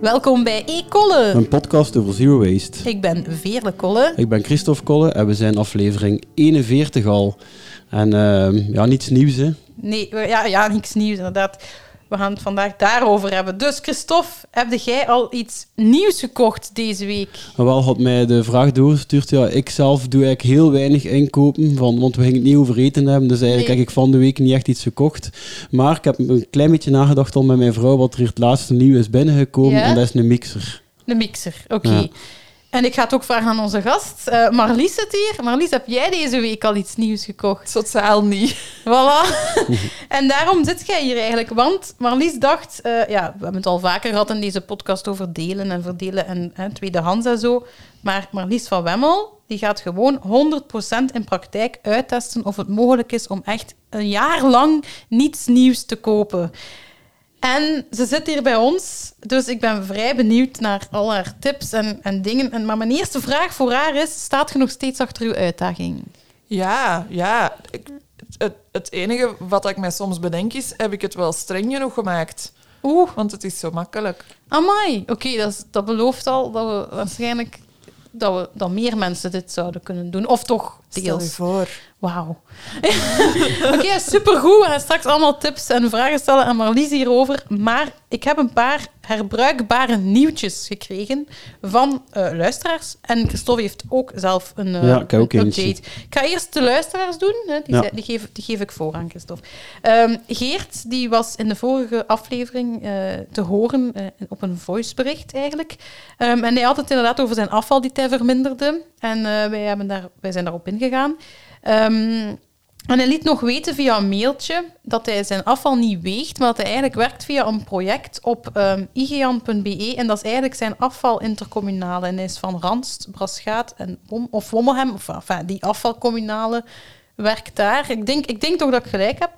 Welkom bij E-Kolle. Een podcast over zero waste. Ik ben Veerle Kolle. Ik ben Christophe Kolle en we zijn aflevering 41 al. En uh, ja, niets nieuws hè? Nee, ja, ja, niets nieuws inderdaad. We gaan het vandaag daarover hebben. Dus Christophe, heb jij al iets nieuws gekocht deze week? Wel had mij de vraag doorgestuurd. Ja, ik zelf doe eigenlijk heel weinig inkopen, van, want we gingen het niet over eten hebben. Dus eigenlijk heb ik van de week niet echt iets gekocht. Maar ik heb een klein beetje nagedacht al met mijn vrouw wat er het laatste nieuw is binnengekomen. En dat is een mixer. Een mixer, oké. En ik ga het ook vragen aan onze gast. Uh, Marlies zit hier. Marlies, heb jij deze week al iets nieuws gekocht? Totaal niet. Voilà. en daarom zit jij hier eigenlijk. Want Marlies dacht... Uh, ja, we hebben het al vaker gehad in deze podcast over delen en verdelen en hè, tweedehands en zo. Maar Marlies van Wemmel, die gaat gewoon 100% in praktijk uittesten of het mogelijk is om echt een jaar lang niets nieuws te kopen. En ze zit hier bij ons, dus ik ben vrij benieuwd naar al haar tips en, en dingen. En, maar mijn eerste vraag voor haar is, staat je nog steeds achter uw uitdaging? Ja, ja. Ik, het, het enige wat ik mij soms bedenk is, heb ik het wel streng genoeg gemaakt? Oeh. Want het is zo makkelijk. Amai, oké, dat, dat belooft al dat we waarschijnlijk dat, we, dat meer mensen dit zouden kunnen doen. Of toch deels. Stel je voor. Wauw. Oké, okay, supergoed. We gaan straks allemaal tips en vragen stellen aan Marlies hierover. Maar ik heb een paar herbruikbare nieuwtjes gekregen van uh, luisteraars. En Christophe heeft ook zelf een, uh, ja, ik ook een update. Ik ga eerst de luisteraars doen. Hè. Die, ja. die, geef, die geef ik voor aan Christophe. Um, Geert die was in de vorige aflevering uh, te horen op een voicebericht eigenlijk. Um, en hij had het inderdaad over zijn afval die hij verminderde. En wij, hebben daar, wij zijn daarop ingegaan. Um, en hij liet nog weten via een mailtje dat hij zijn afval niet weegt, maar dat hij eigenlijk werkt via een project op um, igean.be. En dat is eigenlijk zijn afval intercommunale. En hij is van Randst, Braschaat en of Wommelhem, of enfin, die afvalcommunale werkt daar. Ik denk, ik denk toch dat ik gelijk heb.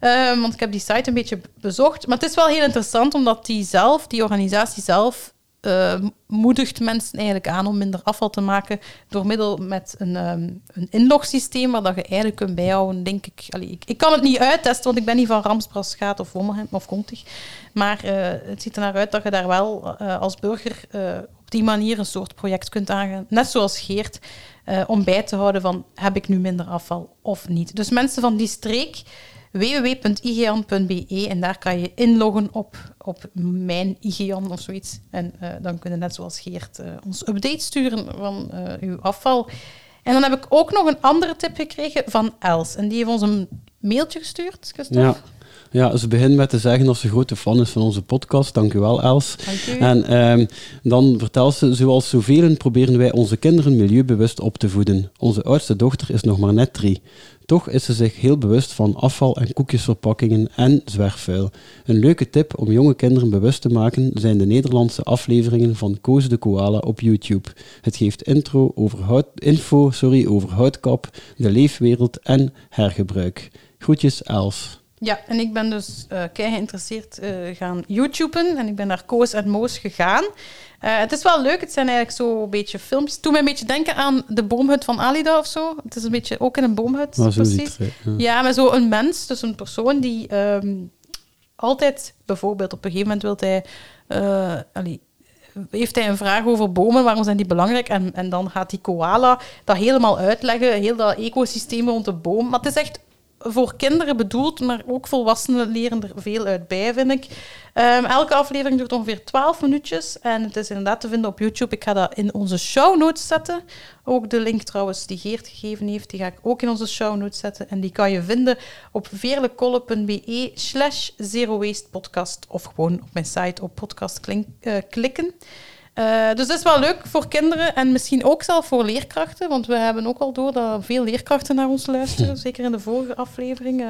Um, want ik heb die site een beetje bezocht. Maar het is wel heel interessant, omdat die zelf, die organisatie zelf, uh, moedigt mensen eigenlijk aan om minder afval te maken door middel met een, um, een inlogsysteem waar dat je eigenlijk kunt bijhouden, denk ik. Allee, ik, ik, kan het niet uittesten, want ik ben niet van Ramsbrasgaat of Wommelhem of Kontig. Maar uh, het ziet er naar uit dat je daar wel uh, als burger op die manier een soort project kunt aangaan, net zoals Geert, om bij te houden van heb ik nu minder afval of niet. Dus mensen van die streek www.igean.be en daar kan je inloggen op, op mijn Igean of zoiets. En uh, dan kunnen net zoals Geert uh, ons update sturen van uh, uw afval. En dan heb ik ook nog een andere tip gekregen van Els. En die heeft ons een mailtje gestuurd, Christophe. Ja. Ja, ze begint met te zeggen dat ze grote fan is van onze podcast. Dank u wel, Els. En um, dan vertelt ze, zoals zoveel proberen wij onze kinderen milieubewust op te voeden. Onze oudste dochter is nog maar net drie. Toch is ze zich heel bewust van afval en koekjesverpakkingen en zwerfvuil. Een leuke tip om jonge kinderen bewust te maken zijn de Nederlandse afleveringen van Koos de Koala op YouTube. Het geeft intro over hout, info sorry, over houtkap, de leefwereld en hergebruik. Groetjes, Els. Ja, en ik ben dus uh, kei geïnteresseerd uh, gaan YouTuben en ik ben naar Koos en Moos gegaan. Uh, het is wel leuk, het zijn eigenlijk zo een beetje filmpjes. Toen mij een beetje denken aan de boomhut van Alida of zo. Het is een beetje ook in een boomhut, precies. Ja. ja, maar zo een mens, dus een persoon die um, altijd, bijvoorbeeld op een gegeven moment wil hij... Allee, heeft hij een vraag over bomen, waarom zijn die belangrijk? En, en dan gaat die koala dat helemaal uitleggen, heel dat ecosysteem rond de boom. Maar het is echt voor kinderen bedoeld, maar ook volwassenen leren er veel uit bij, vind ik. Um, elke aflevering duurt ongeveer 12 minuutjes en het is inderdaad te vinden op YouTube. Ik ga dat in onze show notes zetten. Ook de link trouwens die Geert gegeven heeft, die ga ik ook in onze show notes zetten. En die kan je vinden op veerlekolle.be slash zero waste podcast of gewoon op mijn site op podcast uh, klikken. Uh, dus dat is wel leuk voor kinderen en misschien ook zelf voor leerkrachten. Want we hebben ook al door dat veel leerkrachten naar ons luisteren. Zeker in de vorige aflevering. Uh,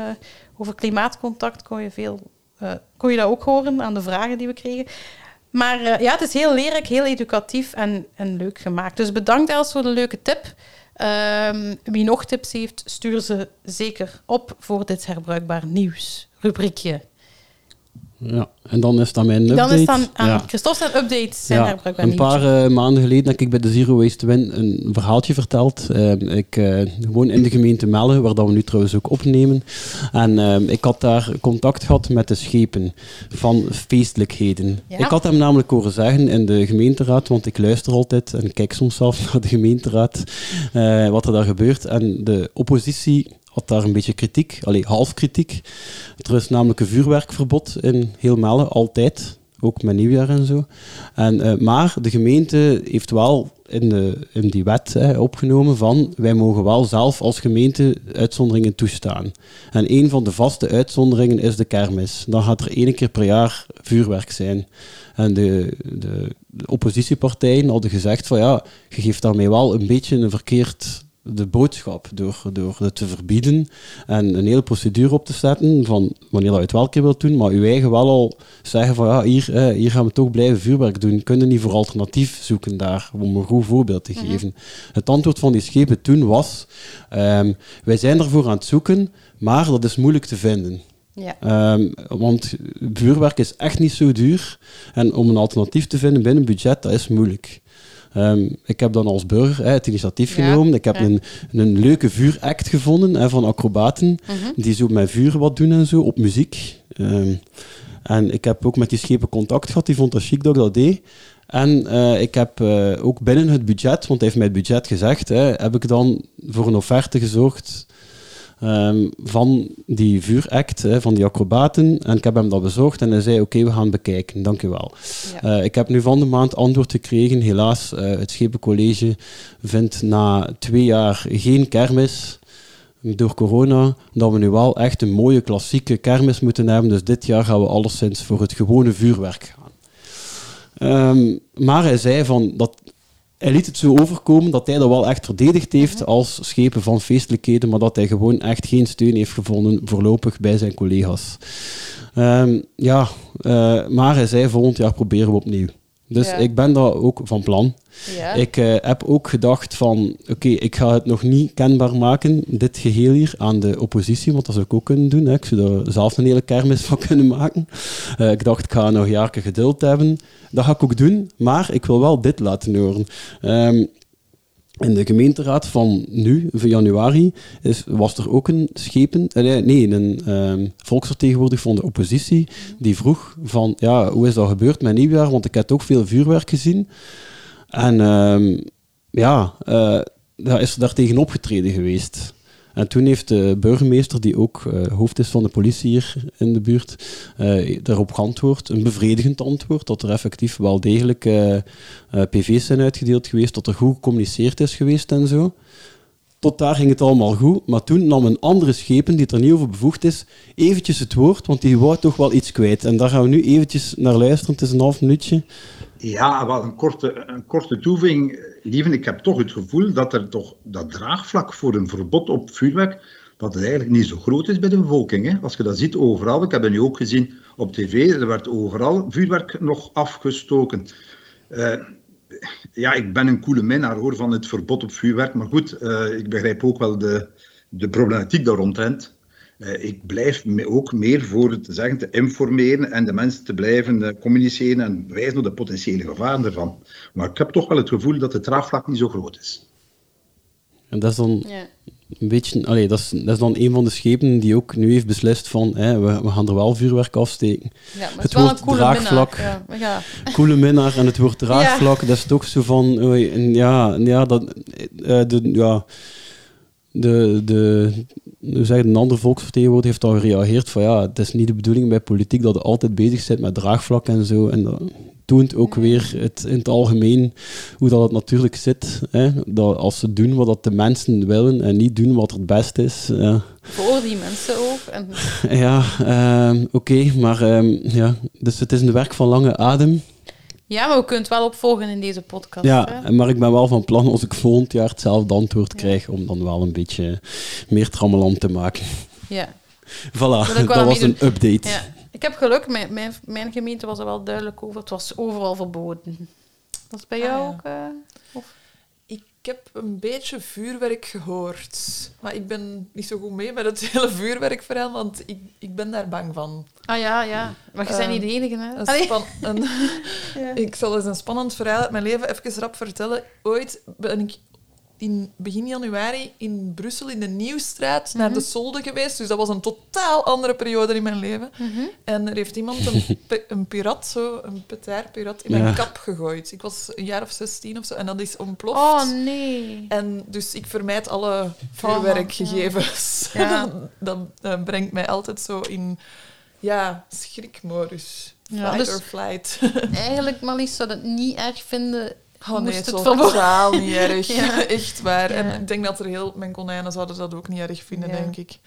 over klimaatcontact kon je, veel, uh, kon je dat ook horen aan de vragen die we kregen. Maar ja, het is heel leerrijk, heel educatief en, en leuk gemaakt. Dus bedankt Els voor de leuke tip. Ehm, wie nog tips heeft, stuur ze zeker op voor dit herbruikbaar nieuws rubriekje. Ja, en dan is dat mijn update. Dan is dan aan ja. Christophe zijn updates zijn Ja, een paar eh, maanden geleden heb ik bij de Zero Waste Win een verhaaltje verteld. Ehm, ik eh, woon in de gemeente Melle, waar dat we nu trouwens ook opnemen. En ik had daar contact gehad met de schepen van feestelijkheden. Ja. Ik had hem namelijk horen zeggen in de gemeenteraad, want ik luister altijd en kijk soms zelf naar de gemeenteraad, eh, wat er daar gebeurt. En de oppositie had daar een beetje kritiek, allee, half kritiek. Er is namelijk een vuurwerkverbod in heel Melle, altijd. Ook met nieuwjaar en zo. En, eh, maar de gemeente heeft wel in, de, in die wet hè, opgenomen van wij mogen wel zelf als gemeente uitzonderingen toestaan. En een van de vaste uitzonderingen is de kermis. Dan gaat er één keer per jaar vuurwerk zijn. En de, de, de oppositiepartijen hadden gezegd van ja, je geeft daarmee wel een beetje een verkeerd de boodschap door, door het te verbieden en een hele procedure op te zetten van wanneer je het wel keer wilt doen, maar uw eigen wel al zeggen van ja, hier, eh, hier gaan we toch blijven vuurwerk doen. Kunnen niet voor alternatief zoeken daar, om een goed voorbeeld te geven. Het antwoord van die schepen toen was, ehm, wij zijn ervoor aan het zoeken, maar dat is moeilijk te vinden. Ja. Ehm, want vuurwerk is echt niet zo duur. En om een alternatief te vinden binnen budget, dat is moeilijk. Ehm, ik heb dan als burger hè, het initiatief Ja, genomen. Ik heb ja. een, een leuke vuuract gevonden hè, van acrobaten. Mhm. Die zo met vuur wat doen en zo, op muziek. Ehm, en ik heb ook met die schepen contact gehad. Die vond dat chic dat ik dat deed. En eh, ik heb eh, ook binnen het budget, want hij heeft mij het budget gezegd, hè, heb ik dan voor een offerte gezorgd ehm, van die vuuract, hè, van die acrobaten. En ik heb hem dat bezorgd en hij zei, oké, we gaan bekijken, dank u wel. Ja. Eh, ik heb nu van de maand antwoord gekregen. Helaas, eh, het Schepencollege vindt na twee jaar geen kermis door corona, dat we nu wel echt een mooie klassieke kermis moeten hebben. Dus dit jaar gaan we alleszins voor het gewone vuurwerk gaan. Ehm, maar hij zei van dat hij liet het zo overkomen dat hij dat wel echt verdedigd heeft als schepen van feestelijkheden, maar dat hij gewoon echt geen steun heeft gevonden voorlopig bij zijn collega's. Ehm, ja, eh, maar hij zei volgend jaar proberen we opnieuw. Dus Ja. ik ben daar ook van plan. Ja. Ik eh, heb ook gedacht van, oké, ik ga het nog niet kenbaar maken, dit geheel hier, aan de oppositie, want dat zou ik ook kunnen doen. Hè. Ik zou er zelf een hele kermis van kunnen maken. Eh, ik dacht, ik ga nog jaren geduld hebben. Dat ga ik ook doen, maar ik wil wel dit laten horen. Ehm, in de gemeenteraad van nu, van januari, is, was er ook een schepen, eh, nee, een ehm, volksvertegenwoordiger van de oppositie, die vroeg van, ja, hoe is dat gebeurd met nieuwjaar? Want ik heb ook veel vuurwerk gezien. En ehm, ja, eh, daar is er daar tegen opgetreden geweest. En toen heeft de burgemeester, die ook eh, hoofd is van de politie hier in de buurt, eh, daarop geantwoord, een bevredigend antwoord, dat er effectief wel degelijk eh, PV's zijn uitgedeeld geweest, dat er goed gecommuniceerd is geweest en zo. Tot daar ging het allemaal goed, maar toen nam een andere schepen, die er niet over bevoegd is, eventjes het woord, want die wou toch wel iets kwijt. En daar gaan we nu eventjes naar luisteren, het is een half minuutje. Ja, wel een korte, een korte toevoeging. Lieven, ik heb toch het gevoel dat er toch dat draagvlak voor een verbod op vuurwerk, dat eigenlijk niet zo groot is bij de bevolking. Hè? Als je dat ziet overal, ik heb het nu ook gezien op tv, er werd overal vuurwerk nog afgestoken. Eh, ja, ik ben een koele minnaar hoor, van het verbod op vuurwerk, maar goed, eh, ik begrijp ook wel de, de problematiek daaromtrent. Eh, ik blijf me ook meer voor het te zeggen, te informeren en de mensen te blijven eh, communiceren en wijzen op de potentiële gevaren ervan. Maar ik heb toch wel het gevoel dat het draagvlak niet zo groot is. En dat is dan Ja. een beetje, allee, dat, is, dat is dan een van de schepen die ook nu heeft beslist van, hè, we, we gaan er wel vuurwerk afsteken. Ja, maar het, Het woord een coole draagvlak. minnaar. Ja, ja. Coole minnaar en het woord draagvlak, dat is toch zo van, ja, ja, dat, eh, de, ja, de, de, een andere volksvertegenwoordiger heeft al gereageerd van, ja, het is niet de bedoeling bij politiek dat je altijd bezig bent met draagvlak en zo, en dat toont ook weer het, in het algemeen hoe dat het natuurlijk zit, hè, dat als ze doen wat dat de mensen willen en niet doen wat het beste is, ja. Voor die mensen ook. En, Ja, ehm, oké, maar ehm, ja, dus het is een werk van lange adem. Ja, maar we kunnen het wel opvolgen in deze podcast. Ja, hè. maar ik ben wel van plan als ik volgend jaar hetzelfde antwoord krijg, om dan wel een beetje meer trammeland te maken. ja. Voilà, dat was een update. ja. Ik heb geluk, mijn, mijn, mijn gemeente was er wel duidelijk over. Het was overal verboden. Dat is bij Ah, jou ja. ook? eh, of? Ik heb een beetje vuurwerk gehoord. Maar ik ben niet zo goed mee met het hele vuurwerkverhaal, want ik, ik ben daar bang van. Ah ja, ja. Maar je bent niet de enige, hè? Een Allee. span- een- Ja. ik zal eens een spannend verhaal uit mijn leven even rap vertellen. Ooit ben ik in begin januari in Brussel in de Nieuwstraat naar de Solde geweest. Dus dat was een totaal andere periode in mijn leven. Mhm. En er heeft iemand een, een pirat, zo, een petaar-pirat, in mijn kap gegooid. Ik was een jaar of 16 of zo en dat is ontploft. Oh, nee. En dus ik vermijd alle Oh, vuurwerkgegevens. Ja. dat eh, brengt mij altijd zo in ja, schrikmodus. Ja, Fight dus- or flight. Eigenlijk, Marlies, zou het niet erg vinden... Oh nee, het is totaal niet erg. Ja. Echt waar. Ja. En ik denk dat er heel... Mijn konijnen zouden dat ook niet erg vinden, Ja. denk ik.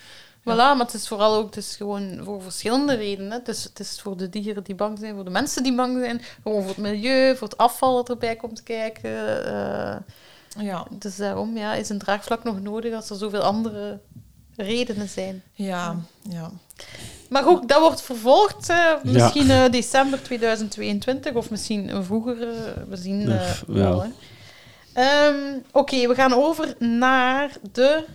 Voilà, maar het is vooral ook het is gewoon voor verschillende redenen. Het is, het is voor de dieren die bang zijn, voor de mensen die bang zijn, gewoon voor het milieu, voor het afval dat erbij komt kijken. eh, Ja, dus daarom ja, is een draagvlak nog nodig als er zoveel andere redenen zijn. ja, ja. Maar goed, dat wordt vervolgd. eh, misschien eh, december 2022 of misschien vroeger. eh, we zien eh, wel. ja. Ehm, Oké, we gaan over naar de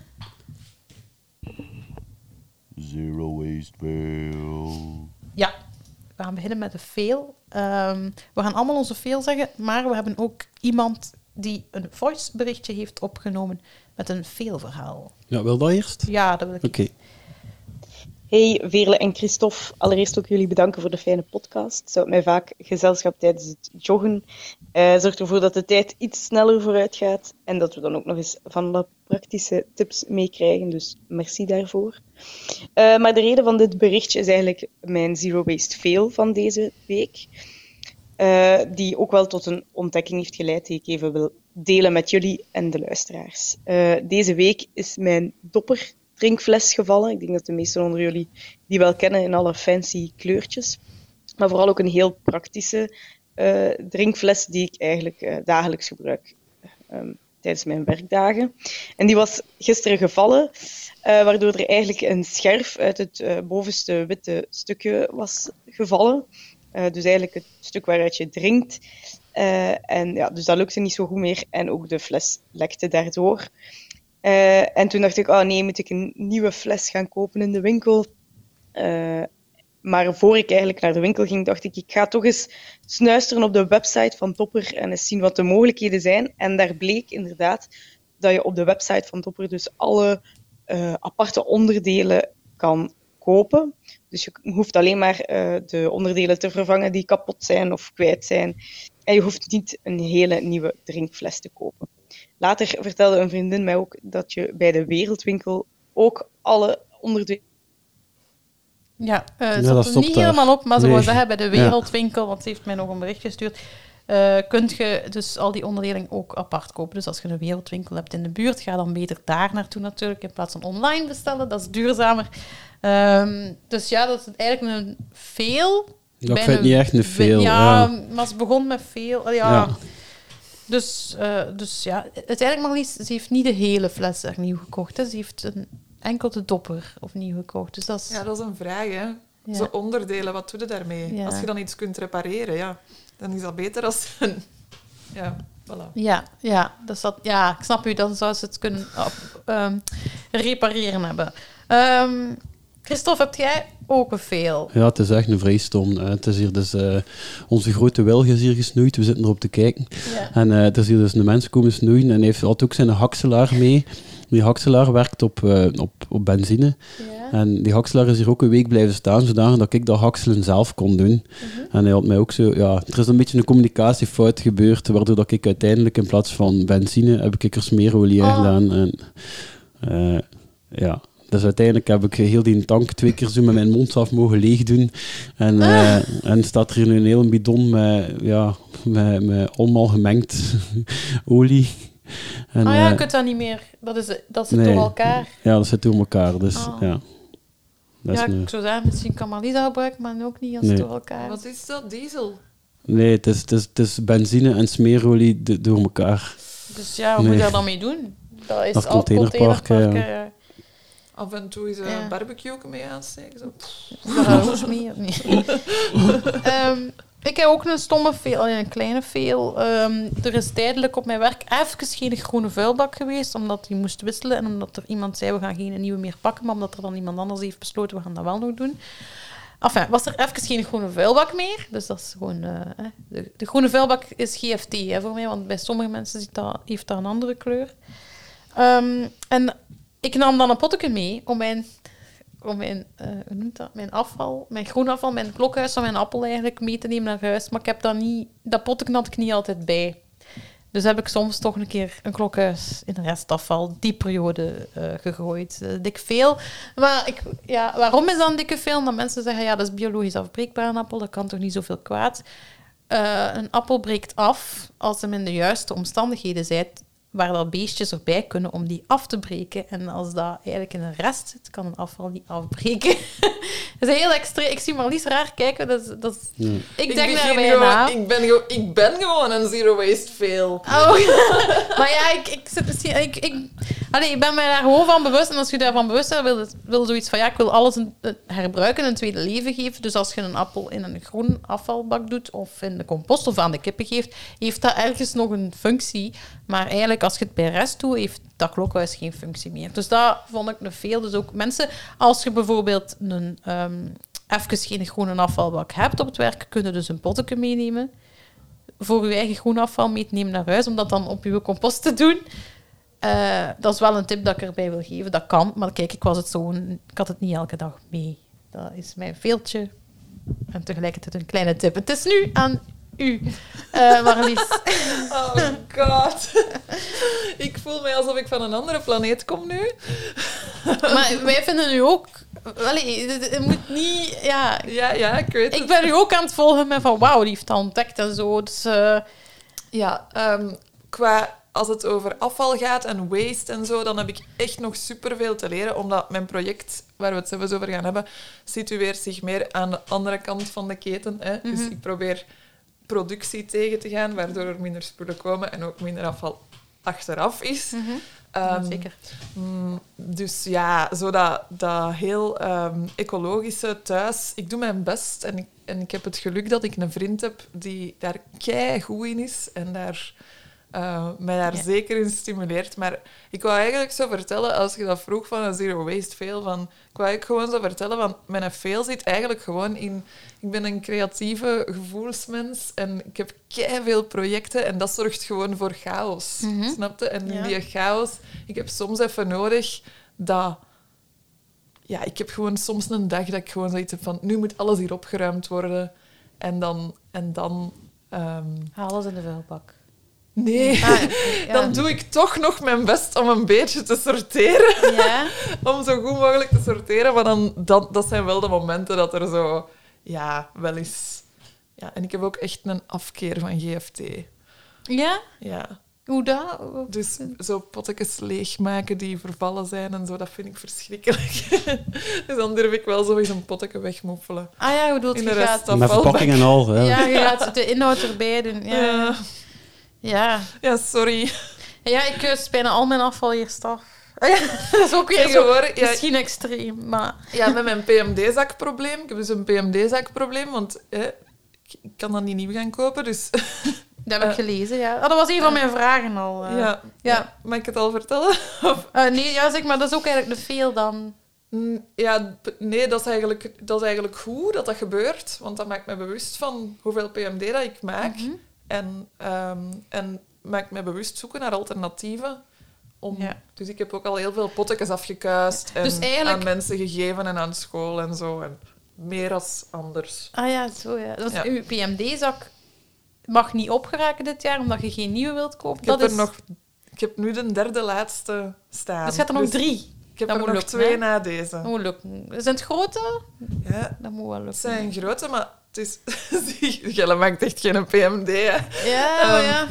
Zero waste fail. Ja, we gaan beginnen met de fail. Ehm, we gaan allemaal onze fail zeggen, maar we hebben ook iemand die een voice berichtje heeft opgenomen met een failverhaal. Ja, wil dat eerst? Ja, dat wil ik. Oké. Hey Veerle en Christophe, allereerst ook jullie bedanken voor de fijne podcast. Het houdt mij vaak gezelschap tijdens het joggen. Eh zorgt ervoor dat de tijd iets sneller vooruit gaat en dat we dan ook nog eens van de praktische tips meekrijgen. Dus merci daarvoor. Eh, maar de reden van dit berichtje is eigenlijk mijn Zero Waste Fail van deze week. Eh, die ook wel tot een ontdekking heeft geleid die ik even wil delen met jullie en de luisteraars. Eh, deze week is mijn dopper drinkfles gevallen. Ik denk dat de meesten onder jullie die wel kennen in alle fancy kleurtjes. Maar vooral ook een heel praktische eh, drinkfles die ik eigenlijk dagelijks gebruik ehm, tijdens mijn werkdagen. En die was gisteren gevallen, waardoor er eigenlijk een scherf uit het bovenste witte stukje was gevallen. Eh, dus eigenlijk het stuk waaruit je drinkt. Eh, en ja, dus dat lukte niet zo goed meer. En ook de fles lekte daardoor. Eh, en toen dacht ik, oh nee, moet ik een nieuwe fles gaan kopen in de winkel? Maar voor ik eigenlijk naar de winkel ging, dacht ik, ik ga toch eens snuisteren op de website van Topper en eens zien wat de mogelijkheden zijn. En daar bleek inderdaad dat je op de website van Topper dus alle aparte onderdelen kan kopen. Dus je hoeft alleen maar eh, de onderdelen te vervangen die kapot zijn of kwijt zijn. En je hoeft niet een hele nieuwe drinkfles te kopen. Later vertelde een vriendin mij ook dat je bij de Wereldwinkel ook alle onderdelen Ja, eh Ja, het dat er niet daar. helemaal op, maar ze Nee. wou zeggen bij de Ja. Wereldwinkel, want ze heeft mij nog een bericht gestuurd, eh kunt je dus al die onderdelen ook apart kopen. Dus als je een Wereldwinkel hebt in de buurt, ga dan beter daar naartoe natuurlijk, in plaats van online bestellen. Dat is duurzamer. Ehm, dus ja, dat is eigenlijk een veel. Ja, ik vind het niet echt een veel. Ja, Ja. maar ze begon met veel. Ja. Ja. Dus, eh, dus ja, uiteindelijk Marlies, ze heeft niet de hele fles er nieuw gekocht. Hè. Ze heeft een enkel de dopper opnieuw gekocht. Dus dat is... Ja, dat is een vraag, hè. Ja. Zo onderdelen, wat doe je daarmee? Ja. Als je dan iets kunt repareren, ja, dan is dat beter als een... Ja, voilà. Ja, ja, dus dat, ja, ik snap u. Dan zou ze het kunnen op, ehm, repareren hebben. Ehm, Christophe, heb jij ook een veel? Ja, het is echt een vrij stom. Het is hier dus, eh, onze grote wilg is hier gesnoeid, we zitten erop te kijken. Ja. En eh, het is hier dus een mens komen snoeien en hij heeft had ook zijn hakselaar mee. Die hakselaar werkt op, eh, op, op benzine. Ja. En die hakselaar is hier ook een week blijven staan, zodanig dat ik dat hakselen zelf kon doen. Mhm. En hij had mij ook zo, ja, er is een beetje een communicatiefout gebeurd, waardoor dat ik uiteindelijk in plaats van benzine, heb ik er smeerolie Oh. gedaan. En, ja, dus uiteindelijk heb ik heel die tank twee keer zo met mijn mond af mogen leegdoen. En, eh, Ah. en staat er hier nu een hele bidon met, ja, met, met allemaal gemengd olie. En, oh ja, je eh, kunt dat niet meer. Dat, is, dat zit nee. door elkaar. ja, dat zit door elkaar, dus Oh. ja. Dat Ja, een- ik zou zeggen, misschien kan Marlies dat gebruiken, maar ook niet als het door elkaar Wat is dat? Diesel? Nee, het is, het, is, het is benzine en smeerolie door elkaar. Dus ja, wat Nee. moet je daar dan mee doen? Dat is Dat al containerpark, containerparken, ja. Af en toe is een Ja. barbecue mee aansteken. Zo. Is mee? of niet? Ehm, Ik heb ook een stomme veel, een kleine veel. Ehm, er is tijdelijk op mijn werk even geen groene vuilbak geweest, omdat die moest wisselen en omdat er iemand zei, we gaan geen nieuwe meer pakken, maar omdat er dan iemand anders heeft besloten, we gaan dat wel nog doen. Enfin, was er even geen groene vuilbak meer. Dus dat is gewoon... eh, hè. de, de groene vuilbak is GFT hè, voor mij, want bij sommige mensen ziet dat, heeft dat een andere kleur. Ehm, en ik nam dan een potje mee om mijn, om mijn, hoe noemt dat? mijn afval, mijn groenafval, mijn klokhuis van mijn appel eigenlijk mee te nemen naar huis. Maar ik heb dat niet... Dat potje had ik niet altijd bij. Dus heb ik soms toch een keer een klokhuis in restafval die periode eh, gegooid. Eh, dik veel. Maar ik, ja, waarom is dat een dikke veel? Omdat mensen zeggen, ja, dat is biologisch afbreekbaar, een appel. Dat kan toch niet zoveel kwaad? Een appel breekt af als hem in de juiste omstandigheden zit, waar dat beestjes erbij kunnen om die af te breken. En als dat eigenlijk in een rest zit, kan een afval niet afbreken. dat is heel extreem. Ik zie Marlies raar kijken. Dat is, dat is- Ik denk begin daarbij gewoon- na. Ik ben, gewoon- ik ben gewoon een zero waste fail. Oh, maar ja, ik, ik, zit misschien, ik, ik, allee, ik ben me daar gewoon van bewust. En als je daarvan bewust bent, wil, het- wil zoiets van... Ja, ik wil alles een- herbruiken, een tweede leven geven. Dus als je een appel in een groen afvalbak doet... of in de compost of aan de kippen geeft... heeft dat ergens nog een functie. Maar eigenlijk, als je het bij rest doet... heeft dat klokhuis geen functie meer. Dus dat vond ik nog veel. Dus ook mensen... Als je bijvoorbeeld een... ehm even geen groene afvalbak hebt op het werk... kun je dus een potje meenemen voor je eigen groenafval mee te nemen naar huis, om dat dan op je compost te doen. Eh, dat is wel een tip dat ik erbij wil geven. Dat kan, maar kijk, ik, was het zo, ik had het niet elke dag mee. Dat is mijn veeltje. En tegelijkertijd een kleine tip. Het is nu aan u, eh Marlies. Oh god. ik voel mij alsof ik van een andere planeet kom nu. maar wij vinden u ook... Allee, het, moet niet... Ja, Ja, ja, ik weet het. ik ben u ook aan het volgen met van... Wauw, die heeft dat ontdekt en zo. Dus... eh, Ja, ehm, qua als het over afval gaat en waste en zo, dan heb ik echt nog superveel te leren, omdat mijn project, waar we het zelfs over gaan hebben, situeert zich meer aan de andere kant van de keten. Hè? Dus ik probeer productie tegen te gaan, waardoor er minder spullen komen en ook minder afval achteraf is. Ehm, zeker. Mm, dus ja, zo dat, dat heel ehm, ecologische thuis. Ik doe mijn best en ik, en ik heb het geluk dat ik een vriend heb die daar kei goed in is en daar, eh, mij daar Ja. zeker in stimuleert. Maar ik wou eigenlijk zo vertellen, als je dat vroeg van een zero waste fail, van, ik wou eigenlijk gewoon zo vertellen van mijn fail zit eigenlijk gewoon in... Ik ben een creatieve gevoelsmens en ik heb veel projecten en dat zorgt gewoon voor chaos. Mhm. Snap je? En in Ja. die chaos, ik heb soms even nodig dat... Ja, ik heb gewoon soms een dag dat ik gewoon zoiets heb van... Nu moet alles hier opgeruimd worden. En dan... En dan ehm, Alles in de vuilbak. Nee, Ah, ja. dan doe ik toch nog mijn best om een beetje te sorteren. Ja. Om zo goed mogelijk te sorteren. Maar dan, dat, dat zijn wel de momenten dat er zo... Ja, wel eens... Ja, en ik heb ook echt een afkeer van GFT. Ja? Ja. Hoe dat? Dus zo pottekens leegmaken die vervallen zijn en zo, dat vind ik verschrikkelijk. dus dan durf ik wel zo eens een potteke wegmoffelen. Ah ja, hoe bedoelt In je de rest dan- Met verpakking en al. Ja. Ja, je gaat de inhoud erbij doen. Ja, Ja, ja. ja sorry. ja ik kus bijna al mijn afval eerst af. dat is ook weer zo, ja, misschien extreem, maar... ja, met mijn PMD-zakprobleem. Ik heb dus een PMD-zakprobleem, want hè, ik kan dat niet nieuw gaan kopen. Dus Dat heb ik Eh. gelezen, ja. Ah, dat was een van mijn vragen al. eh. ja, ja. mag ik het al vertellen? Of- Eh, nee, ja, zeg maar, dat is ook eigenlijk de veel dan. Ja, nee, dat is, eigenlijk, dat is eigenlijk goed dat dat gebeurt. Want dat maakt me bewust van hoeveel PMD dat ik maak. Mhm. En, ehm, en maakt mij bewust zoeken naar alternatieven. Om, Ja. Dus ik heb ook al heel veel pottekens afgekuist. En Dus eigenlijk- aan mensen gegeven en aan school en zo. En meer als anders. Ah ja, zo ja. Dus Ja. uw PMD-zak mag niet opgeraken dit jaar, omdat je geen nieuwe wilt kopen. Ik dat heb, is... er nog, ik heb nu de derde laatste staan. Dus je hebt er nog Dus drie. Ik heb Dat er nog lukken, twee hè? na Dat deze. moet lukken. Zijn het grote? Ja, Dat moet wel het lukken. zijn grote, maar het is... Zie, Jelle maakt echt geen PMD, hè. Ja, Ehm, ja.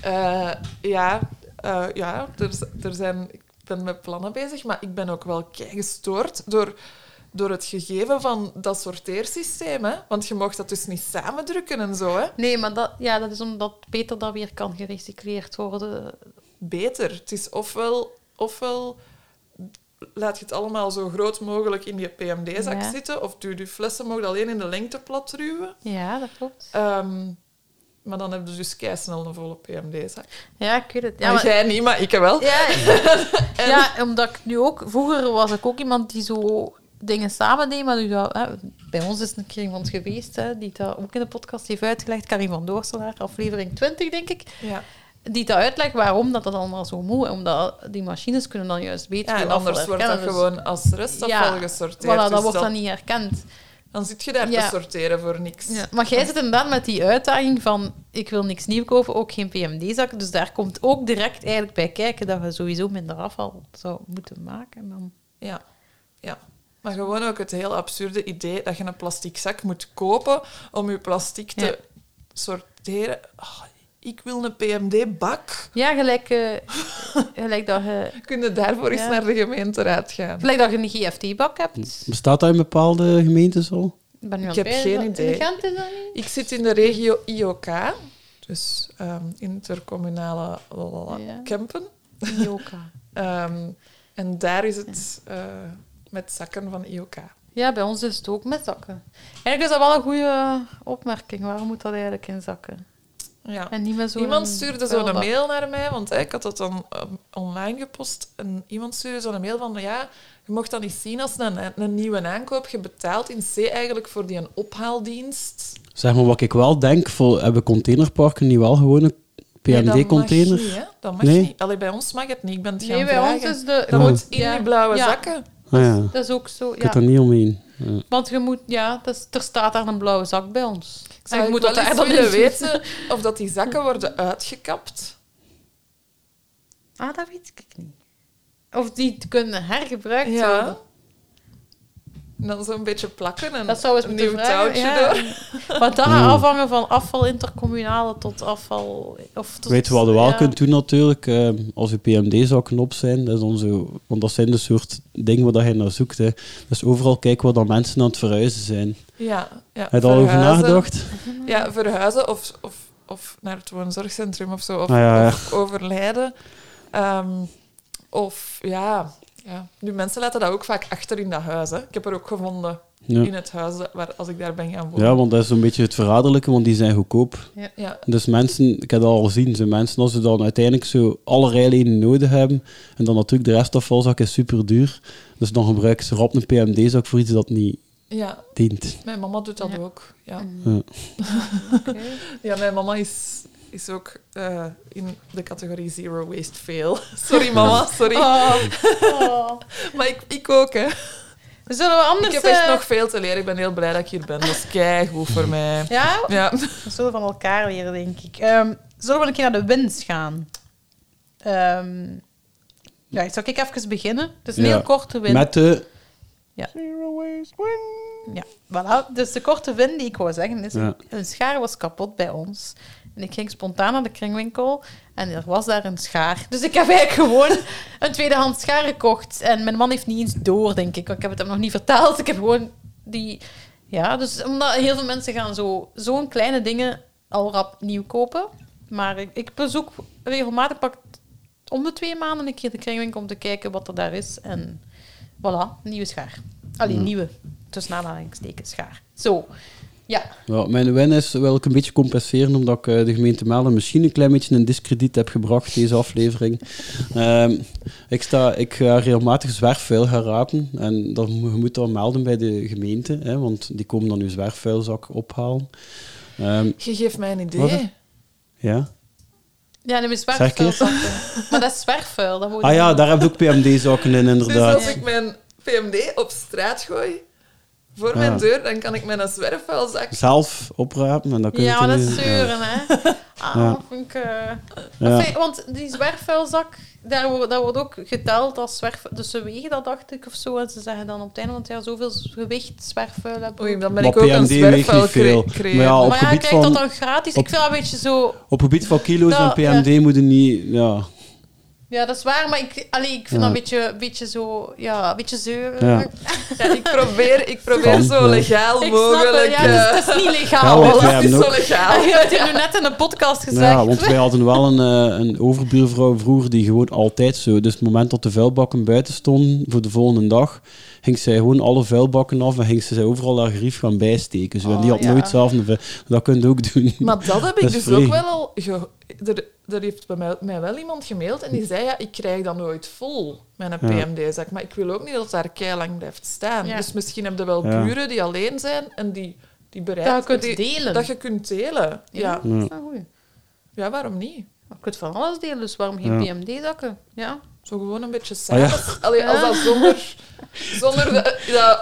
Eh, ja, eh, ja er, er zijn, ik ben met plannen bezig, maar ik ben ook wel gestoord door, door het gegeven van dat sorteersysteem. Hè? Want je mocht dat dus niet samendrukken en zo. Hè? Nee, maar dat, ja, dat is omdat beter dat weer kan gerecycleerd worden. Beter. Het is ofwel, ofwel laat je het allemaal zo groot mogelijk in die PMD-zak Ja. zitten. Of doe je flessen mogen alleen in de lengte plat ruwen. Ja, dat klopt. Ehm, maar dan heb je dus snel een volle PMD-zak. Ja, ik weet het. Ja, maar- jij niet, maar ik wel. Ja, ja, omdat ik nu ook... Vroeger was ik ook iemand die zo dingen samen deed, maar nu dat, hè, bij ons is een keer iemand geweest hè, die dat ook in de podcast heeft uitgelegd, Karin van Doorselaar, aflevering 20, denk ik, Ja. Die dat uitlegt waarom dat, dat allemaal zo moet. Omdat die machines kunnen dan juist beter Ja, en anders wordt dat. Dus gewoon als restafval Ja, gesorteerd. Voilà, dat dus wordt dan niet herkend. dan zit je daar Ja. te sorteren voor niks. Ja, maar jij zit inderdaad met die uitdaging van ik wil niks nieuw kopen, ook geen PMD-zak. Dus daar komt ook direct eigenlijk bij kijken dat we sowieso minder afval zou moeten maken. Dan. Ja. ja. Maar gewoon ook het heel absurde idee dat je een plastic zak moet kopen om je plastic te sorteren. Ah, ik wil een PMD-bak. Ja, gelijk, eh, gelijk, dat je, Kun je daarvoor eens naar de gemeenteraad gaan? gelijk dat je een GFT-bak hebt. Bestaat dat in bepaalde gemeentes al? Ik, ben Ik heb geen idee. In Gent is dat niet? Ik zit in de regio IOK, dus ehm, intercommunale lalala, Ja. Kempen. IOK. Ehm, en daar is het eh, met zakken van IOK. Ja, bij ons is het ook met zakken. Eigenlijk is dat wel een goede opmerking. Waarom moet dat eigenlijk in zakken? Ja. En niet. Iemand stuurde zo'n vuilbak. mail naar mij, want ik had dat dan eh, online gepost. En iemand stuurde zo'n mail van, ja, je mocht dat niet zien als een, een nieuwe aankoop. Je betaalt in C eigenlijk voor die een ophaaldienst. Zeg maar wat ik wel denk, voor, hebben containerparken niet wel gewoon een Nee, dat mag PMD-container? niet, hè. Dat mag Nee? niet. Allee, bij ons mag het niet. Ik ben het gaan Nee, bij ons is de... Dat Oh. moet in Ja. die blauwe Ja. zakken. ah, ja. Dat is ook zo, Ik ja. heb er niet omheen. Ja. Want je moet... Ja, dat is- er staat daar een blauwe zak bij ons. Ik zou je moet wel dat eens daar dan willen in weten of dat die zakken worden uitgekapt. Ah, dat weet ik niet. Of die kunnen hergebruikt Ja. worden. En dan zo'n beetje plakken en Dat zou eens een moeten nieuw vragen. touwtje ja. door. Hmm. gaat afhangen van afval intercommunale tot afval... Of tot, Weet je wat je wel ja. kunt doen natuurlijk? eh, als je PMD-zakken op zijn, dat is dan zo, want dat zijn de soort dingen waar je naar zoekt. Hè. Dus overal kijken waar dan mensen aan het verhuizen zijn. Ja, ja. Heb je daar al over nagedacht? Ja, verhuizen of, of, of naar het woonzorgcentrum of zo. Of, Ah, ja, ja. of overlijden. Ehm, of ja, ja, nu mensen laten dat ook vaak achter in dat huis. Hè. Ik heb er ook gevonden Ja. in het huis waar, als ik daar ben gaan wonen. ja, want dat is zo'n beetje het verraderlijke, want die zijn goedkoop. Ja, Dus mensen, ik heb dat al gezien, zo mensen als ze dan uiteindelijk zo alle rijlijnen nodig hebben, en dan natuurlijk de restafvalzak is super duur, dus dan gebruiken ze rap een PMD-zak voor iets dat niet ja, dient. mijn mama doet dat Ja. ook. Ja. Ja. Oké. Ja, mijn mama is, is ook eh, in de categorie zero waste fail. Sorry mama, sorry. Oh. Oh. Maar ik, ik ook, hè. Zullen we anders... Ik heb echt eh, nog veel te leren. Ik ben heel blij dat ik hier ben. Dat is keigoed voor mij. Ja, Ja. we zullen van elkaar leren, denk ik. Ehm, zullen we een keer naar de winst gaan? Ehm ja, zal ik even beginnen? Het is een Ja. heel korte win. Met de... Zero waste win. Ja, voilà. Dus de korte win die ik wou zeggen is, Ja. een schaar was kapot bij ons. En ik ging spontaan naar de kringwinkel en er was daar een schaar. Dus ik heb eigenlijk gewoon een tweedehands schaar gekocht. En mijn man heeft niet eens door, denk ik. Ik heb het hem nog niet verteld. Ik heb gewoon die... Ja, dus omdat heel veel mensen gaan zo, zo'n kleine dingen al rap nieuw kopen. Maar ik, ik bezoek regelmatig, pak om de twee maanden een keer de kringwinkel om te kijken wat er daar is. En voilà, nieuwe schaar. Alleen nieuwe, tussen aanhalingstekens, schaar. Zo, ja. Ja, mijn win is, wil ik een beetje compenseren, omdat ik eh, de gemeente Melden misschien een klein beetje in discrediet heb gebracht, deze aflevering. Ehm, ik, sta, ik ga regelmatig zwerfvuil gaan rapen, en dat, je moet dat melden bij de gemeente, hè, want die komen dan uw zwerfvuilzak ophalen. Ehm, Je geeft mij een idee. Wat? ja. Ja, neem zwerfvuil. Maar dat is zwerfvuil. Dat moet Ah ja, daar heb je ook PMD-zakken in, Dus inderdaad. als ik mijn PMD op straat gooi, voor Ja. mijn deur, dan kan ik mijn zwerfvuilzak... Zelf oprapen, en dan kun je Ja, maar dat is ja. zeuren, hè. Ah, Ja. ik... eh, Ja. Enfin, want die zwerfvuilzak, daar wordt, dat wordt ook geteld als zwerfvuil. Dus ze wegen dat, dacht ik, of zo. En ze zeggen dan op het einde van het jaar zoveel gewicht zwerfvuil hebben. Oei, dan ben Maar ik ook een zwerfvuil. Maar ja, op maar ja, gebied krijgt van- dat dan gratis. op- Ik vind dat een beetje zo... Op gebied van kilo's Dat, en PMD moeten niet... Ja, Ja, Ja, dat is waar, maar ik, allee, ik vind Ja. dat een beetje, een beetje zo... Ja, een beetje zeuren. Ja. Ja, ik probeer, ik probeer zo ja. legaal Ik snap het, mogelijk... ja, dus eh, het is niet Ja, legaal. alles wij is zo legaal. Je hebt hier nu net in een podcast gezegd. Ja, want wij hadden wel een, eh, een overbuurvrouw vroeger die gewoon altijd zo... Dus het moment dat de vuilbakken buiten stonden voor de volgende dag, ging zij gewoon alle vuilbakken af en ging ze overal haar grief gaan bijsteken. Zo. en die Oh, had ja. nooit zelf een vuil- Dat kun je ook doen. Maar dat heb ik Dat dus vrij. ook wel al... ge- er, er heeft bij mij, mij wel iemand gemaild en die zei, ja, ik krijg dat nooit vol, mijn Ja. PMD-zak. Maar ik wil ook niet dat het daar keilang blijft staan. Ja. Dus misschien heb je wel Ja. buren die alleen zijn en die, die bereid... Dat je kunt die- delen. Dat je kunt delen. Ja, dat is wel goed. ja waarom niet? Je kunt van alles delen, dus waarom geen Ja. PMD-zakken? Ja. Zo gewoon een beetje Ah, samen. ja. Allee, als Ja. dat zonder... Zonder de,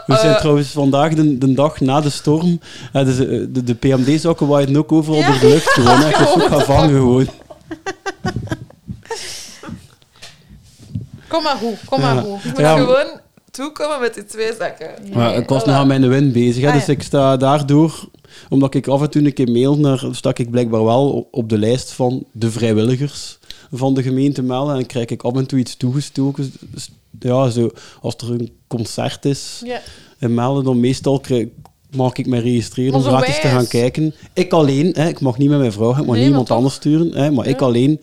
We zijn eh, trouwens vandaag de, de dag na de storm. eh, dus, eh, de de PMD-zakken waaien ook overal Ja. door de lucht gewoon. Ik was ook gaan vangen gewoon. Kom maar goed, kom maar goed. je moet Ja, gewoon toekomen met die twee zakken. Maar ik was nog aan mijn win bezig. Hè, Ah, dus ja. ik sta daardoor, omdat ik af en toe een keer mail naar, stak ik blijkbaar wel op- op de lijst van de vrijwilligers van de gemeente Melle. En krijg ik af en toe iets toegestoken. Dus, ja, zo, als er een concert is Ja. in Melle, dan meestal krijg, mag ik mij registreren om gratis te gaan kijken. Ik alleen, hè, ik mag niet met mijn vrouw, ik mag Nee, niemand anders sturen, hè, maar ik alleen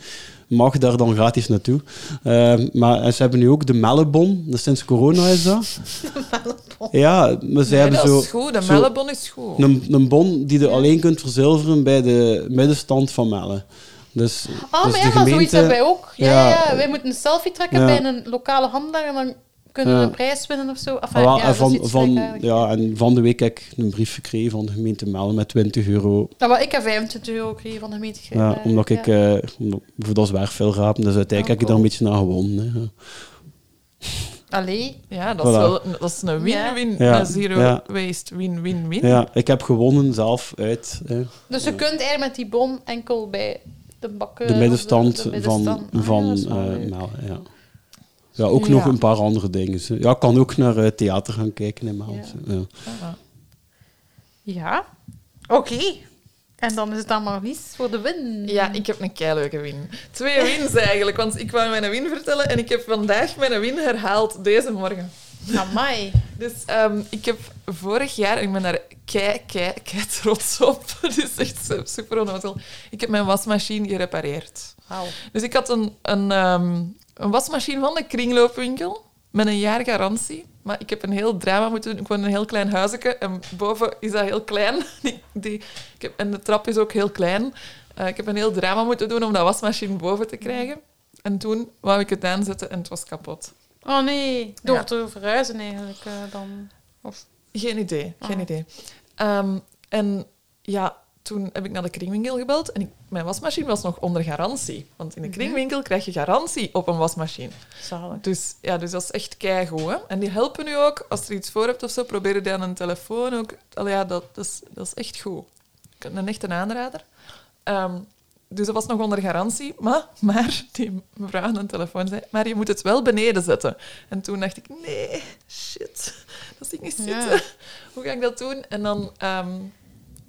mag daar dan gratis naartoe. Ehm, maar en ze hebben nu ook de Mellebon, dus sinds corona is dat. Ja, maar ze Nee, hebben dat zo... is goed. De mellebon is goed. een, een bon die je alleen kunt verzilveren bij de middenstand van Melle. Dus, Oh, dus maar de ja, maar zoiets hebben wij ook. Ja, Ja. ja, wij moeten een selfie trekken bij een lokale handelaar en dan kunnen we een prijs winnen of zo. Enfin, Ah, ja, en van, van, ja, en van de week heb ik een brief gekregen van de gemeente Melle met 20 euro. Ja, maar ik heb 25 euro gekregen van de gemeente. Ja, Eh, omdat ik, ja. eh, omdat- voor dat is werk veel rapen, dus uiteindelijk heb ik er een beetje naar gewonnen. Hè. Allee. Ja, dat is, wel, dat is een win-win. Ja. Zero Ja. waste win-win-win. Ja, ik heb gewonnen zelf uit hè, Dus je kunt eigenlijk met die bon enkel bij de bakken... de middenstand de van, middenstand. Ah, van eh. Ja. Ja, ook Ja. nog een paar andere dingen. Ja, ik kan ook naar eh, theater gaan kijken in Melle. Ja. Ja. Ja. Oké. En dan is het dan maar Lies voor de win. Ja, ik heb een keileuke win. Twee wins eigenlijk, want ik wou mijn win vertellen en ik heb vandaag mijn win herhaald deze morgen. Amai. Dus ehm, ik heb vorig jaar, en ik ben daar kei, kei, kei trots op, het is echt super onnozel, ik heb mijn wasmachine gerepareerd. Wauw. Dus ik had een, een, ehm, een wasmachine van de kringloopwinkel met een jaar garantie. Maar ik heb een heel drama moeten doen. Ik woon in een heel klein huisje en boven is dat heel klein. Die, die, ik heb, en de trap is ook heel klein. Eh, ik heb een heel drama moeten doen om dat wasmachine boven te krijgen. En toen wou ik het aanzetten en het was kapot. Oh nee. Door Ja. te verhuizen eigenlijk eh, dan. Of... Geen idee, geen Ah. idee. Ehm, en ja, toen heb ik naar de kringwinkel gebeld en ik, mijn wasmachine was nog onder garantie. Want in de Mhm. kringwinkel krijg je garantie op een wasmachine. Zalig. Dus ja, dus dat is echt keigoed. Hè? En die helpen nu ook. Als er iets voor hebt of zo, probeer je die aan een telefoon ook. Allee, ja, dat, dat, is, dat is echt goed. Ik- Een echte aanrader. Ehm, dus dat was nog onder garantie. Maar, maar die mevrouw aan de telefoon zei, maar je moet het wel beneden zetten. En toen dacht ik, nee, shit, dat zie ik niet Ja. zitten. Hoe ga ik dat doen? En dan ehm,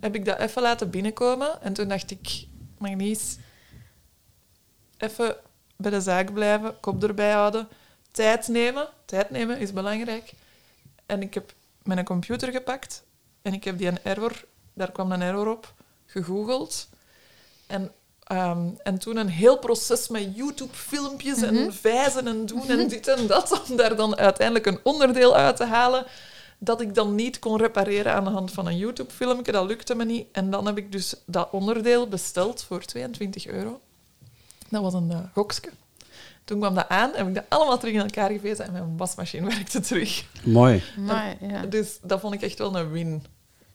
heb ik dat even laten binnenkomen. En toen dacht ik, Marlies, even bij de zaak blijven, kop erbij houden, tijd nemen. Tijd nemen is belangrijk. En ik heb mijn computer gepakt en ik heb die een error, daar kwam een error op, gegoogeld. En, ehm, en toen een heel proces met YouTube-filmpjes Mhm. en vijzen en doen en dit en dat, om daar dan uiteindelijk een onderdeel uit te halen dat ik dan niet kon repareren aan de hand van een YouTube-filmpje. Dat lukte me niet. En dan heb ik dus dat onderdeel besteld voor 22 euro. Dat was een uh, gokske. Toen kwam dat aan, heb ik dat allemaal terug in elkaar gevezen en mijn wasmachine werkte terug. Mooi. Ja. Dus dat vond ik echt wel een win.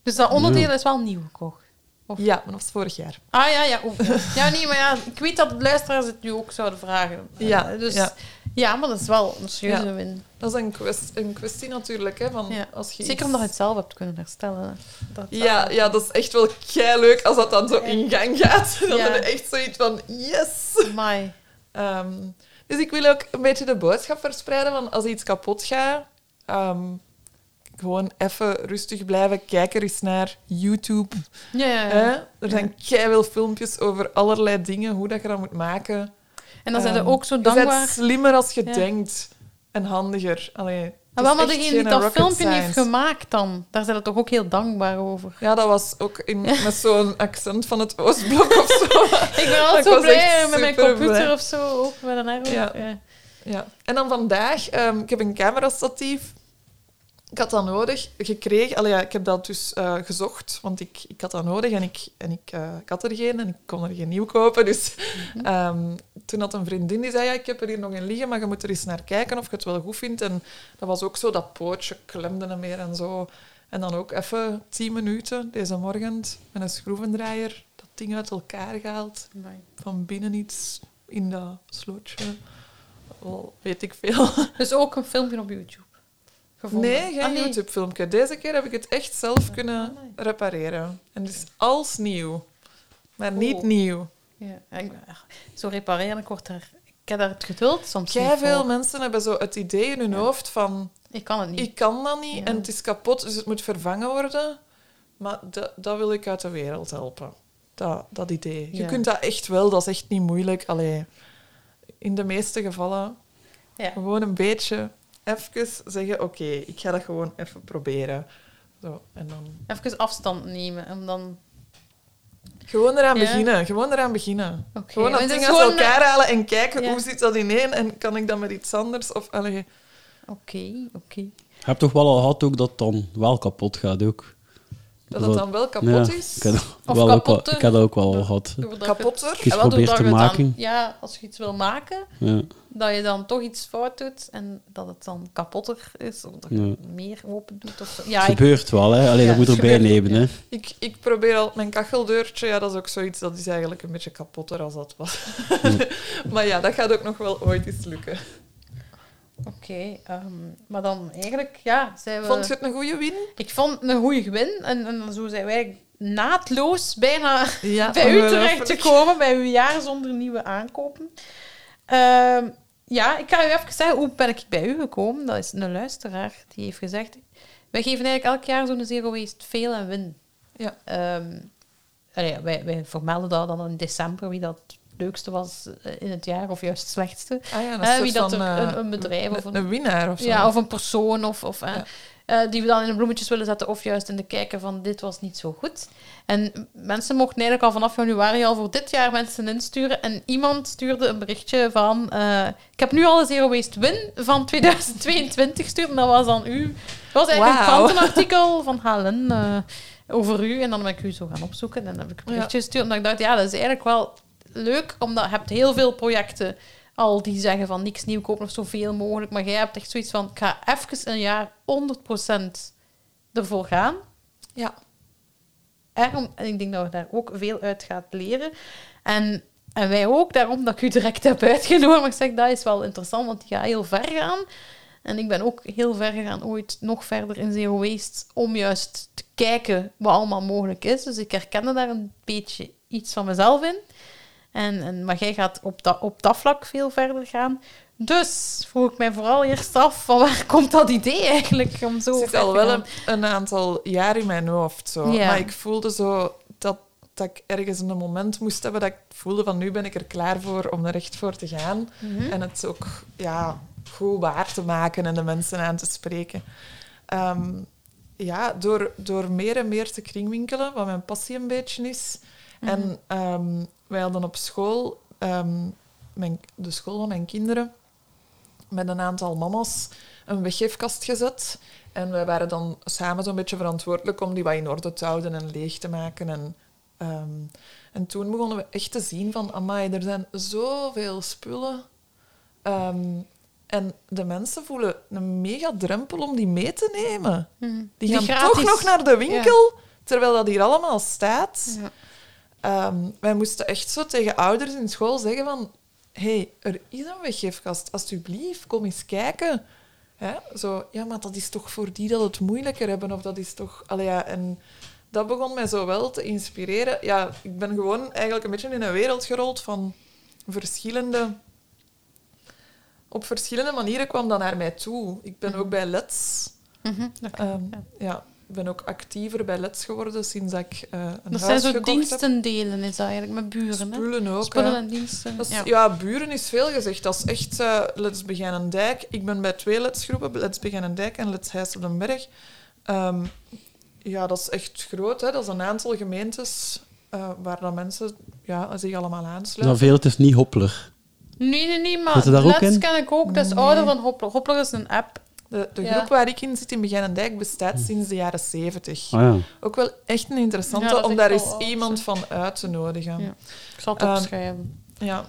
Dus dat onderdeel is wel nieuw gekocht. Of- Ja, maar dat was vorig jaar. Ah ja, ja. ook. ja, nee, maar ja, ik weet dat de luisteraars het nu ook zouden vragen. Ja, Eh, dus, ja. Ja. maar dat is wel een serieuze Ja. win. Dat is een kwestie, een kwestie natuurlijk. Hè, van Ja. als je Zeker iets- omdat je het zelf hebt kunnen herstellen. Dat, Ja, ja, dat is echt wel kei leuk als dat dan zo in gang gaat. Dan Ja. heb je echt zoiets van, yes! Ehm, dus ik wil ook een beetje de boodschap verspreiden van als iets kapot gaat, ehm, gewoon even rustig blijven. Kijk er eens naar YouTube. Ja, ja? Er zijn keiveel filmpjes over allerlei dingen, hoe dat je dat moet maken. En dan zijn ze Ehm, ook zo Je bent dankbaar. slimmer als je Ja. denkt en handiger. Allee, Maar wel, maar degene die dat filmpje heeft gemaakt dan, daar zijn ze toch ook heel dankbaar over. Ja, dat was ook in, met zo'n accent van het Oostblok of zo. Ik ben altijd zo blij met mijn computer of zo, ook met een. Ja. Ja. Ja. En dan vandaag, ehm, ik heb een camerastatief. Ik had dat nodig gekregen. Allee, ja, ik heb dat dus eh, gezocht, want ik, ik had dat nodig en, ik, en ik, eh, ik had er geen en ik kon er geen nieuw kopen. Dus ehm, toen had een vriendin die zei, ja, ik heb er hier nog een liggen, maar je moet er eens naar kijken of je het wel goed vindt. En dat was ook zo, dat pootje klemde hem meer en zo. En dan ook even tien minuten deze morgen met een schroevendraaier dat ding uit elkaar gehaald. Van binnen iets in dat slootje. Wel, weet ik veel. Dus ook een filmpje op YouTube gevonden. Nee, geen Ah. YouTube-filmpje. Deze keer heb ik het echt zelf kunnen Ah, repareren. En het is als nieuw. Maar niet nieuw. Ja, ik, zo repareren, ik, word daar, ik heb daar het geduld soms veel voor. mensen hebben zo het idee in hun Ja. hoofd van... Ik kan het niet. Ik kan dat niet Ja. en het is kapot, dus het moet vervangen worden. Maar dat, dat wil ik uit de wereld helpen. Dat, dat idee. Je kunt dat echt wel, dat is echt niet moeilijk. Allee, in de meeste gevallen Ja. gewoon een beetje even zeggen... Oké, ik ga dat gewoon even proberen. Zo, en dan... Even afstand nemen en dan... Gewoon eraan Ja. beginnen. Gewoon eraan beginnen. Oké. Gewoon dat het ding uit gewoon, elkaar halen en kijken Ja. hoe zit dat ineen en kan ik dat met iets anders? Of, allee, Oké, oké. Je hebt toch wel al gehad ook dat het dan wel kapot gaat ook. Dat het dan wel kapot Ja, is. Ik dat Of wel ook wel, kapotter. ik heb dat ook wel al gehad. Kapotter. Probeert doordat te maken. Dan, ja, als je iets wil maken, Ja, dat je dan toch iets fout doet en dat het dan kapotter is, of dat je Ja. meer open doet. Of zo. Ja, het ik, gebeurt wel, hè. Alleen Ja, dat moet erbij nemen, hè. Ik, ik probeer al mijn kacheldeurtje. Ja, dat is ook zoiets dat is eigenlijk een beetje kapotter als dat was. maar ja, dat gaat ook nog wel ooit eens lukken. Oké, ehm, maar dan eigenlijk, ja, zijn we... Vond je het een goede win? Ik vond het een goede win en, en zo zijn wij naadloos bijna Ja, bij u terecht te komen, bij uw jaar zonder nieuwe aankopen. Ehm, ja, ik ga u even zeggen, hoe ben ik bij u gekomen? Dat is een luisteraar die heeft gezegd... Wij geven eigenlijk elk jaar zo'n zero waste fail en win. Ja. Ehm, allee, wij, wij vermelden dat dan in december, wie dat leukste was eh, in het jaar, of juist het slechtste. Ah ja, Eh, een wie soort dat van, er- eh, een- een bedrijf of een, winnaar of zo. Ja, of een persoon, of, of, eh, Ja. eh, die we dan in de bloemetjes willen zetten, of juist in de kijken van dit was niet zo goed. En mensen mochten eigenlijk al vanaf januari al voor dit jaar mensen insturen. En iemand stuurde een berichtje van... eh, ik heb nu al een Zero Waste Win van 2022 gestuurd. En dat was dan u. Dat was eigenlijk een krantenartikel van Helen eh, over u. En dan ben ik u zo gaan opzoeken. En dan heb ik een berichtje gestuurd. En ik dacht, ja, dat is eigenlijk wel leuk. Omdat je hebt heel veel projecten al die zeggen van niks nieuw kopen of zoveel mogelijk. Maar jij hebt echt zoiets van, ik ga even een jaar 100% ervoor gaan. Ja. En ik denk dat je daar ook veel uit gaat leren. En, en wij ook, daarom dat ik u direct heb uitgenodigd. Maar ik zeg, dat is wel interessant, want die gaat heel ver gaan. En ik ben ook heel ver gegaan, ooit nog verder in Zero Waste, om juist te kijken wat allemaal mogelijk is. Dus ik herkende daar een beetje iets van mezelf in. En, en, maar jij gaat op dat, op dat vlak veel verder gaan. Dus vroeg ik mij vooral eerst af, van waar komt dat idee eigenlijk? Om zo Het zit al wel een, een aantal jaar in mijn hoofd. Zo. Ja. Maar ik voelde zo dat, dat ik ergens een moment moest hebben dat ik voelde van nu ben ik er klaar voor om er echt voor te gaan. Mhm. En het ook ja, goed waar te maken en de mensen aan te spreken. Ehm, ja, door, door meer en meer te kringwinkelen, wat mijn passie een beetje is. Mhm. En ehm, wij hadden op school, ehm, mijn, de school van mijn kinderen, met een aantal mama's een weggeefkast gezet. En wij waren dan samen zo'n beetje verantwoordelijk om die wat in orde te houden en leeg te maken. En, ehm, en toen begonnen we echt te zien van, amai, er zijn zoveel spullen. Ehm, en de mensen voelen een mega drempel om die mee te nemen. Mhm. Die gaan toch nog naar de winkel, terwijl dat hier allemaal staat. Ja. Ehm, wij moesten echt zo tegen ouders in school zeggen van... hey, er is een weggeefkast. Alsjeblieft, kom eens kijken. Hè? Zo, ja, maar dat is toch voor die dat het moeilijker hebben? Of dat is toch... Allee, ja, en dat begon mij zo wel te inspireren. Ja, ik ben gewoon eigenlijk een beetje in een wereld gerold van verschillende... Op verschillende manieren kwam dat naar mij toe. Ik ben ook bij Let's. Mhm. Ehm, ja. ja. Ben ook actiever bij Let's geworden sinds dat ik eh, een Dat huis zijn zo heb. diensten delen, is dat eigenlijk, met buren. Hè? Spullen ook. Spullen hè. en diensten. Is- ja. ja. buren is veel gezegd. Dat is echt eh Let's Beginnen Dijk. Ik ben bij twee Let's-groepen, Let's Beginnen Dijk en Let's Huis op den Berg. Ehm, ja, dat is echt groot. Hè. Dat is een aantal gemeentes eh, waar dan mensen ja, zich allemaal aansluiten. Nou, veel, het is niet Hoppler. Nee, nee, nee, maar Let's ken ik ook. Dat is Nee. ouder dan Hoppler. Hoppler is een app. De, de Ja. groep waar ik in zit in Beginnen Dijk bestaat sinds de jaren zeventig. Ja. Ook wel echt een interessante om daar eens iemand van uit te nodigen. Ja. Ik zal het Ehm, opschrijven. Ja.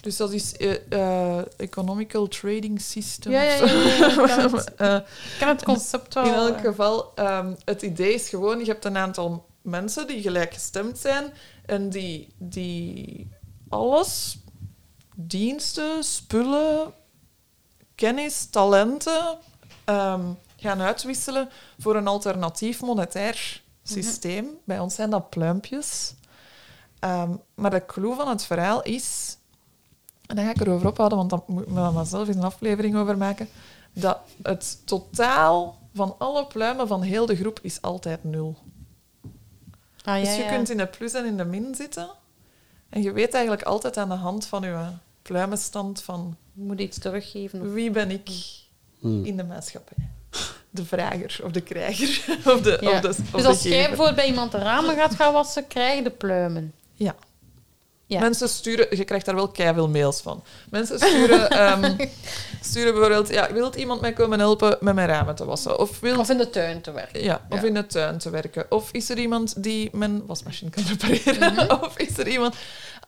Dus dat is eh, eh, Economical Trading System. Ja, ja, ja, ja, ik ken het. Eh, Ik ken het concept wel. in elk geval, ehm, het idee is gewoon, je hebt een aantal mensen die gelijkgestemd zijn en die, die alles, diensten, spullen, kennis, talenten ehm, gaan uitwisselen voor een alternatief monetair systeem. Bij ons zijn dat pluimpjes. Ehm, maar de clue van het verhaal is, en dan ga ik erover ophouden, want dan moet ik me zelf eens een aflevering over maken, dat het totaal van alle pluimen van heel de groep is altijd nul. Ah, ja, dus je ja. kunt in de plus en in de min zitten. En je weet eigenlijk altijd aan de hand van je pluimenstand van Je moet iets teruggeven. of- wie ben ik Hmm. in de maatschappij. De vrager of de krijger of de, Ja. of de, of Dus de als jij bijvoorbeeld bij iemand de ramen gaat gaan wassen, krijg je de pluimen. Ja. Ja. Mensen sturen, je krijgt daar wel keiveel mails van. Mensen sturen, ehm, sturen bijvoorbeeld, ja, wil iemand mij komen helpen met mijn ramen te wassen? Of wil Of in de tuin te werken. Ja, of in de tuin te werken. Of is er iemand die mijn wasmachine kan repareren? Mhm. Of is er iemand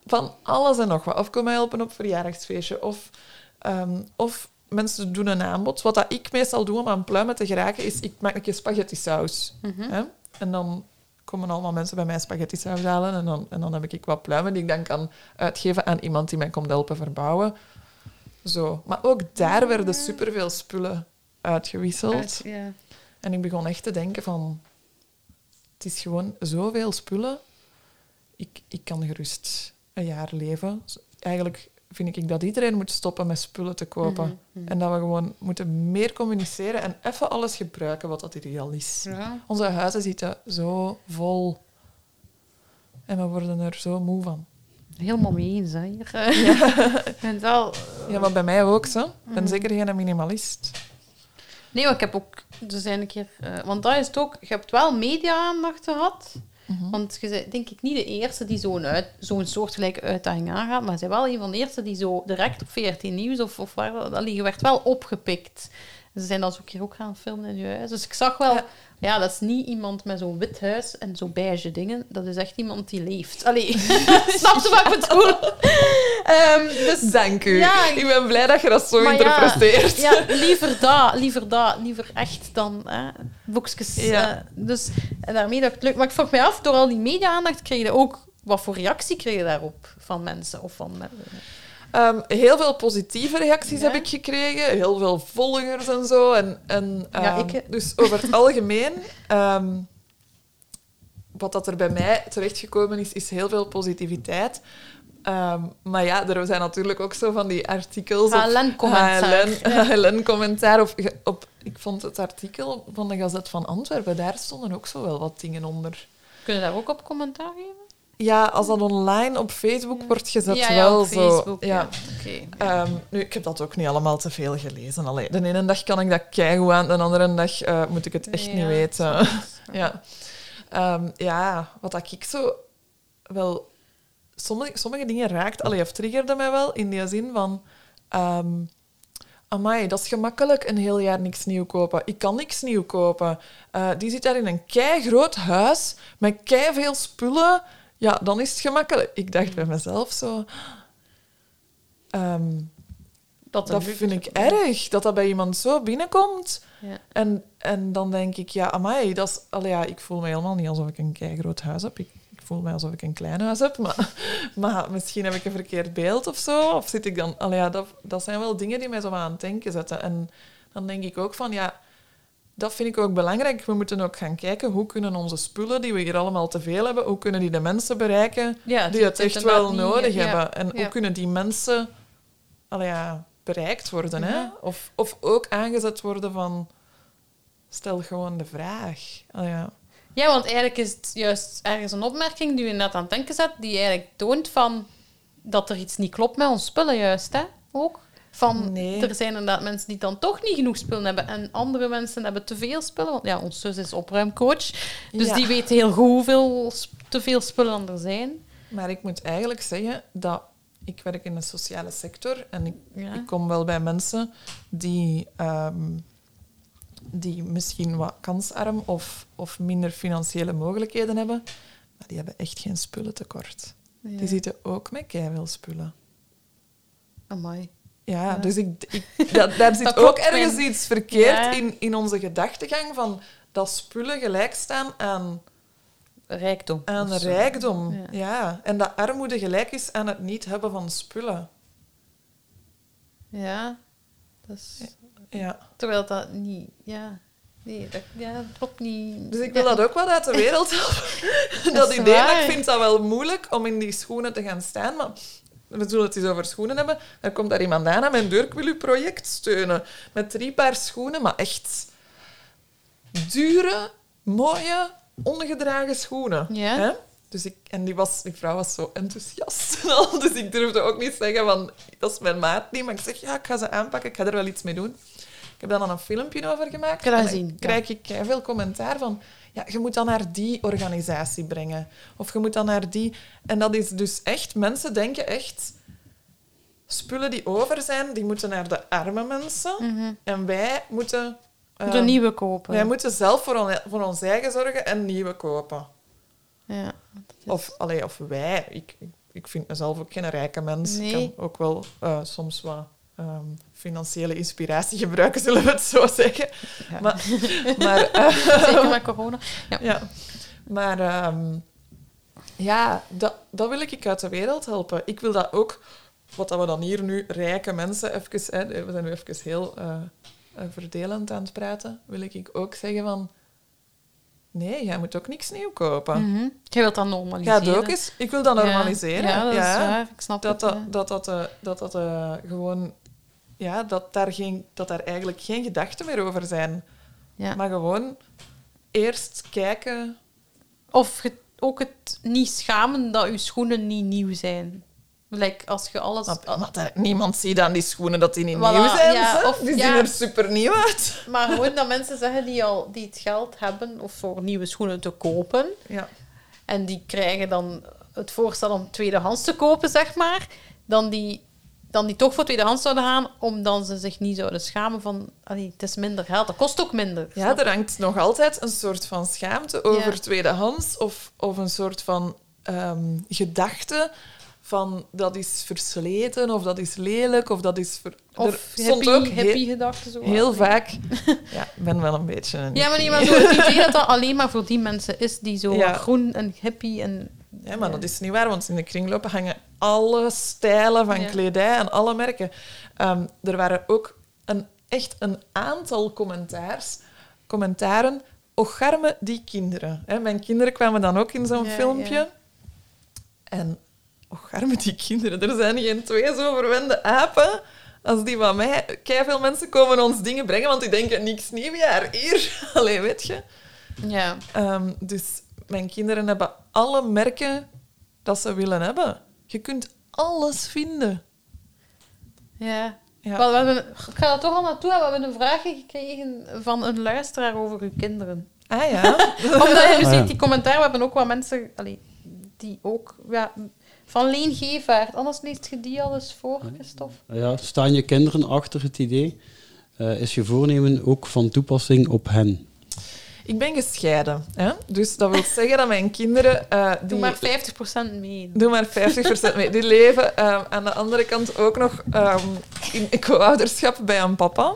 van alles en nog wat? Of kom mij helpen op verjaardagsfeestje? Of, ehm, of mensen doen een aanbod. Wat dat ik meestal doe om aan pluimen te geraken, is ik maak een keer spaghetti saus. Mhm. Hè? En dan komen allemaal mensen bij mij spaghetti saus halen. En dan, en dan heb ik wat pluimen die ik dan kan uitgeven aan iemand die mij komt helpen verbouwen. Zo. Maar ook daar werden superveel spullen uitgewisseld. Uit- ja. En ik begon echt te denken van... Het is gewoon zoveel spullen. Ik, ik kan gerust een jaar leven. Eigenlijk vind ik dat iedereen moet stoppen met spullen te kopen. Mhm, mhm. En dat we gewoon moeten meer communiceren en even alles gebruiken wat dat ideaal is. Ja. Onze huizen zitten zo vol. En we worden er zo moe van. Helemaal mee eens, hè, vind het wel... Ja, maar bij mij ook, zo. Ik ben Mhm. zeker geen minimalist. Nee, ik heb ook... Dus een keer... eh, want dat is het ook... Je hebt wel media-aandacht gehad. Mhm. Want je bent denk ik niet de eerste die zo'n uit- soortgelijke uitdaging aangaat, maar ze wel een van de eerste die zo direct op 14 Nieuws of, of waar, dat je werd wel opgepikt. Ze zijn dat zo een keer ook gaan filmen in je huis. Dus ik zag wel, ja, Ja. dat is niet iemand met zo'n wit huis en zo beige dingen. Dat is echt iemand die leeft. Allee, snap je wat ik bedoel? Ehm, dus, Dank u. Ja, ik ben blij dat je dat zo ja, interpreteert. Ja, liever dat, liever dat, liever echt dan hè, boekjes. Eh, dus en daarmee dat het lukt. Maar ik vroeg me af, door al die media-aandacht kreeg je ook... Wat voor reactie kreeg je daarop van mensen? Of van, men- Ehm, heel veel positieve reacties Ja. heb ik gekregen. Heel veel volgers en zo. En, en, Ja, ehm, ik, eh. Dus over het algemeen... ehm, wat dat er bij mij terechtgekomen is, is heel veel positiviteit. Ehm, maar ja, er zijn natuurlijk ook zo van die artikels HLN-commentaar. HLN-commentaar. Of, ge- op, ik vond het artikel van de Gazet van Antwerpen, daar stonden ook zo wel wat dingen onder. Kun je daar ook op commentaar geven? Ja, als dat online op Facebook wordt gezet, ja, ja, wel op zo. Facebook. Ja. ja. Oké. Ehm, nu, ik heb dat ook niet allemaal te veel gelezen. Allee, de ene dag kan ik dat keigoed aan, de andere dag eh, moet ik het echt Ja, niet weten. ja. Ehm, ja, wat dat ik zo wel... Sommige, sommige dingen raakt, allee, of triggerde mij wel, in die zin van... ehm amai, dat is gemakkelijk een heel jaar niks nieuw kopen. Ik kan niks nieuw kopen. Eh, die zit daar in een kei groot huis met kei veel spullen. Ja, dan is het gemakkelijk. Ik dacht bij mezelf zo... ehm, Dat, dat vind ik erg, dat dat bij iemand zo binnenkomt. Ja. En, en dan denk ik, ja, amai, dat is... Allee, ja, ik voel me helemaal niet alsof ik een keigroot huis heb. Ik, ik voel me alsof ik een klein huis heb, maar, maar misschien heb ik een verkeerd beeld of zo. Of zit ik dan... Allee, ja, dat, dat zijn wel dingen die mij zo aan het denken zetten. En dan denk ik ook van, ja, dat vind ik ook belangrijk. We moeten ook gaan kijken, hoe kunnen onze spullen, die we hier allemaal te veel hebben, hoe kunnen die de mensen bereiken Ja, die het echt wel niet- nodig ja, hebben. En ja. hoe kunnen die mensen bereikt worden? Hè? Of, of ook aangezet worden van... stel gewoon de vraag. Ja. Ja, want eigenlijk is het juist ergens een opmerking die je net aan het denken zet, die eigenlijk toont van dat er iets niet klopt met ons spullen, juist, hè? Ook. Van, Nee. er zijn inderdaad mensen die dan toch niet genoeg spullen hebben en andere mensen hebben te veel spullen. Want ja, ons zus is opruimcoach, dus Ja. die weet heel goed hoeveel te veel spullen er zijn. Maar ik moet eigenlijk zeggen dat ik werk in de sociale sector en ik, Ja. ik kom wel bij mensen die, ehm, die misschien wat kansarm of, of minder financiële mogelijkheden hebben, maar die hebben echt geen spullen tekort. Ja. Die zitten ook met keiveel spullen. Amai. Ja, dus ik, ik, dat, daar zit Dat ook ergens mijn- iets verkeerd in, in onze gedachtegang van dat spullen gelijk staan aan, Rijkdom. aan rijkdom. Ja. Ja. En dat armoede gelijk is aan het niet hebben van spullen. Ja. Dat is... Ja. Terwijl dat niet... Ja. Nee, dat, ja, dat klopt niet. Dus ik wil dat ook wat uit de wereld helpen. dat idee, waar. ik vind dat wel moeilijk om in die schoenen te gaan staan. Maar we zullen het eens over schoenen hebben. Er komt daar iemand aan mijn deur. Ik wil uw project steunen. Met drie paar schoenen, maar echt dure, mooie, ongedragen schoenen. Ja. Hè? Dus ik, en die, was, die vrouw was zo enthousiast. en al, Dus ik durfde ook niet zeggen van, dat is mijn maat niet. Maar ik zeg, ja, ik ga ze aanpakken. Ik ga er wel iets mee doen. Ik heb daar dan een filmpje over gemaakt. Ik En dan gezien, ja. krijg ik veel commentaar van... Ja, je moet dan naar die organisatie brengen. Of je moet dan naar die... En dat is dus echt... Mensen denken echt... Spullen die over zijn, die moeten naar de arme mensen. Mhm. En wij moeten... De nieuwe kopen. Wij moeten zelf voor, on, voor ons eigen zorgen en nieuwe kopen. Ja. is- Of, allee, of wij. Ik, ik, ik vind mezelf ook geen rijke mens. Nee. Ik kan ook wel eh, soms wat ehm, financiële inspiratie gebruiken, zullen we het zo zeggen. Ja. Maar, maar, eh, Zeker met corona. Ja. ja. maar ehm, ja, dat, dat wil ik uit de wereld helpen. Ik wil dat ook, wat dat we dan hier nu rijke mensen even, hè, we zijn nu even heel eh, verdelend aan het praten, wil ik ook zeggen van, nee, jij moet ook niks nieuw kopen. Mhm. Jij wilt dat normaliseren. het ook eens. Ik wil dat normaliseren. Ja, dat is waar. Ik snap Dat het. dat, ja. dat, dat, dat, dat eh, gewoon... Ja, dat daar, geen, dat daar eigenlijk geen gedachten meer over zijn. Ja. Maar gewoon eerst kijken... Of ook het niet schamen dat je schoenen niet nieuw zijn. Like, als je alles... Maar, maar daar- niemand ziet aan die schoenen dat die niet Voilà, nieuw zijn. ja, hè. of- die ja. zien er super nieuw uit. Maar gewoon dat mensen zeggen die, al, die het geld hebben of voor nieuwe schoenen te kopen. Ja. En die krijgen dan het voorstel om tweedehands te kopen, zeg maar. Dan die, dan die toch voor tweedehands zouden gaan, omdat ze zich niet zouden schamen van... Allee, het is minder geld, dat kost ook minder. ja, er hangt nog altijd een soort van schaamte over Ja. tweedehands. Of, of een soort van ehm, gedachte van dat is versleten, of dat is lelijk, of dat is... Ver... Of er hippie, ook hippie gedachten. Zo. Heel vaak. Ja, ik ben wel een beetje een. Ja, maar niet maar zo het idee dat dat alleen maar voor die mensen is die zo Ja. groen en hippie en... Maar dat is niet waar, want in de kringlopen hangen alle stijlen van Ja. kledij en alle merken. Ehm, er waren ook een, echt een aantal commentaars, commentaren. Ocharme die kinderen. Hè, mijn kinderen kwamen dan ook in zo'n Ja, filmpje. En ocharme die kinderen. Er zijn geen twee zo verwende apen als die van mij. veel mensen komen ons dingen brengen, want die denken niks nieuwjaar hier. Allee, weet je. Ja. Ehm, dus mijn kinderen hebben alle merken dat ze willen hebben. Je kunt alles vinden. Ja. Ja. Wel, we hebben, ik ga er toch al naartoe. We hebben een vraagje gekregen van een luisteraar over uw kinderen. Ah ja. Omdat je ja. ziet, die commentaar, we hebben ook wat mensen allee, die ook... Ja, van Leen Gevaert. Anders leest je die al eens voor, Christophe. Ja, staan je kinderen achter het idee? Eh, is je voornemen ook van toepassing op hen? Ik ben gescheiden. Hè? Dus dat wil zeggen dat mijn kinderen... eh, die, Doe maar 50% mee. Doe maar 50% mee. Die leven ehm, aan de andere kant ook nog ehm, in co-ouderschap bij een papa.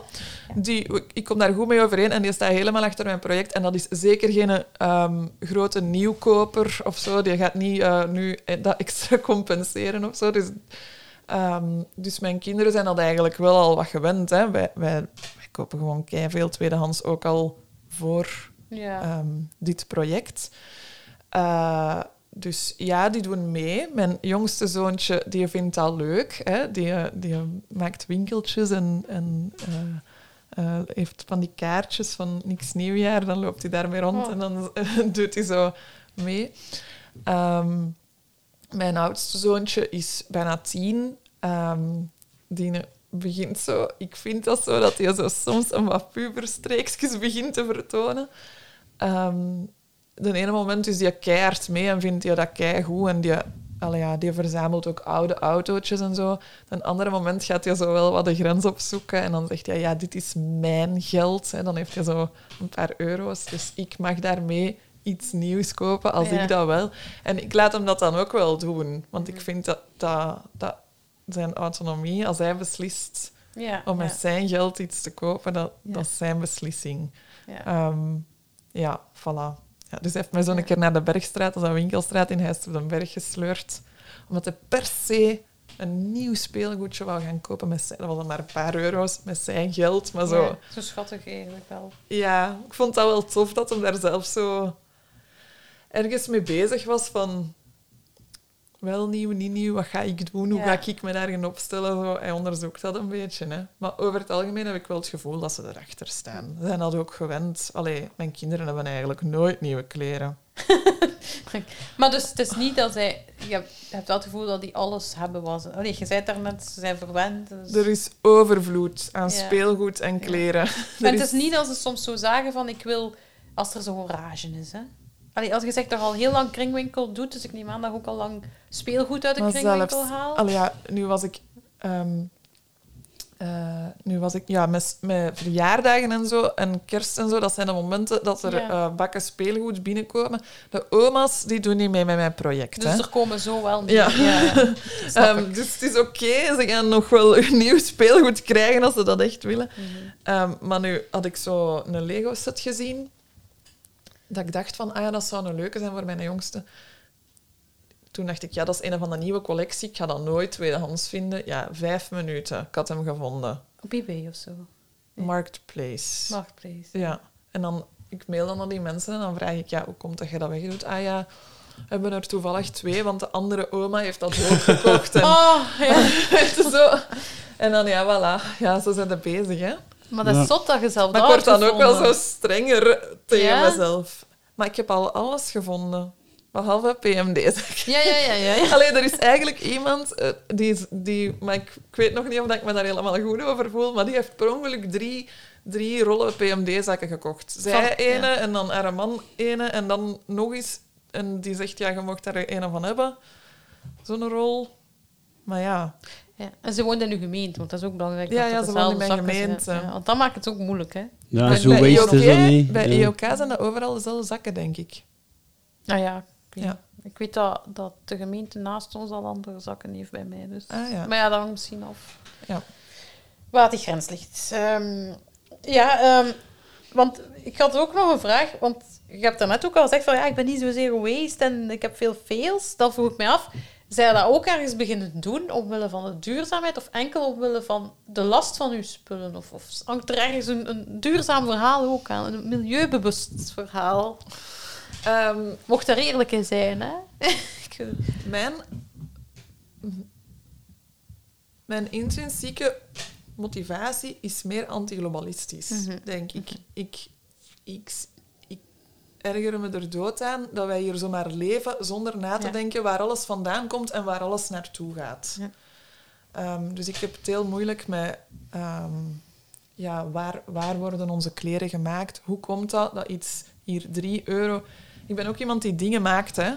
Die, ik kom daar goed mee overeen en die staat helemaal achter mijn project. En dat is zeker geen ehm, grote nieuwkoper of zo. Die gaat niet eh, nu dat extra compenseren of zo. Dus, dus mijn kinderen zijn dat eigenlijk wel al wat gewend. Hè. Wij, wij, wij kopen gewoon veel tweedehands ook al voor Ja. ehm, dit project. Eh, dus ja, die doen mee. Mijn jongste zoontje die vindt dat leuk. Hè? Die, eh, die maakt winkeltjes en, en eh, heeft van die kaartjes van niks nieuwjaar. Dan loopt hij daarmee rond Oh. en dan doet hij zo mee. Ehm, mijn oudste zoontje is bijna tien. Ehm, die begint zo... Ik vind dat zo, dat hij zo soms een wat puberstreekjes begint te vertonen. Ehm de ene moment is hij keihard mee en vindt hij dat keigoed. En die, ja, die verzamelt ook oude autootjes en zo. Een andere moment gaat hij zo wel wat de grens opzoeken. En dan zegt hij, ja, dit is mijn geld. Hè. Dan heeft hij zo een paar euro's. Dus ik mag daarmee iets nieuws kopen als Ja. ik dat wel. En ik laat hem dat dan ook wel doen. Want ik vind dat, dat, dat zijn autonomie, als hij beslist Ja, om met zijn geld iets te kopen, dat, dat is zijn beslissing. ja. Ja, voilà. Ja, dus hij heeft mij zo een keer naar de Bergstraat, dat is een winkelstraat in Huis op den Berg, gesleurd. Omdat hij per se een nieuw speelgoedje wou gaan kopen. Met zijn, dat was dan maar een paar euro's met zijn geld. Maar zo, Ja, zo schattig eigenlijk wel. ja, ik vond dat wel tof dat hem daar zelf zo ergens mee bezig was van... Wel nieuw, niet nieuw, wat ga ik doen? Hoe Ja. ga ik me daarin opstellen? Zo, hij onderzoekt dat een beetje. Hè. Maar over het algemeen heb ik wel het gevoel dat ze erachter staan. Ze zijn dat ook gewend. Allee, mijn kinderen hebben eigenlijk nooit nieuwe kleren. Maar dus het is niet dat zij... Je hebt, wel het gevoel dat die alles hebben wat ze... Allee, je zei het daarnet, ze zijn verwend. dus- Er is overvloed aan Ja. speelgoed en kleren. En Er het is- is niet dat ze soms zo zagen van ik wil... Als er zo'n rage is, hè. Allee, als je zegt dat je al heel lang kringwinkel doet, dus ik neem aan dat je ook al lang speelgoed uit de Maar kringwinkel zelfs- haalt. Allee, ja, nu was ik... eh, nu was ik... Ja, met, met verjaardagen en zo en kerst en zo, dat zijn de momenten dat er Ja. eh, bakken speelgoed binnenkomen. De oma's, die doen niet mee met mijn project. Dus hè. er komen zo wel niet. Ja. ja, ja. Snap Ehm, dus het is oké, ze gaan nog wel nieuw speelgoed krijgen als ze dat echt willen. Mhm. Ehm, maar nu had ik zo een Lego-set gezien. Dat ik dacht van, ah ja, dat zou een leuke zijn voor mijn jongste. Toen dacht ik, ja, dat is een van de nieuwe collectie. Ik ga dat nooit tweedehands vinden. Ja, vijf minuten. Ik had hem gevonden. Op eBay of zo. Marketplace. Marketplace. Ja. En dan, ik mail dan naar die mensen en dan vraag ik, ja, hoe komt dat je dat wegdoet? Ah ja, we hebben er toevallig twee, want de andere oma heeft dat ook gekocht. En, Oh, ja. zo. en dan, ja, voilà. Ja, zo zijn ze bezig, hè. Maar dat is zot dat je zelf Maar ik word dan ook wel zo strenger tegen Ja? mezelf. Maar ik heb al alles gevonden. Behalve PMD's. Ja, ja, ja, ja. ja. Allee, er is eigenlijk iemand eh, die, die... Maar ik, ik weet nog niet of ik me daar helemaal goed over voel. Maar die heeft per ongeluk drie, drie rollen PMD-zakken gekocht. Zij Van- ene ja. en dan haar man ene. En dan nog eens... En die zegt, ja, je mocht daar een van hebben. Zo'n rol. Maar ja... Ja, en ze woont in uw gemeente, want dat is ook belangrijk. Ja, dat ja, ze woont in mijn gemeente. Ja, want dat maakt het ook moeilijk, hè? Ja, bij, zo bij waste is dat EOK niet. Bij ja. EOK zijn dat overal dezelfde zakken, denk ik. Nou ja, ik weet, Ja. ik weet dat, dat de gemeente naast ons al andere zakken heeft bij mij. Dus. Ah, ja. Maar ja, dat hangt misschien af Ja. waar die grens ligt. Ehm, ja, ehm, want ik had ook nog een vraag, want je hebt daarnet ook al gezegd van ja, ik ben niet zozeer waste en ik heb veel fails. Dat vroeg ik mij af. Zij dat ook ergens beginnen doen omwille van de duurzaamheid of enkel omwille van de last van uw spullen? Of, of hangt er ergens een, een duurzaam verhaal ook aan, een milieubewust verhaal? Ehm, Mocht er eerlijk in zijn, hè? Mijn, mijn intrinsieke motivatie is meer antiglobalistisch, Mhm. denk ik. ik. Ik ik erger me er dood aan dat wij hier zomaar leven zonder na te Ja. denken waar alles vandaan komt en waar alles naartoe gaat. Ja. Ehm, dus ik heb het heel moeilijk met... ehm, ja, waar, waar worden onze kleren gemaakt? Hoe komt dat dat iets hier 3 euro... Ik ben ook iemand die dingen maakt, hè.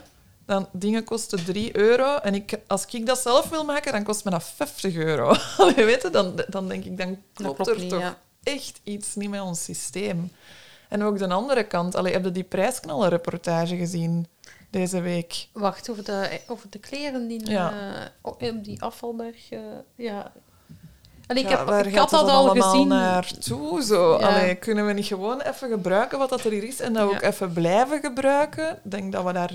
Dan, dingen kosten 3 euro en ik, als ik dat zelf wil maken, dan kost me dat 50 euro. Weet je, dan, dan denk ik, dan klopt, klopt er niet, toch ja. echt iets niet met ons systeem. En ook de andere kant. Allee, heb je die prijsknallenreportage gezien deze week? Wacht, over de, over de kleren die Ja. eh, op die afvalberg... eh, ja. Ik, Ja, heb, waar ik had dat al gezien. naartoe? Zo? Ja. Allee, kunnen we niet gewoon even gebruiken wat dat er hier is en dat ook even blijven gebruiken? Ik denk dat we daar...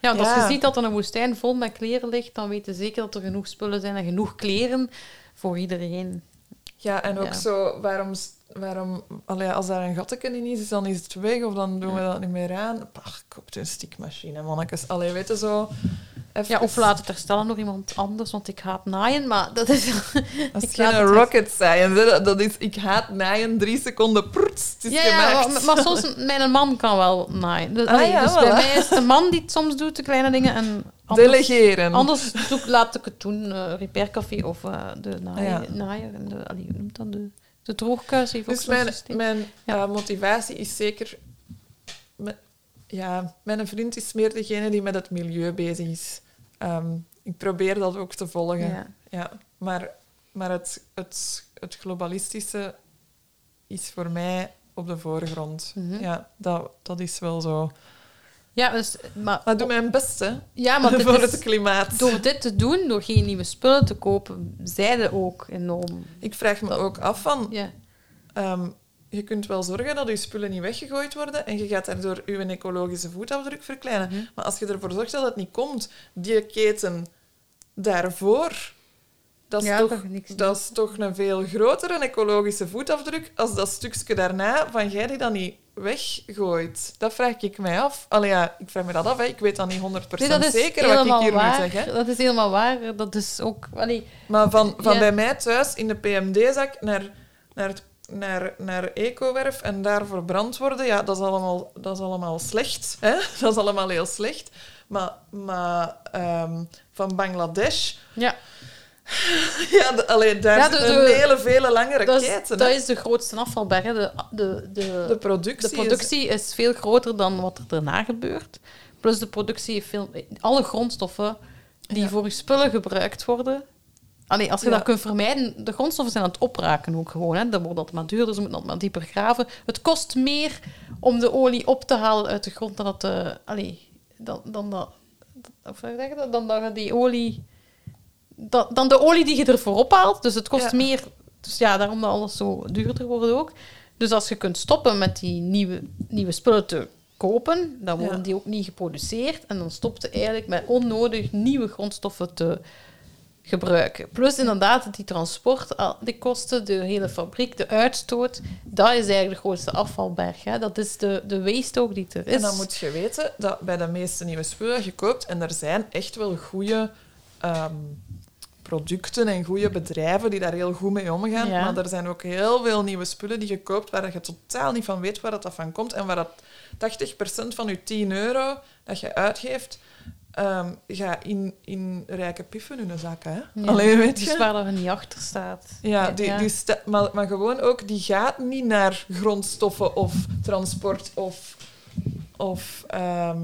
Ja, want als je ziet dat er een woestijn vol met kleren ligt, dan weet je zeker dat er genoeg spullen zijn en genoeg kleren voor iedereen. Ja, en ook zo, waarom... waarom allee, als daar een gatteken in is, dan is het weg of dan doen we dat niet meer aan. Pach, koop een stikmachine, mannetjes. Allee, weet je zo... even... Ja, of laat het herstellen door iemand anders, want ik haat naaien, maar dat is... Dat is geen rocket science. hè. Dat- Dat is, ik haat naaien, drie seconden, prrts, het is Ja, ja gemaakt. maar, maar soms, mijn man kan wel naaien. Dus, Ah, allee, ja, dus voilà. bij mij is de man die het soms doet, de kleine dingen, en anders, Delegeren. anders doe, ik- laat ik het doen, eh repaircafé of eh, de naaier, Ja. naaier en de, allee, hoe noemt dat, de, de heeft ook Dus zo'n mijn, systeem. mijn Ja. motivatie is zeker... ja, mijn vriend is meer degene die met het milieu bezig is. Ehm, ik probeer dat ook te volgen. Ja. Ja, maar, maar het, het, het globalistische is voor mij op de voorgrond. Mhm. Ja, dat, dat is wel zo. Ja, dus, maar, Maar doe mijn best, hè, ja, maar voor is- het klimaat. door dit te doen, door geen nieuwe spullen te kopen, zijde ook enorm. Ik vraag me Dat- ook af van... Ja. ehm, je kunt wel zorgen dat je spullen niet weggegooid worden en je gaat daardoor je ecologische voetafdruk verkleinen. Mhm. Maar als je ervoor zorgt dat het niet komt, die keten daarvoor, dat is, Ja, toch, dat je niks dat is toch een veel grotere ecologische voetafdruk als dat stukje daarna van jij die dat niet weggooit. Dat vraag ik mij af. Allee, ja, ik vraag me dat af. Hè. Ik weet dat niet 100% Nee, dat is zeker wat ik hier waar. nu zeg. Hè. Dat is helemaal waar. Dat is ook... Allee, Maar van, van Ja. bij mij thuis in de PMD-zak naar, naar, naar, naar Ecowerf en daar verbrand worden, ja, dat is allemaal, dat is allemaal slecht. Hè? Dat is allemaal heel slecht. Maar, maar ehm, van Bangladesh, ja, ja, de, allee, daar Ja, de- de- hele, vele langere keten. dat is de grootste afvalberg. De, de, de, de productie, de productie is... veel groter dan wat er daarna gebeurt. Plus de productie veel... Alle grondstoffen die Ja. voor je spullen gebruikt worden... Allee, als je Ja. dat kunt vermijden... De grondstoffen zijn aan het opraken ook gewoon. Hè. Dan wordt dat maar duurder, ze moeten dat maar dieper graven. Het kost meer om de olie op te halen uit de grond dan dat... eh, allee, dan, dan dat... Of hoe zeg je dat? Dan dat je die olie... Dan, dan de olie die je ervoor ophaalt. Dus het kost Ja. meer... Dus ja, daarom dat alles zo duurder wordt ook. Dus als je kunt stoppen met die nieuwe, nieuwe spullen te kopen, dan worden Ja. die ook niet geproduceerd. En dan stopt je eigenlijk met onnodig nieuwe grondstoffen te gebruiken. Plus inderdaad, die transport, die kosten, de hele fabriek, de uitstoot, dat is eigenlijk de grootste afvalberg. Hè. Dat is de, de waste ook die er is. En dan moet je weten dat bij de meeste nieuwe spullen je koopt, en er zijn echt wel goede ehm, producten en goede bedrijven die daar heel goed mee omgaan. Ja. Maar er zijn ook heel veel nieuwe spullen die je koopt waar je totaal niet van weet waar dat van komt en waar dat 80% van je 10 euro dat je uitgeeft, ehm gaat in, in rijke piffen in een zak. Hè? Ja. Alleen weet Dus je. waar dat er niet achter staat. Ja, die, Die sta- maar, maar gewoon ook, die gaat niet naar grondstoffen of transport of, of, ehm,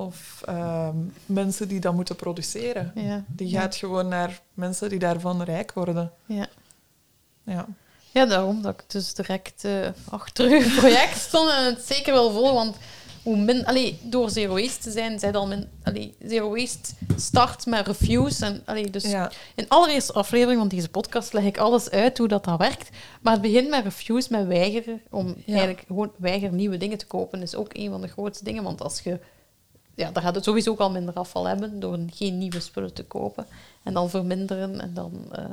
of ehm, mensen die dat moeten produceren. Ja. Die Ja. gaat gewoon naar mensen die daarvan rijk worden. Ja. Ja. Ja, daarom dat ik dus direct eh, achter uw project stond en het zeker wil volgen. Want hoe min, allee, door zero waste te zijn, zij al min, allee, zero waste start met reviews. En, allee, dus ja. in de allereerste aflevering van deze podcast leg ik alles uit hoe dat, dat werkt. Maar het begint met reviews, met weigeren. Om eigenlijk gewoon weigeren nieuwe dingen te kopen, is ook een van de grootste dingen. Want als je... Ja, dan gaat het sowieso ook al minder afval hebben door geen nieuwe spullen te kopen. En dan verminderen en dan eh,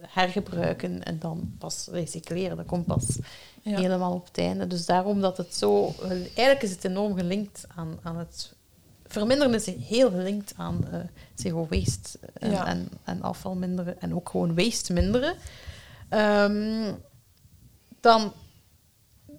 hergebruiken en dan pas recycleren. Dat komt pas Ja. helemaal op het einde. Dus daarom dat het zo... Eigenlijk is het enorm gelinkt aan, aan het... Verminderen is heel gelinkt aan eh zero waste en, Ja. en, en afval minderen. En ook gewoon waste minderen. Ehm, dan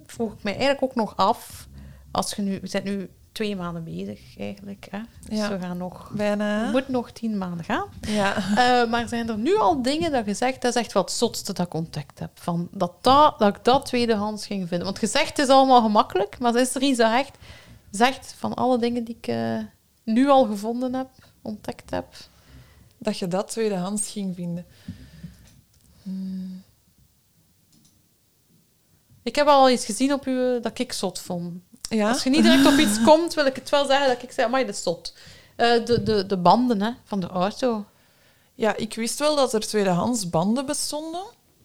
vroeg ik mij eigenlijk ook nog af... Als je nu... We zijn nu twee maanden bezig eigenlijk. Hè? Dus Ja. we gaan nog... Bijna. Het moet nog tien maanden gaan. Ja. Eh, maar zijn er nu al dingen dat je zegt, dat is echt wel het zotste dat ik ontdekt heb. Van dat, dat, dat ik dat tweedehands ging vinden. Want gezegd is allemaal gemakkelijk, maar is er iets dat echt zegt van alle dingen die ik eh, nu al gevonden heb, ontdekt heb? Dat je dat tweedehands ging vinden. Ik heb al iets gezien op u dat ik zot vond. Ja? Als je niet direct op iets komt, wil ik het wel zeggen dat ik zeg, maar dat is zot. Eh, de, de, de banden hè, van de auto. Ja, ik wist wel dat er tweedehands banden bestonden.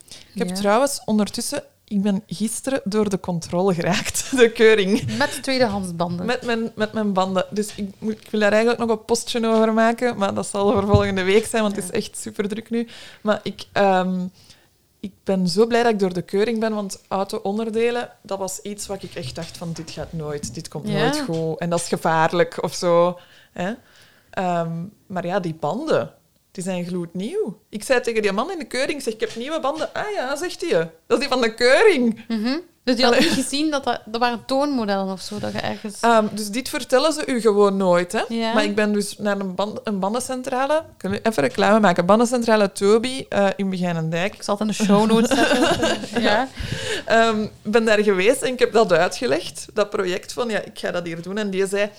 Ik heb Ja. trouwens ondertussen... Ik ben gisteren door de controle geraakt, de keuring. Met tweedehands banden. Met mijn, met mijn banden. Dus ik, ik wil daar eigenlijk nog een postje over maken, maar dat zal voor volgende week zijn, want het is echt super druk nu. Maar ik, ehm, ik ben zo blij dat ik door de keuring ben, want auto-onderdelen, dat was iets wat ik echt dacht van, dit gaat nooit, dit komt Ja. nooit goed. En dat is gevaarlijk of zo. Hè? Ehm, maar ja, die banden, die zijn gloednieuw. Ik zei tegen die man in de keuring, zeg, ik heb nieuwe banden. Ah ja, zegt hij. Dat is die van de keuring. Mhm. Dus je had niet gezien dat dat, dat waren toonmodellen of zo, dat je ergens... Ehm, dus dit vertellen ze u gewoon nooit. Hè? Ja. Maar ik ben dus naar een, band, een bandencentrale. Kunnen we even reclame maken? Bandencentrale Toby eh, in Begijnendijk. Ik zal het in de show notes zetten. ja. Ehm, ben daar geweest en ik heb dat uitgelegd, dat project van ja, ik ga dat hier doen. En die zei,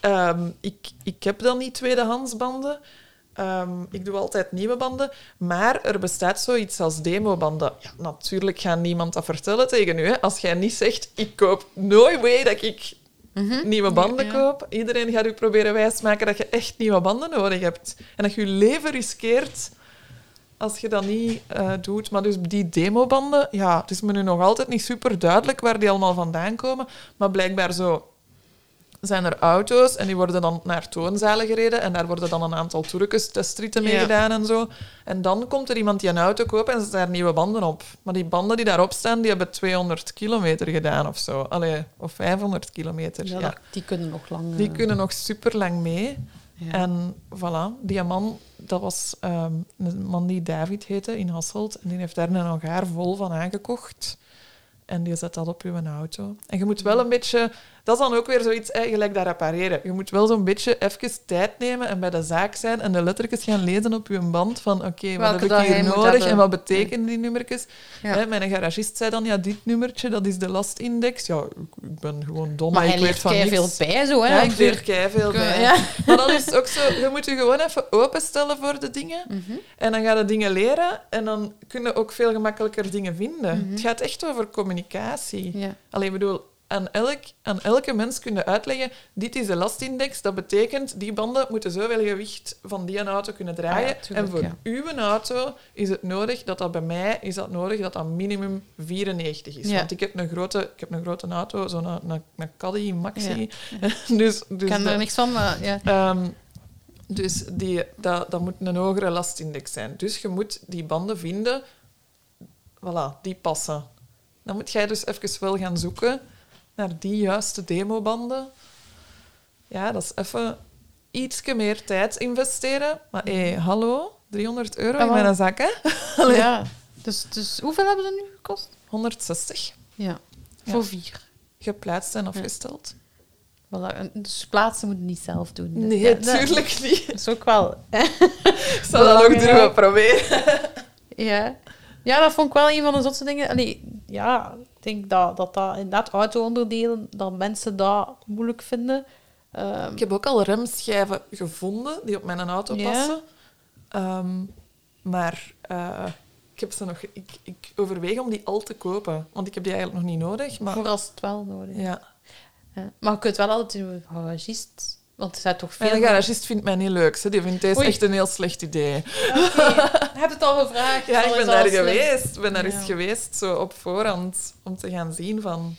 ehm, ik, ik heb dan niet tweedehands banden. Ehm, ik doe altijd nieuwe banden, maar er bestaat zoiets als demobanden. Ja, natuurlijk gaat niemand dat vertellen tegen u. Hè. Als jij niet zegt, ik koop nooit way dat ik nieuwe banden Ja. koop. Iedereen gaat u proberen wijsmaken dat je echt nieuwe banden nodig hebt. En dat je je leven riskeert als je dat niet eh, doet. Maar dus die demobanden, ja, het is me nu nog altijd niet super duidelijk waar die allemaal vandaan komen. Maar blijkbaar zo zijn er auto's en die worden dan naar toonzalen gereden en daar worden dan een aantal toerkes testritten mee Ja. gedaan en zo. En dan komt er iemand die een auto koopt en zet daar nieuwe banden op. Maar die banden die daarop staan, die hebben 200 kilometer gedaan of zo. Allee, of 500 kilometer. Ja, Ja, die kunnen nog lang... Die eh, kunnen nog super lang mee. ja. En voilà, die man, dat was ehm, een man die David heette in Hasselt. En die heeft daar een hangaar vol van aangekocht. En die zet dat op uw auto. En je moet wel een beetje... Dat is dan ook weer zoiets, eh, gelijk dat repareren. Je moet wel zo'n beetje even tijd nemen en bij de zaak zijn en de lettertjes gaan lezen op uw band van oké, wat Welke heb ik hier nodig en wat betekenen die nummertjes? Ja. Mijn garagist zei dan, ja, dit nummertje, dat is de lastindex. Ja, ik, ben gewoon dom, Maar ik weet van niks. veel bij, zo, hè. Ja, ik leer er- keiveel bij. Ja. Maar dan is ook zo, je moet je gewoon even openstellen voor de dingen. Mhm. En dan ga je dingen leren en dan kun je ook veel gemakkelijker dingen vinden. Mhm. Het gaat echt over communicatie. Ja. Alleen, ik bedoel, aan, elk, aan elke mens kun je uitleggen, dit is de lastindex, dat betekent, die banden moeten zoveel gewicht van die auto kunnen draaien. Ah ja, tuurlijk, en voor ja. uw auto is het nodig, dat dat bij mij is dat nodig, dat dat minimum 94 is. Ja. Want ik heb een grote, ik heb een grote auto, zo'n een, een, een Caddy Maxi. dus, dus Ik ken dat- er niks van, maar ja. Ehm, dus die, dat, dat moet een hogere lastindex zijn. Dus je moet die banden vinden, voilà, die passen. Dan moet jij dus even wel gaan zoeken naar die juiste demobanden. Ja, dat is even ietsje meer tijd investeren. Maar hé, hallo, 300 euro in Ah, mijn zak, hè? ja. Dus, dus hoeveel hebben ze nu gekost? 160. Ja. Ja. Voor vier. Geplaatst en afgesteld. Voilà. en Dus plaatsen moet je niet zelf doen. Dus Nee, ja, dat- tuurlijk niet. Dat is ook wel... Ik zal dat Belangrijk. durven proberen. Ja. ja, dat vond ik wel een van de zotste dingen. Allee, ja, ik denk dat dat, dat inderdaad auto-onderdelen, dat mensen dat moeilijk vinden. Ehm, Ik heb ook al remschijven gevonden die op mijn auto passen. Ehm, maar eh, ik, heb ze nog, ik, ik overweeg om die al te kopen. Want ik heb die eigenlijk nog niet nodig. Maar, voor als het wel nodig is. ja. Ja. Maar je kunt wel altijd een garagist... Want er zijn toch veel... Mijn garagist vindt mij niet leuk. Ze. Die vindt deze Oei. echt een heel slecht idee. Heb het al gevraagd? Ja, ik ben daar slecht. geweest. Ik ben daar Ja. eens geweest, zo op voorhand, om te gaan zien van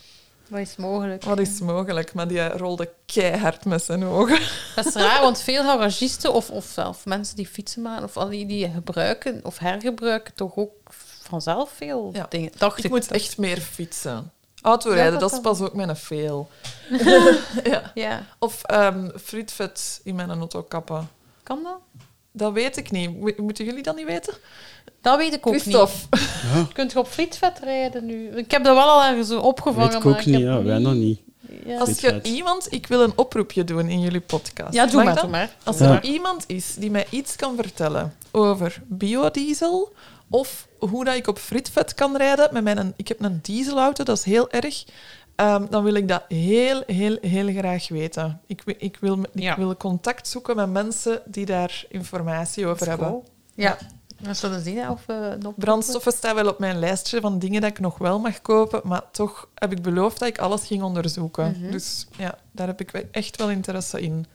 Wat is mogelijk? wat is mogelijk. Maar die rolde keihard met zijn ogen. Dat is raar, want veel garagisten of, of zelf mensen die fietsen maken, of al die, die gebruiken of hergebruiken toch ook vanzelf veel Ja. dingen. Dacht ik. Ik moet echt meer fietsen. Autorijden, Ja, dat dat pas ook mijn veel. ja. Ja, Of ehm frietvet in mijn auto kappen. kan dat? Dat weet ik niet. Mo- Moeten jullie dat niet weten? Dat weet ik ook Christophe. niet. Kunt je op frietvet rijden nu? Ik heb dat wel al ergens opgevangen. Weet ik maar ook niet, ja, wij nog niet. Ja, Als je iemand... Ik wil een oproepje doen in jullie podcast. ja doe maar, dat? doe maar. Als Ja. er iemand is die mij iets kan vertellen over biodiesel of hoe dat ik op frietvet kan rijden met mijn... Ik heb een dieselauto, dat is heel erg. Ehm, dan wil ik dat heel, heel, heel graag weten. Ik, ik, wil, ik Ja. wil contact zoeken met mensen die daar informatie over hebben. Ja, we zullen zien of we Brandstoffen staan wel op mijn lijstje van dingen dat ik nog wel mag kopen, maar toch heb ik beloofd dat ik alles ging onderzoeken. Mhm. Dus ja, daar heb ik echt wel interesse in.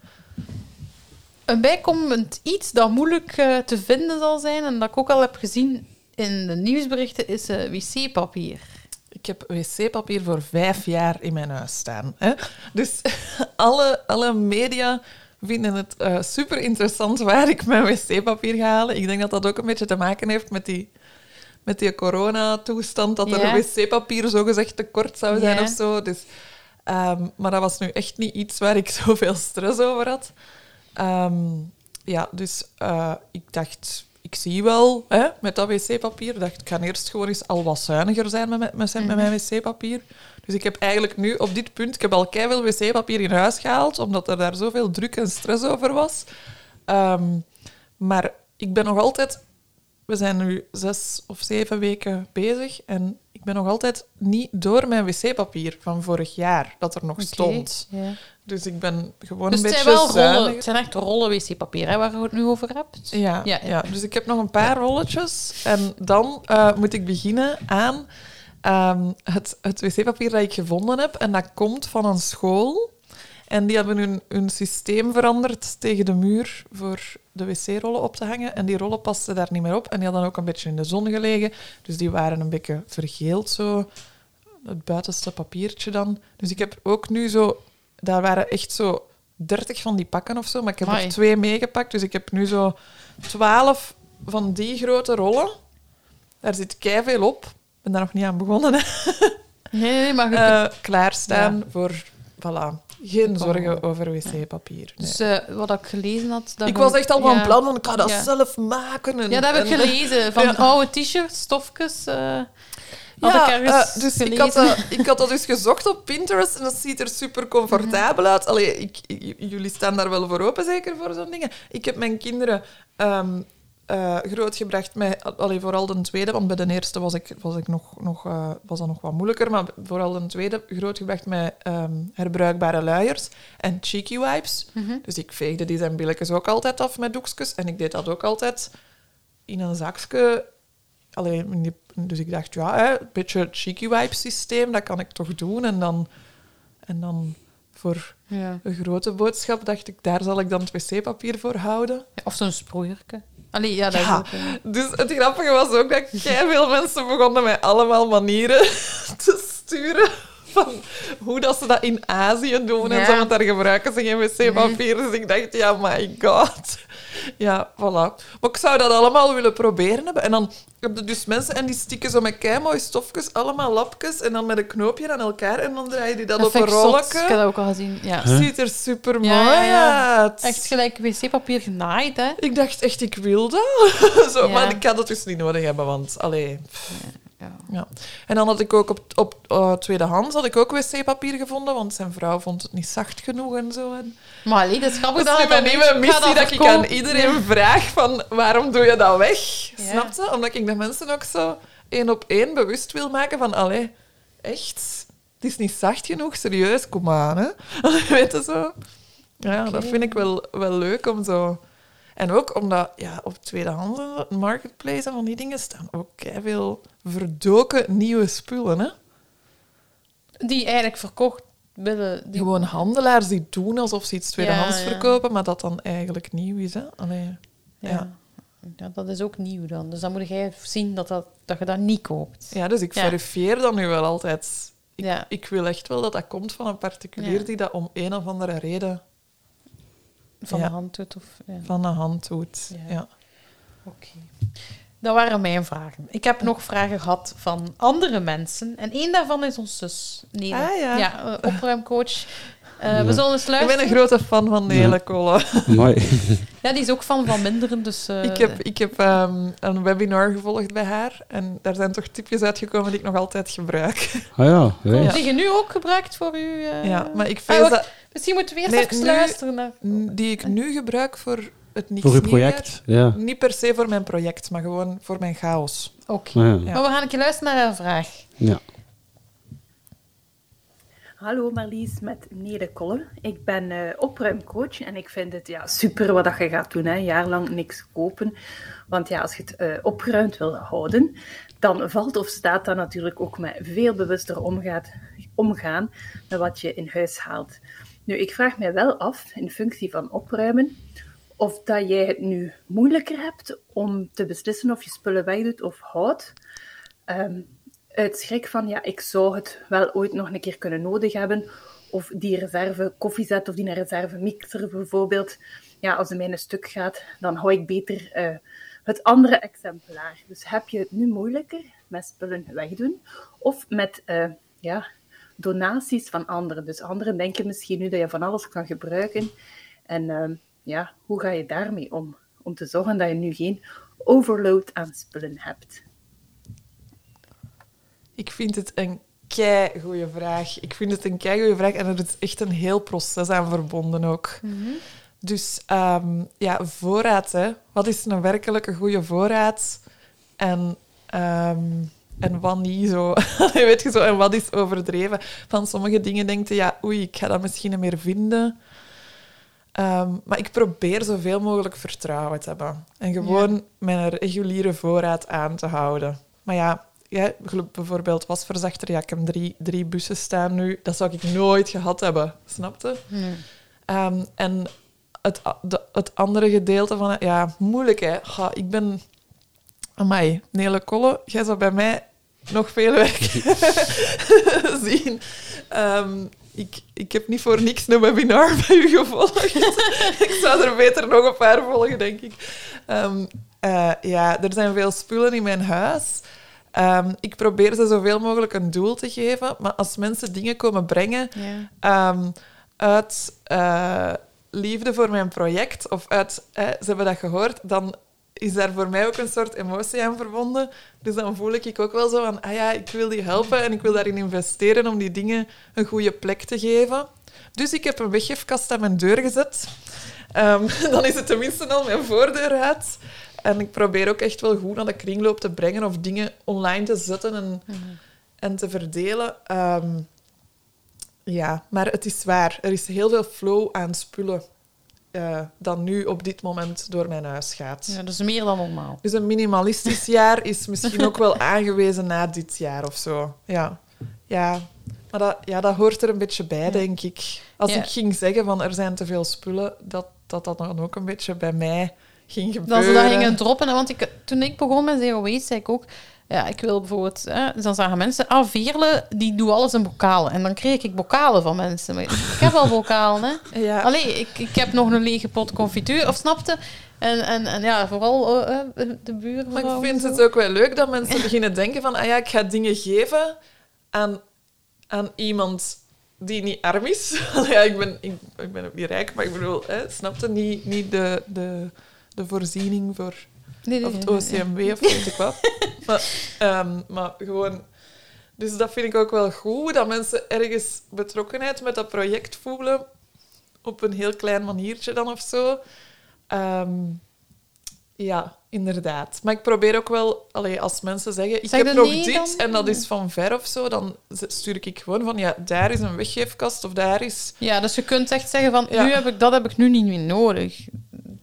Een bijkomend iets dat moeilijk eh, te vinden zal zijn, en dat ik ook al heb gezien in de nieuwsberichten, is wc-papier. Ik heb wc-papier voor vijf jaar in mijn huis staan. Hè? Dus alle, alle media vinden het eh, super interessant waar ik mijn wc-papier ga halen. Ik denk dat dat ook een beetje te maken heeft met die, met die coronatoestand, dat Ja. er wc-papier zogezegd tekort zou zijn Ja. of zo. Dus, ehm, maar dat was nu echt niet iets waar ik zoveel stress over had. Ehm, ja, dus eh, ik dacht, ik zie wel hè, met dat wc-papier. dacht ik ga eerst gewoon eens al wat zuiniger zijn met, met, met, met mijn wc-papier. Dus ik heb eigenlijk nu op dit punt, ik heb al veel wc-papier in huis gehaald, omdat er daar zoveel druk en stress over was. Ehm, maar ik ben nog altijd, we zijn nu zes of zeven weken bezig en ik ben nog altijd niet door mijn wc-papier van vorig jaar dat er nog stond. Dus ik ben gewoon Dus een beetje zijn wel rollen, het zijn echt rollen wc-papier hè, waar je het nu over hebt. Ja, Ja, ja, ja. dus ik heb nog een paar rolletjes. En dan eh, moet ik beginnen aan ehm, het, het wc-papier dat ik gevonden heb. En dat komt van een school. En die hebben hun, hun systeem veranderd tegen de muur voor de wc-rollen op te hangen. En die rollen pasten daar niet meer op. En die hadden ook een beetje in de zon gelegen. Dus die waren een beetje vergeeld zo. Het buitenste papiertje dan. Dus ik heb ook nu zo... Daar waren echt zo 30 van die pakken of zo. Maar ik heb Amai. er twee meegepakt. Dus ik heb nu zo 12 van die grote rollen. Daar zit veel op. Ik ben daar nog niet aan begonnen. Hè. Nee, nee, maar Eh, klaarstaan voor... Voilà. Geen zorgen over wc-papier. nee. Dus eh, wat ik gelezen had... dat ik was echt al van ja. plan van ik ga dat Ja. zelf maken. En, Ja, dat heb ik en- gelezen. Van oude t-shirts, stofjes. eh had Ja, ik eh, dus ik had, dat, ik had dat dus gezocht op Pinterest en dat ziet er super comfortabel uit. Allee, ik, jullie staan daar wel voor open, zeker voor zo'n dingen. Ik heb mijn kinderen ehm, eh, grootgebracht met, allee, vooral de tweede, want bij de eerste was, ik, was, ik nog, nog, eh, was dat nog wat moeilijker, maar vooral de tweede grootgebracht met ehm, herbruikbare luiers en cheeky wipes. Mhm. Dus ik veegde die zijn billetjes ook altijd af met doekjes en ik deed dat ook altijd in een zakje. Allee, in die- dus ik dacht, ja, hè, een beetje het cheeky wipe systeem, dat kan ik toch doen. En dan, en dan voor Ja. een grote boodschap dacht ik, daar zal ik dan het wc-papier voor houden. Of zo'n sproeierke. Allee, ja, dat Ja. ook... Dus het grappige was ook dat veel mensen begonnen mij allemaal manieren te sturen van hoe dat ze dat in Azië doen en zo, want daar gebruiken ze geen wc-papier. Dus ik dacht, ja, my god. Ja, voilà. Maar ik zou dat allemaal willen proberen hebben. En dan heb je dus mensen en die stikken zo met keimooi stofjes, allemaal lapjes, en dan met een knoopje aan elkaar en dan draai je die dat dat op een ik zot. Ik rolletje. heb dat ook al gezien. Ja. Huh? Ziet er super mooi Ja, ja, ja. uit. Echt gelijk wc-papier genaaid, hè. Ik dacht echt, ik wil dat. Zo, Ja. Maar ik had het dus niet nodig hebben, want... Allee, Ja. ja. En dan had ik ook op, op eh, tweedehands had ik ook wc-papier gevonden, want zijn vrouw vond het niet zacht genoeg en zo. En Maar allee, dat is grappig dat mijn nieuwe missie, dat ik aan iedereen vraag van, waarom doe je dat weg? Ja. Snap je? Omdat ik de mensen ook zo één op één bewust wil maken van, allee, echt? Het is niet zacht genoeg, serieus, kom aan, hè? Weet je zo? Ja, dat vind ik wel, wel leuk om zo... En ook omdat, ja, op tweedehands marketplace en van die dingen staan ook veel verdoken nieuwe spullen, hè? Die eigenlijk verkocht willen... Die... Gewoon handelaars die doen alsof ze iets tweedehands Ja, ja. verkopen, maar dat dan eigenlijk nieuw is, hè? Allee, Ja. dat is ook nieuw dan. Dus dan moet jij zien dat, dat, dat je dat niet koopt. Ja, dus ik verifieer dat nu wel altijd. Ik, Ja. ik wil echt wel dat dat komt van een particulier die dat om een of andere reden Van Ja. de hand doet. Of, ja. van de hand doet. Ja. Ja. Oké. Dat waren mijn vragen. Ik heb nog vragen gehad van andere mensen. En één daarvan is ons zus, Nele. Ah, ja. ja eh, opruimcoach. Eh, Ja. We zullen eens Ik ben luisteren. een grote fan van de Ja. hele cola. Mooi. Ja, die is ook fan van minderen, dus... eh, ik heb, ik heb ehm, een webinar gevolgd bij haar en daar zijn toch tipjes uitgekomen die ik nog altijd gebruik. Ah ja. Die je nu ook gebruikt voor u... eh, Ja, maar ik Ah, wacht, dat Misschien moeten we eerst Nee, even nu- luisteren naar... die ik nu gebruik voor het niks Voor uw nieuwjaar. project. Ja. Niet per se voor mijn project, maar gewoon voor mijn chaos. Oké. Ja. Ja. Maar we gaan een keer luisteren naar haar vraag. ja. Hallo Marlies, met Nede Kolle. Ik ben eh, opruimcoach en ik vind het ja, super wat dat je gaat doen. Hè. Een jaar lang niks kopen. Want ja, als je het eh, opgeruimd wil houden, dan valt of staat dat natuurlijk ook met veel bewuster omgaat, omgaan met wat je in huis haalt. Nu, ik vraag mij wel af, in functie van opruimen, of dat jij het nu moeilijker hebt om te beslissen of je spullen wegdoet of houdt. Ehm, uit schrik van, ja, ik zou het wel ooit nog een keer kunnen nodig hebben. Of die reserve koffiezet of die reserve mixer bijvoorbeeld. Ja, als de mijne stuk gaat, dan hou ik beter eh, het andere exemplaar. Dus heb je het nu moeilijker met spullen wegdoen? Of met eh, ja, donaties van anderen. Dus anderen denken misschien nu dat je van alles kan gebruiken. En ehm, ja, hoe ga je daarmee om? Om te zorgen dat je nu geen overload aan spullen hebt. Ik vind het een kei goede vraag. Ik vind het een kei goede vraag en er is echt een heel proces aan verbonden ook. Dus ehm, ja, voorraad. Hè. Wat is een werkelijke goede voorraad? En, ehm, en wat niet zo. Weet je zo. En wat is overdreven? Van sommige dingen denk je, ja, oei, ik ga dat misschien niet meer vinden. Ehm, maar ik probeer zoveel mogelijk vertrouwen te hebben. En gewoon mijn reguliere voorraad aan te houden. Maar ja, ja bijvoorbeeld wasverzachter, ja, ik heb drie, drie bussen staan nu. Dat zou ik nooit gehad hebben, snapte? Ehm, en het, de, het andere gedeelte van het, ja, moeilijk hè. Ga, ik ben, amai, Nele Kolle, jij zou bij mij nog veel werk zien. Ehm, ik, ik heb niet voor niks een webinar bij u gevolgd. ik zou er beter nog een paar volgen, denk ik. Ehm, eh, ja, er zijn veel spullen in mijn huis. Ehm, ik probeer ze zoveel mogelijk een doel te geven. Maar als mensen dingen komen brengen Ja. uit eh, liefde voor mijn project of uit eh, ze hebben dat gehoord, dan is daar voor mij ook een soort emotie aan verbonden. Dus dan voel ik ook wel zo van, ah ja, ik wil die helpen en ik wil daarin investeren om die dingen een goede plek te geven. Dus ik heb een weggeefkast aan mijn deur gezet. Ehm, dan is het tenminste al mijn voordeur uit. En ik probeer ook echt wel goed naar de kringloop te brengen of dingen online te zetten en, en te verdelen. Ehm, ja, maar het is waar. Er is heel veel flow aan spullen eh dan nu op dit moment door mijn huis gaat. ja, dus meer dan normaal. Dus een minimalistisch jaar is misschien ook wel aangewezen na dit jaar of zo. Ja, ja. maar dat, ja, dat hoort er een beetje bij, denk ik. Als Ja. ik ging zeggen van er zijn te veel spullen, dat dat, dat dan ook een beetje bij mij ging gebeuren. Dat ze dat gingen droppen. Want ik, toen ik begon met Zero Waste, zei ik ook... Ja, ik wil bijvoorbeeld... Hè, dan zagen mensen... Ah, Veerle, die doet alles in bokalen. En dan kreeg ik bokalen van mensen. Maar ik heb al bokalen, hè. Ja. Allee, ik, ik heb nog een lege pot confituur, of snapte? En, en, en ja, vooral eh, de buren. Maar ik vind het ook wel leuk dat mensen beginnen denken van, ah ja, ik ga dingen geven aan, aan iemand die niet arm is. ja, ik ben, ik, ik ben ook niet rijk, maar ik bedoel, hè, snapte niet, niet de, de, de voorziening voor Nee, nee, of het nee, OCMW of weet ik wat. maar, ehm, maar gewoon... Dus dat vind ik ook wel goed, dat mensen ergens betrokkenheid met dat project voelen. Op een heel klein maniertje dan of zo. Ehm, ja, inderdaad. Maar ik probeer ook wel, allee, als mensen zeggen, ik Zeg heb nog nee dit dan? en dat is van ver of zo, dan stuur ik gewoon van, ja, daar is een weggeefkast of daar is... Ja, dus je kunt echt zeggen van, Ja. nu heb ik, dat heb ik nu niet meer nodig.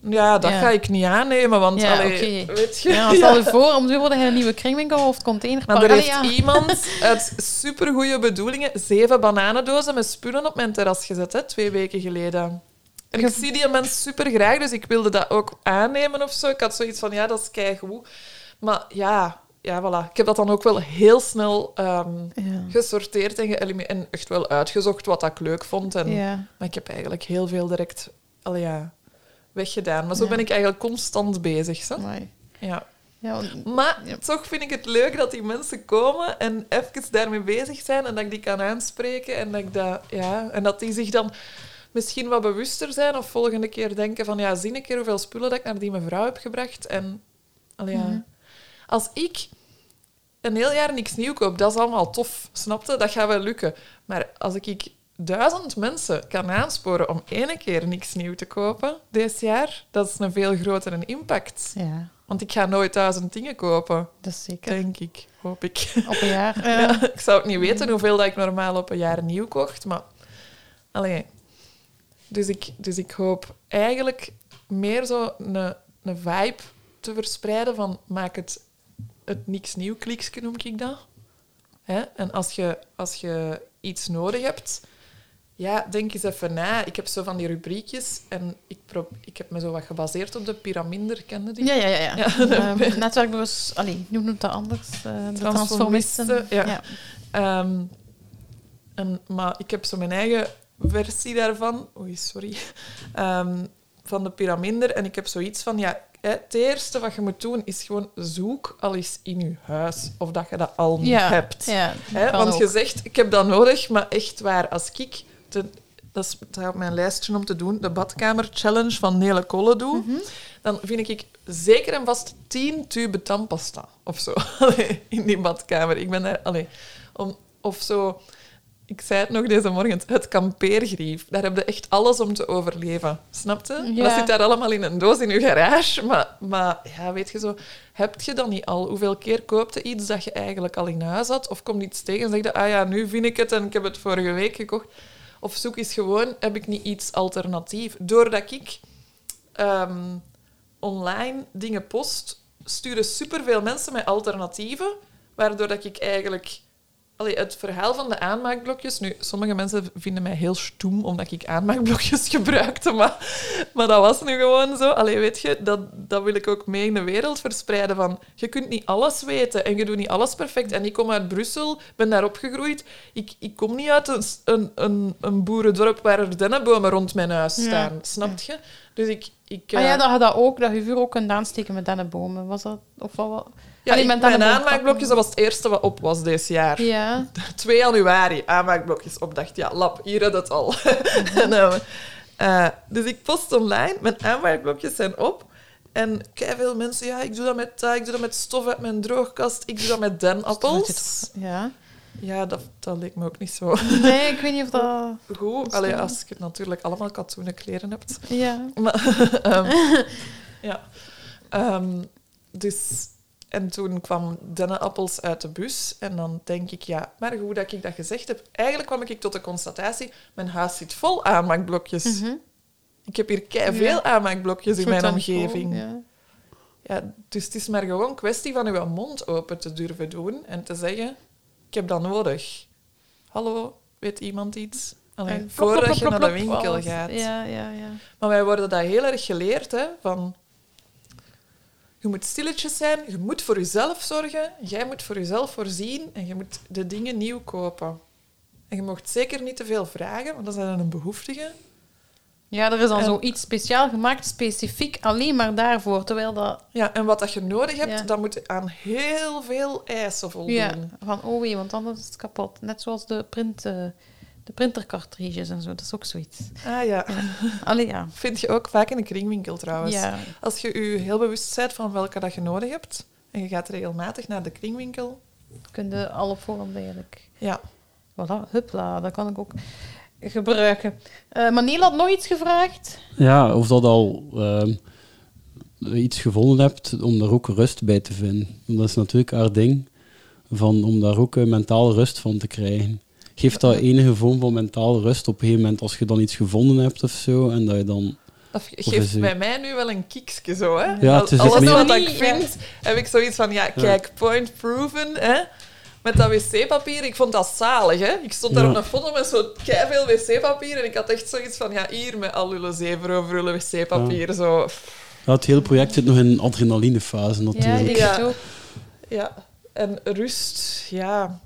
Ja, dat Ja. ga ik niet aannemen, want Ja, allee, oké. weet je... Ja, stel je voor, om worden een nieuwe kringwinkel of containerpark. Maar er heeft ja. iemand uit supergoeie bedoelingen zeven bananendozen met spullen op mijn terras gezet, hè, twee weken geleden. En ik zie die mens super graag, dus ik wilde dat ook aannemen of zo. Ik had zoiets van, ja, dat is keigoed. Maar ja, ja, voilà. Ik heb dat dan ook wel heel snel ehm, Ja. gesorteerd en, en echt wel uitgezocht wat ik leuk vond. En, Ja. Maar ik heb eigenlijk heel veel direct ja, weggedaan. Maar zo Ja. ben ik eigenlijk constant bezig. Zo. Amai. Ja. Ja, want- Maar Ja. toch vind ik het leuk dat die mensen komen en even daarmee bezig zijn en dat ik die kan aanspreken en dat, ik dat, ja, en dat die zich dan misschien wat bewuster zijn of volgende keer denken van ja, zie een keer hoeveel spullen dat ik naar die mevrouw heb gebracht. En allee, ja. Mhm. als ik een heel jaar niks nieuw koop, dat is allemaal tof, snapte? Dat gaat wel lukken. Maar als ik duizend mensen kan aansporen om één keer niks nieuw te kopen dit jaar, dat is een veel grotere impact. ja, Want ik ga nooit duizend dingen kopen, dat is zeker. denk ik. Hoop ik. Op een jaar. Ja, ik zou ook niet weten hoeveel dat ik normaal op een jaar nieuw kocht, maar... Allee. Dus ik, dus ik hoop eigenlijk meer zo een, een vibe te verspreiden van maak het, het niks nieuw kliksje, noem ik dat. Hè? En als je, als je iets nodig hebt, ja, denk eens even na. Ik heb zo van die rubriekjes en ik, pro- ik heb me zo wat gebaseerd op de piraminder, kende die? Ja, ja, ja. ja. Ja. Ehm, netwerkbewust... Allee, hoe noemt dat anders? De Transformisten, transformisten. ja. Ehm, en, maar ik heb zo mijn eigen versie daarvan. Oei, sorry. Ehm, van de piraminder. En ik heb zoiets van, ja, het eerste wat je moet doen is gewoon zoek al eens in je huis of dat je dat al niet Ja, hebt. Ja, want je zegt, ik heb dat nodig, maar echt waar, als ik de, dat is dat op mijn lijstje om te doen, de badkamer challenge van Nele Kolle doe, Mhm. dan vind ik zeker en vast tien tuben tandpasta of zo Allee, in die badkamer. Ik ben daar, allee, om, of zo, ik zei het nog deze morgen, het kampeergrief. Daar heb je echt alles om te overleven. Snapte? Ja. Dat zit daar allemaal in een doos in je garage. Maar, maar ja, weet je zo, heb je dan niet al? Hoeveel keer koopte iets dat je eigenlijk al in huis had? Of komt iets tegen en zeg je, ah ja, nu vind ik het en ik heb het vorige week gekocht. Of zoek eens gewoon, heb ik niet iets alternatief? Doordat ik ehm, online dingen post, sturen superveel mensen mij alternatieven, waardoor dat ik eigenlijk... Allee, het verhaal van de aanmaakblokjes... Nu, sommige mensen vinden mij heel stoem omdat ik aanmaakblokjes gebruikte, maar, maar dat was nu gewoon zo. Allee, weet je, dat, dat wil ik ook mee in de wereld verspreiden. Van, je kunt niet alles weten en je doet niet alles perfect. En ik kom uit Brussel, ben daar opgegroeid. Ik, ik kom niet uit een, een, een, een boerendorp waar er dennenbomen rond mijn huis Ja. staan. Snap je? Dus ik... ik Ah ja, eh, dat je dat ook, dat je vuur ook kunt aansteken met dennenbomen. Was dat... Of wat? Ja, Allee, mijn aanmaakblokjes, dat was het eerste wat op was dit jaar. Ja. 2 januari, aanmaakblokjes op. Dacht, ja, lap, hier had het al. en, eh, dus ik post online, mijn aanmaakblokjes zijn op. En veel mensen, ja, ik doe dat met ik doe dat met stof uit mijn droogkast, ik doe dat met denappels. Ja. Ja, dat, dat leek me ook niet zo Nee, ik weet niet of dat... goed. Allee, als je natuurlijk allemaal katoenen kleren hebt. Ja. Maar, ehm, ja. Ehm, dus, en toen kwam dennenappels uit de bus. En dan denk ik, ja, maar goed dat ik dat gezegd heb. Eigenlijk kwam ik tot de constatatie, mijn huis zit vol aanmaakblokjes. Mhm. Ik heb hier veel Ja. aanmaakblokjes in mijn omgeving. ja. Ja, dus het is maar gewoon kwestie van uw mond open te durven doen en te zeggen, ik heb dat nodig. Hallo, weet iemand iets? Allee, En klop, voordat je naar de winkel gaat. Ja, ja, ja. Maar wij worden dat heel erg geleerd, hè, van... Je moet stilletjes zijn, je moet voor jezelf zorgen, jij moet voor jezelf voorzien en je moet de dingen nieuw kopen. En je mocht zeker niet te veel vragen, want dat zijn een behoeftige. Ja, er is dan En- zoiets speciaal gemaakt, specifiek alleen maar daarvoor. Terwijl dat... Ja, en wat dat je nodig hebt, Ja. dat moet aan heel veel eisen voldoen. Ja, van oh wee, want anders is het kapot. Net zoals de, print, eh, de printercartridges en zo. Dat is ook zoiets. Ah ja, Allee, ja. vind je ook vaak in de kringwinkel trouwens. Ja. Als je je heel bewust bent van welke dat je nodig hebt, en je gaat regelmatig naar de kringwinkel, Kun je alle vormen eigenlijk. ja. Voilà, hupla, dat kan ik ook gebruiken. Eh maar had nog iets gevraagd. Ja, of dat al ehm, iets gevonden hebt om daar ook rust bij te vinden. Dat is natuurlijk haar ding, van, om daar ook eh, mentale rust van te krijgen. Geeft dat enige vorm van mentale rust op een gegeven moment als je dan iets gevonden hebt of zo, en dat je dan... Dat geeft bij mij nu wel een kiekje zo, hè? Ja, het is Alles wat ik ja. vind, heb ik zoiets van, ja, kijk, point proven, hè? Met dat wc-papier, ik vond dat zalig, hè? Ik stond daar Ja. op een foto met zo veel wc-papier en ik had echt zoiets van, ja, hier met al uw zeven over wc-papier, zo. Ja, het hele project zit nog in een adrenalinefase Ja, natuurlijk. ik Ja. ook. Ja, en rust, ja.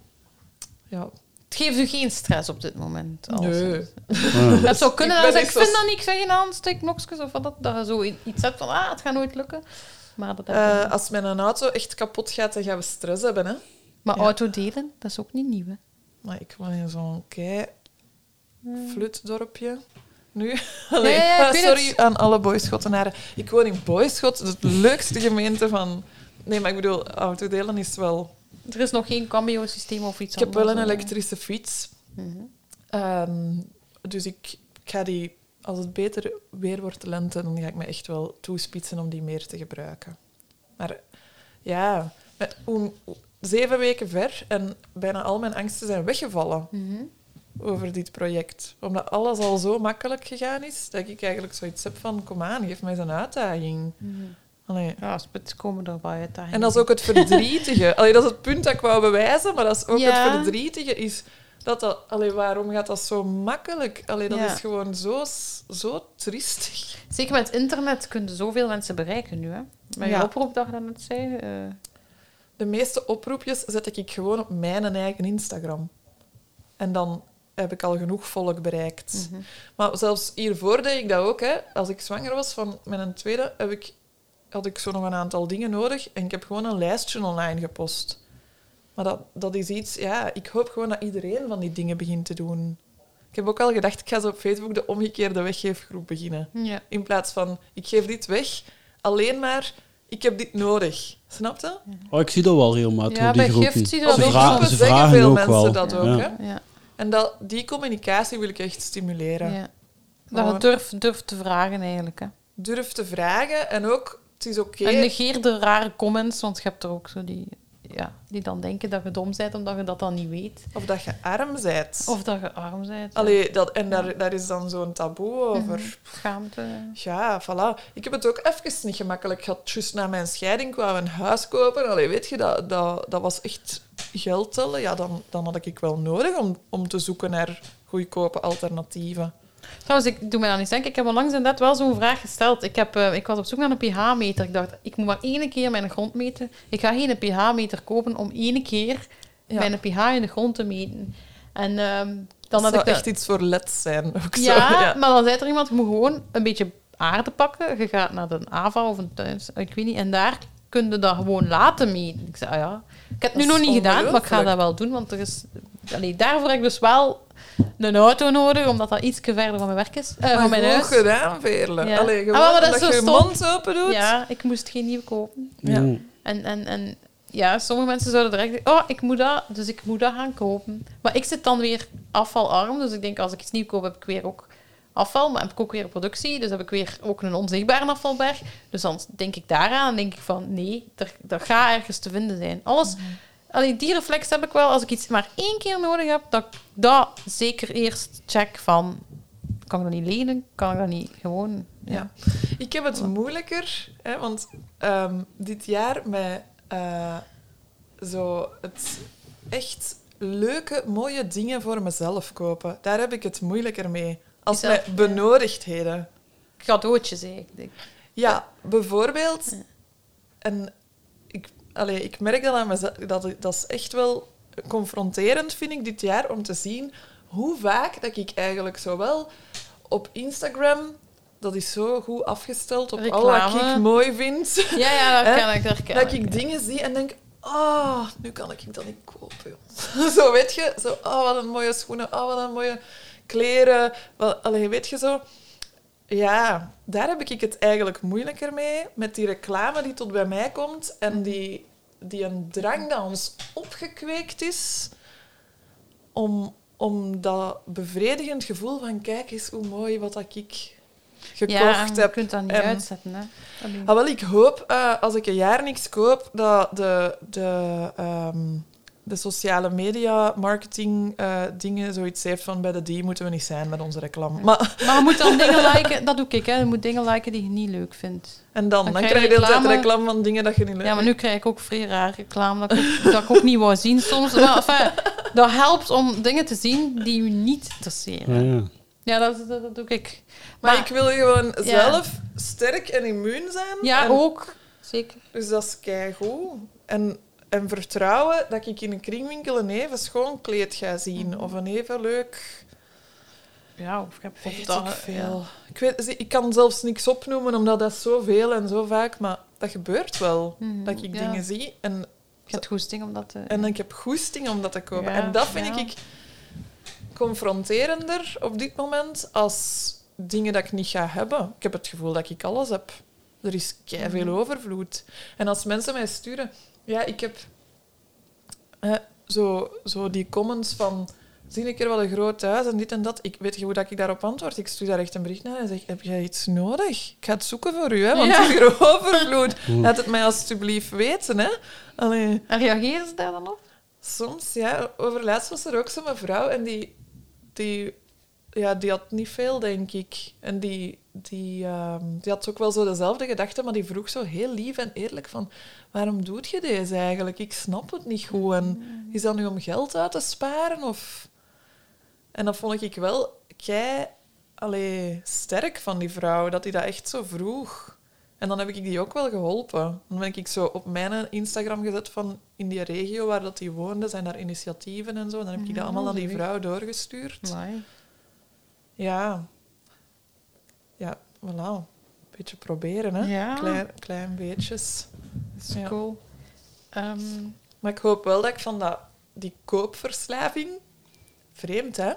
Ja, Het geeft u geen stress op dit moment. als- nee. Dat zou kunnen. Ik Ik, ik vind dat niet, ik zeg geen aansteeknokjes of wat dat, dat je zo iets hebt van, ah, het gaat nooit lukken. Maar, dat je Eh, niet. als mijn auto echt kapot gaat, dan gaan we stress hebben, hè? maar ja. autodelen, dat is ook niet nieuw. Hè? Maar ik woon in zo'n kei flutdorpje. Nu? Allee, ja, sorry het. aan alle boyschottenaren. Ik woon in Boyschot, dat de leukste gemeente van... Nee, maar ik bedoel, autodelen is wel... Er is nog geen cambio-systeem of iets Ik heb wel een eh. elektrische fiets. Mhm. Ehm, dus ik, ik ga die... Als het beter weer wordt de lente, dan ga ik me echt wel toespitsen om die meer te gebruiken. Maar ja, met, hoe- zeven weken ver en bijna al mijn angsten zijn weggevallen. Mhm. over dit project. Omdat alles al zo makkelijk gegaan is, dat ik eigenlijk zoiets heb van, kom aan, geef mij eens een uitdaging. Mhm. Allee. Ja, spits komen er wel uit. En dat is ook het verdrietige. Allee, dat is het punt dat ik wou bewijzen, maar dat is ook Ja. het verdrietige. Is dat dat, allee, waarom gaat dat zo makkelijk? Allee, dat Ja. is gewoon zo, zo triestig. Zeker met internet kun je zoveel mensen bereiken nu. Hè? Met Ja. je oproep dat je dat net zei. eh, De meeste oproepjes zet ik gewoon op mijn eigen Instagram. En dan heb ik al genoeg volk bereikt. mhm. Maar zelfs hiervoor deed ik dat ook. Hè. Als ik zwanger was van mijn tweede, heb ik, had ik zo nog een aantal dingen nodig. En ik heb gewoon een lijstje online gepost. Maar dat, dat is iets... Ja, ik hoop gewoon dat iedereen van die dingen begint te doen. Ik heb ook al gedacht, ik ga zo op Facebook de omgekeerde weggeefgroep beginnen. Ja. In plaats van, ik geef dit weg, alleen maar, ik heb dit nodig. Snap je? Oh, ik zie dat wel regelmatig Ja, op die bij groepen. gift zie je dat ze, ook vra- wel. ze zeggen vragen veel ook mensen wel. dat ook, Ja. hè? Ja. En dat, die communicatie wil ik echt stimuleren. Ja. Dat je durft, durft te vragen eigenlijk. Hè. Durf te vragen en ook, het is oké. En negeer de rare comments, want je hebt er ook zo die, ja, die dan denken dat je dom bent omdat je dat dan niet weet. Of dat je arm bent. Of dat je arm bent. ja. Allee, dat, en daar, daar is dan zo'n taboe over. Mhm. Schaamte. Ja, voilà. Ik heb het ook even niet gemakkelijk gehad. Juist na mijn scheiding kwam ik een huis kopen. Allee, weet je, dat, dat, dat was echt geld tellen. Ja, dan, dan had ik wel nodig om, om te zoeken naar goedkope alternatieven. Trouwens, ik doe me dan eens denken. Ik heb onlangs inderdaad wel zo'n vraag gesteld. Ik, heb, eh, ik was op zoek naar een pH-meter. Ik dacht, ik moet maar één keer mijn grond meten. Ik ga geen pH-meter kopen om één keer Ja. mijn pH in de grond te meten. En ehm, dan Dat had zou ik... de- echt iets voor leds zijn. Ook ja, zo, ja. maar dan zei er iemand, je moet gewoon een beetje aarde pakken. Je gaat naar de AVA of een tuin, ik weet niet. En daar kun je dat gewoon laten meten. Ik zei, ah ja. Ik heb het nu nog niet gedaan, maar ik ga dat wel doen. Want er is... Allee, daarvoor heb ik dus wel een auto nodig, omdat dat iets verder van mijn werk is. eh, van Maar mijn goed huis. gedaan, Veerle. Ja. Allee, Ah, gewoon maar dat is dat je je stom. mond open doet. Ja, ik moest geen nieuwe kopen. Ja. Mm. En, en, en ja, sommige mensen zouden direct denken, oh, ik moet dat, dus ik moet dat gaan kopen. Maar ik zit dan weer afvalarm, dus ik denk, als ik iets nieuw koop, heb ik weer ook afval, maar heb ik ook weer productie, dus heb ik weer ook een onzichtbare afvalberg. Dus dan denk ik daaraan en denk ik van, nee, dat gaat ergens te vinden zijn. Alles, allee, die reflex heb ik wel, als ik iets maar één keer nodig heb, dat ik dat zeker eerst check van, kan ik dat niet lenen? Kan ik dat niet gewoon... Ja. Ik heb het moeilijker, hè, want ehm, dit jaar met eh, zo het echt leuke, mooie dingen voor mezelf kopen, daar heb ik het moeilijker mee. Als met ja. benodigdheden. Cadeautjes eigenlijk. Ja, bijvoorbeeld, en ik, allee, ik merk dat aan mezelf, dat, dat is echt wel confronterend, vind ik, dit jaar, om te zien hoe vaak dat ik eigenlijk zowel op Instagram, dat is zo goed afgesteld op al wat ik mooi vind, Ja, ja, dat kan ik, dat kan dat ik dingen zie en denk, oh, nu kan ik dat niet kopen. joh." zo weet je, zo, oh, wat een mooie schoenen, oh, wat een mooie kleren. Wat, allee, weet je zo. Ja, daar heb ik het eigenlijk moeilijker mee. Met die reclame die tot bij mij komt en die, die een drang dat ons opgekweekt is om, om dat bevredigend gevoel van kijk eens hoe mooi wat dat ik gekocht ja, je heb. kunt dat niet En- uitzetten. Hè. Ah, wel, ik hoop, eh, als ik een jaar niks koop, dat de, de, ehm, de sociale media marketing eh, dingen zoiets heeft van bij de die moeten we niet zijn met onze reclame. Maar, Maar je moet dan dingen liken, dat doe ik, hè. Je moet dingen liken die je niet leuk vindt. en dan, dan, krijg je krijg je de hele tijd reclame. van dingen dat je niet leuk Ja, maar nu krijg ik ook vrij raar reclame dat ik, ook, dat ik ook niet wou zien soms. Maar, enfin, dat helpt om dingen te zien die je niet interesseren. Ja, ja. Ja, dat, dat, dat doe ik. Maar, Maar- ik wil gewoon Ja. zelf sterk en immuun zijn. Ja, En- ook. Zeker. Dus dat is keigoed. En, en vertrouwen dat ik in een kringwinkel een even schoon kleed ga zien. Mhm. Of een even leuk Ja, of ik heb Weet dat, ik ja. veel. Ik, weet, ik kan zelfs niks opnoemen, omdat dat zoveel en zo vaak. Maar dat gebeurt wel. Mhm, Dat ik ja. dingen zie en, Je hebt goesting om dat te... en ik heb goesting om dat te kopen. Ja, en dat vind ik confronterender op dit moment als dingen dat ik niet ga hebben. Ik heb het gevoel dat ik alles heb. Er is veel Mhm. overvloed. En als mensen mij sturen... Ja, ik heb eh, zo, zo die comments van... Zie een keer wel een groot huis en dit en dat. Ik weet je hoe dat ik daarop antwoord? Ik stuur daar echt een bericht naar en zeg... Heb jij iets nodig? Ik ga het zoeken voor u, hè, want Ja. hier overvloed. Laat het mij alstublieft weten, hè. Allee. En reageren ze daar dan op? Soms, ja. Overlaatst was er ook zo'n mevrouw en die, die, ja, die had niet veel, denk ik. En die, die, ehm, die had ook wel zo dezelfde gedachten, maar die vroeg zo heel lief en eerlijk van... Waarom doet je deze eigenlijk? Ik snap het niet goed. En is dat nu om geld uit te sparen? Of... En dat vond ik wel kei allee, sterk van die vrouw, dat hij dat echt zo vroeg. En dan heb ik die ook wel geholpen. Dan ben ik zo op mijn Instagram gezet van in die regio waar dat die woonde, zijn daar initiatieven en zo. En dan heb ik dat allemaal aan die vrouw doorgestuurd. Nee. Ja. Ja, voilà. Een beetje proberen, hè. Ja. Klein, klein beetjes. Dat is Ja. cool. Ehm, Maar ik hoop wel dat ik van dat, die koopverslaving... Vreemd, hè?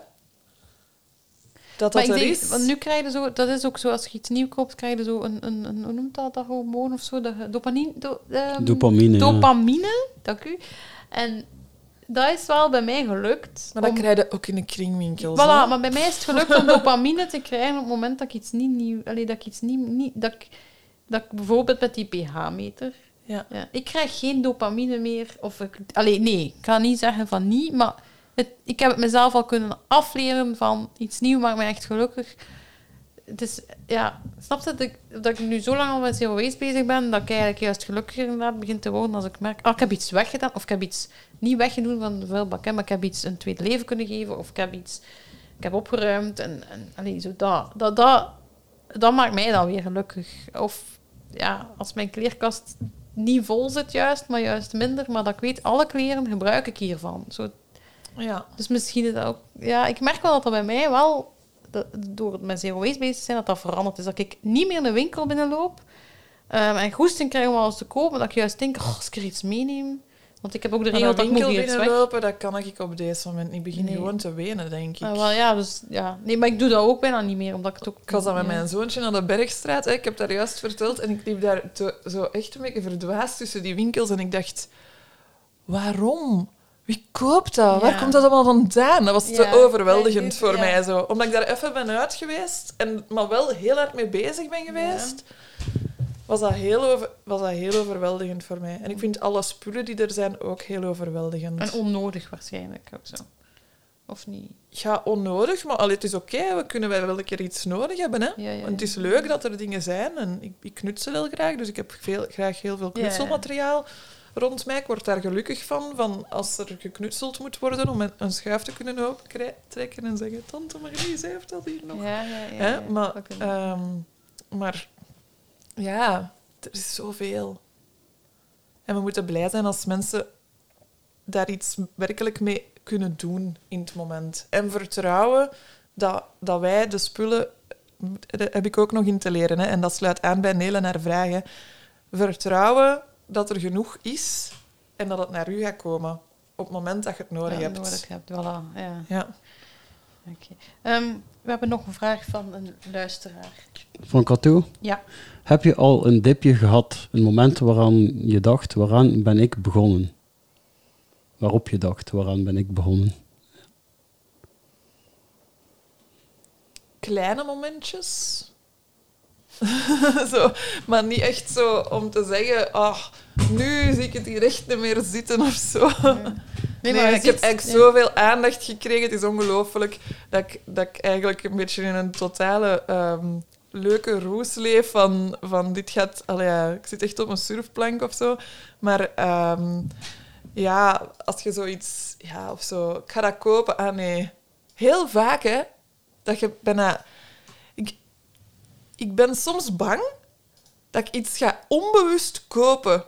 dat dat er denk, is. want nu krijg je zo, dat is ook zo, als je iets nieuw koopt, krijg je zo een, een, een hoe noemt dat, dat hormoon of zo, dat, dopamine, do, ehm, Dopamine, ja. dopamine, dank u. En dat is wel bij mij gelukt. Maar dat om- krijg je ook in de kringwinkel. Voilà, maar bij mij is het gelukt om dopamine te krijgen op het moment dat ik iets niet nieuw... Allee, dat ik iets niet... niet dat, ik, dat ik bijvoorbeeld met die pH-meter... Ja. ik krijg geen dopamine meer. Of ik, allee, nee, ik ga niet zeggen van niet, maar het, ik heb het mezelf al kunnen afleren van iets nieuws maakt mij echt gelukkig. Is, ja, snap je dat ik, dat ik nu zo lang al met waste bezig ben, dat ik eigenlijk juist gelukkiger inderdaad begin te worden als ik merk, ah, ik heb iets weggedaan, of ik heb iets niet weggedaan van de vuilbak, hè, maar ik heb iets een tweede leven kunnen geven, of ik heb iets, ik heb opgeruimd, en, en allee, zo dat, dat, dat, dat maakt mij dan weer gelukkig. Of, ja, als mijn kleerkast niet vol zit juist, maar juist minder, maar dat ik weet, alle kleren gebruik ik hiervan. Zo, Ja. dus misschien is dat ook... Ja, ik merk wel dat dat bij mij wel, dat, door met zero waste bezig te zijn, dat dat veranderd is. Dat ik niet meer de winkel binnenloop ehm, en goesting krijg om alles te kopen, dat ik juist denk, oh, als ik er iets meeneem... Want ik heb ook de regel dat ik winkel moet hier binnenlopen, dat kan ik op deze moment niet. Ik begin Nee. gewoon te wenen, denk ik. Ah, wel, ja, dus, ja. Nee, maar ik doe dat ook bijna niet meer, omdat ik het ook... Ik was dan met ja. mijn zoontje naar de Bergstraat. Hè. Ik heb daar juist verteld. En ik liep daar te- zo echt een beetje verdwaasd tussen die winkels. En ik dacht, waarom? Wie koopt dat? Waar komt dat allemaal vandaan? Dat was te Ja, overweldigend voor ja. mij zo. Omdat ik daar even ben uit geweest, en, maar wel heel hard mee bezig ben geweest, was, dat heel over, was dat heel overweldigend voor mij. En ik vind alle spullen die er zijn ook heel overweldigend. En onnodig waarschijnlijk ook zo. Of niet? Ja, onnodig, maar allee, het is oké. we kunnen wel een keer iets nodig hebben. Hè? Want het is leuk dat er dingen zijn. En ik, ik knutsel heel graag, dus ik heb veel, graag heel veel knutselmateriaal rond mij. Ik word daar gelukkig van, van als er geknutseld moet worden om een, schuif te kunnen opentrekken en zeggen, tante Marlies heeft dat hier nog. Ja, ja, ja. Hè? ja. Maar, ehm, maar ja, er is zoveel. En we moeten blij zijn als mensen daar iets werkelijk mee kunnen doen in het moment. En vertrouwen dat, dat wij de spullen... Dat heb ik ook nog in te leren. Hè, en dat sluit aan bij Nele naar vragen. Vertrouwen dat er genoeg is en dat het naar u gaat komen op het moment dat je het nodig ja, hebt. nodig hebt. Voilà, ja. Ja. Oké. Ehm, we hebben nog een vraag van een luisteraar. Van Kato, Ja. heb je al een dipje gehad? Een moment waaraan je dacht, waaraan ben ik begonnen? Waarop je dacht, waaraan ben ik begonnen? kleine momentjes. zo, maar niet echt zo om te zeggen, ah, nu zie ik het hier echt niet meer zitten of zo. Nee, maar je ik heb eigenlijk ja. zoveel aandacht gekregen. Het is ongelooflijk dat ik, dat ik eigenlijk een beetje in een totale ehm, leuke roes leef van, van dit gaat... Ja, ik zit echt op een surfplank of zo. Maar ehm, ja, als je zoiets... Ja, of zo... Ik ga dat kopen. Ah, nee. Heel vaak, hè. Dat je bijna... Ik, ben soms bang dat ik iets ga onbewust kopen.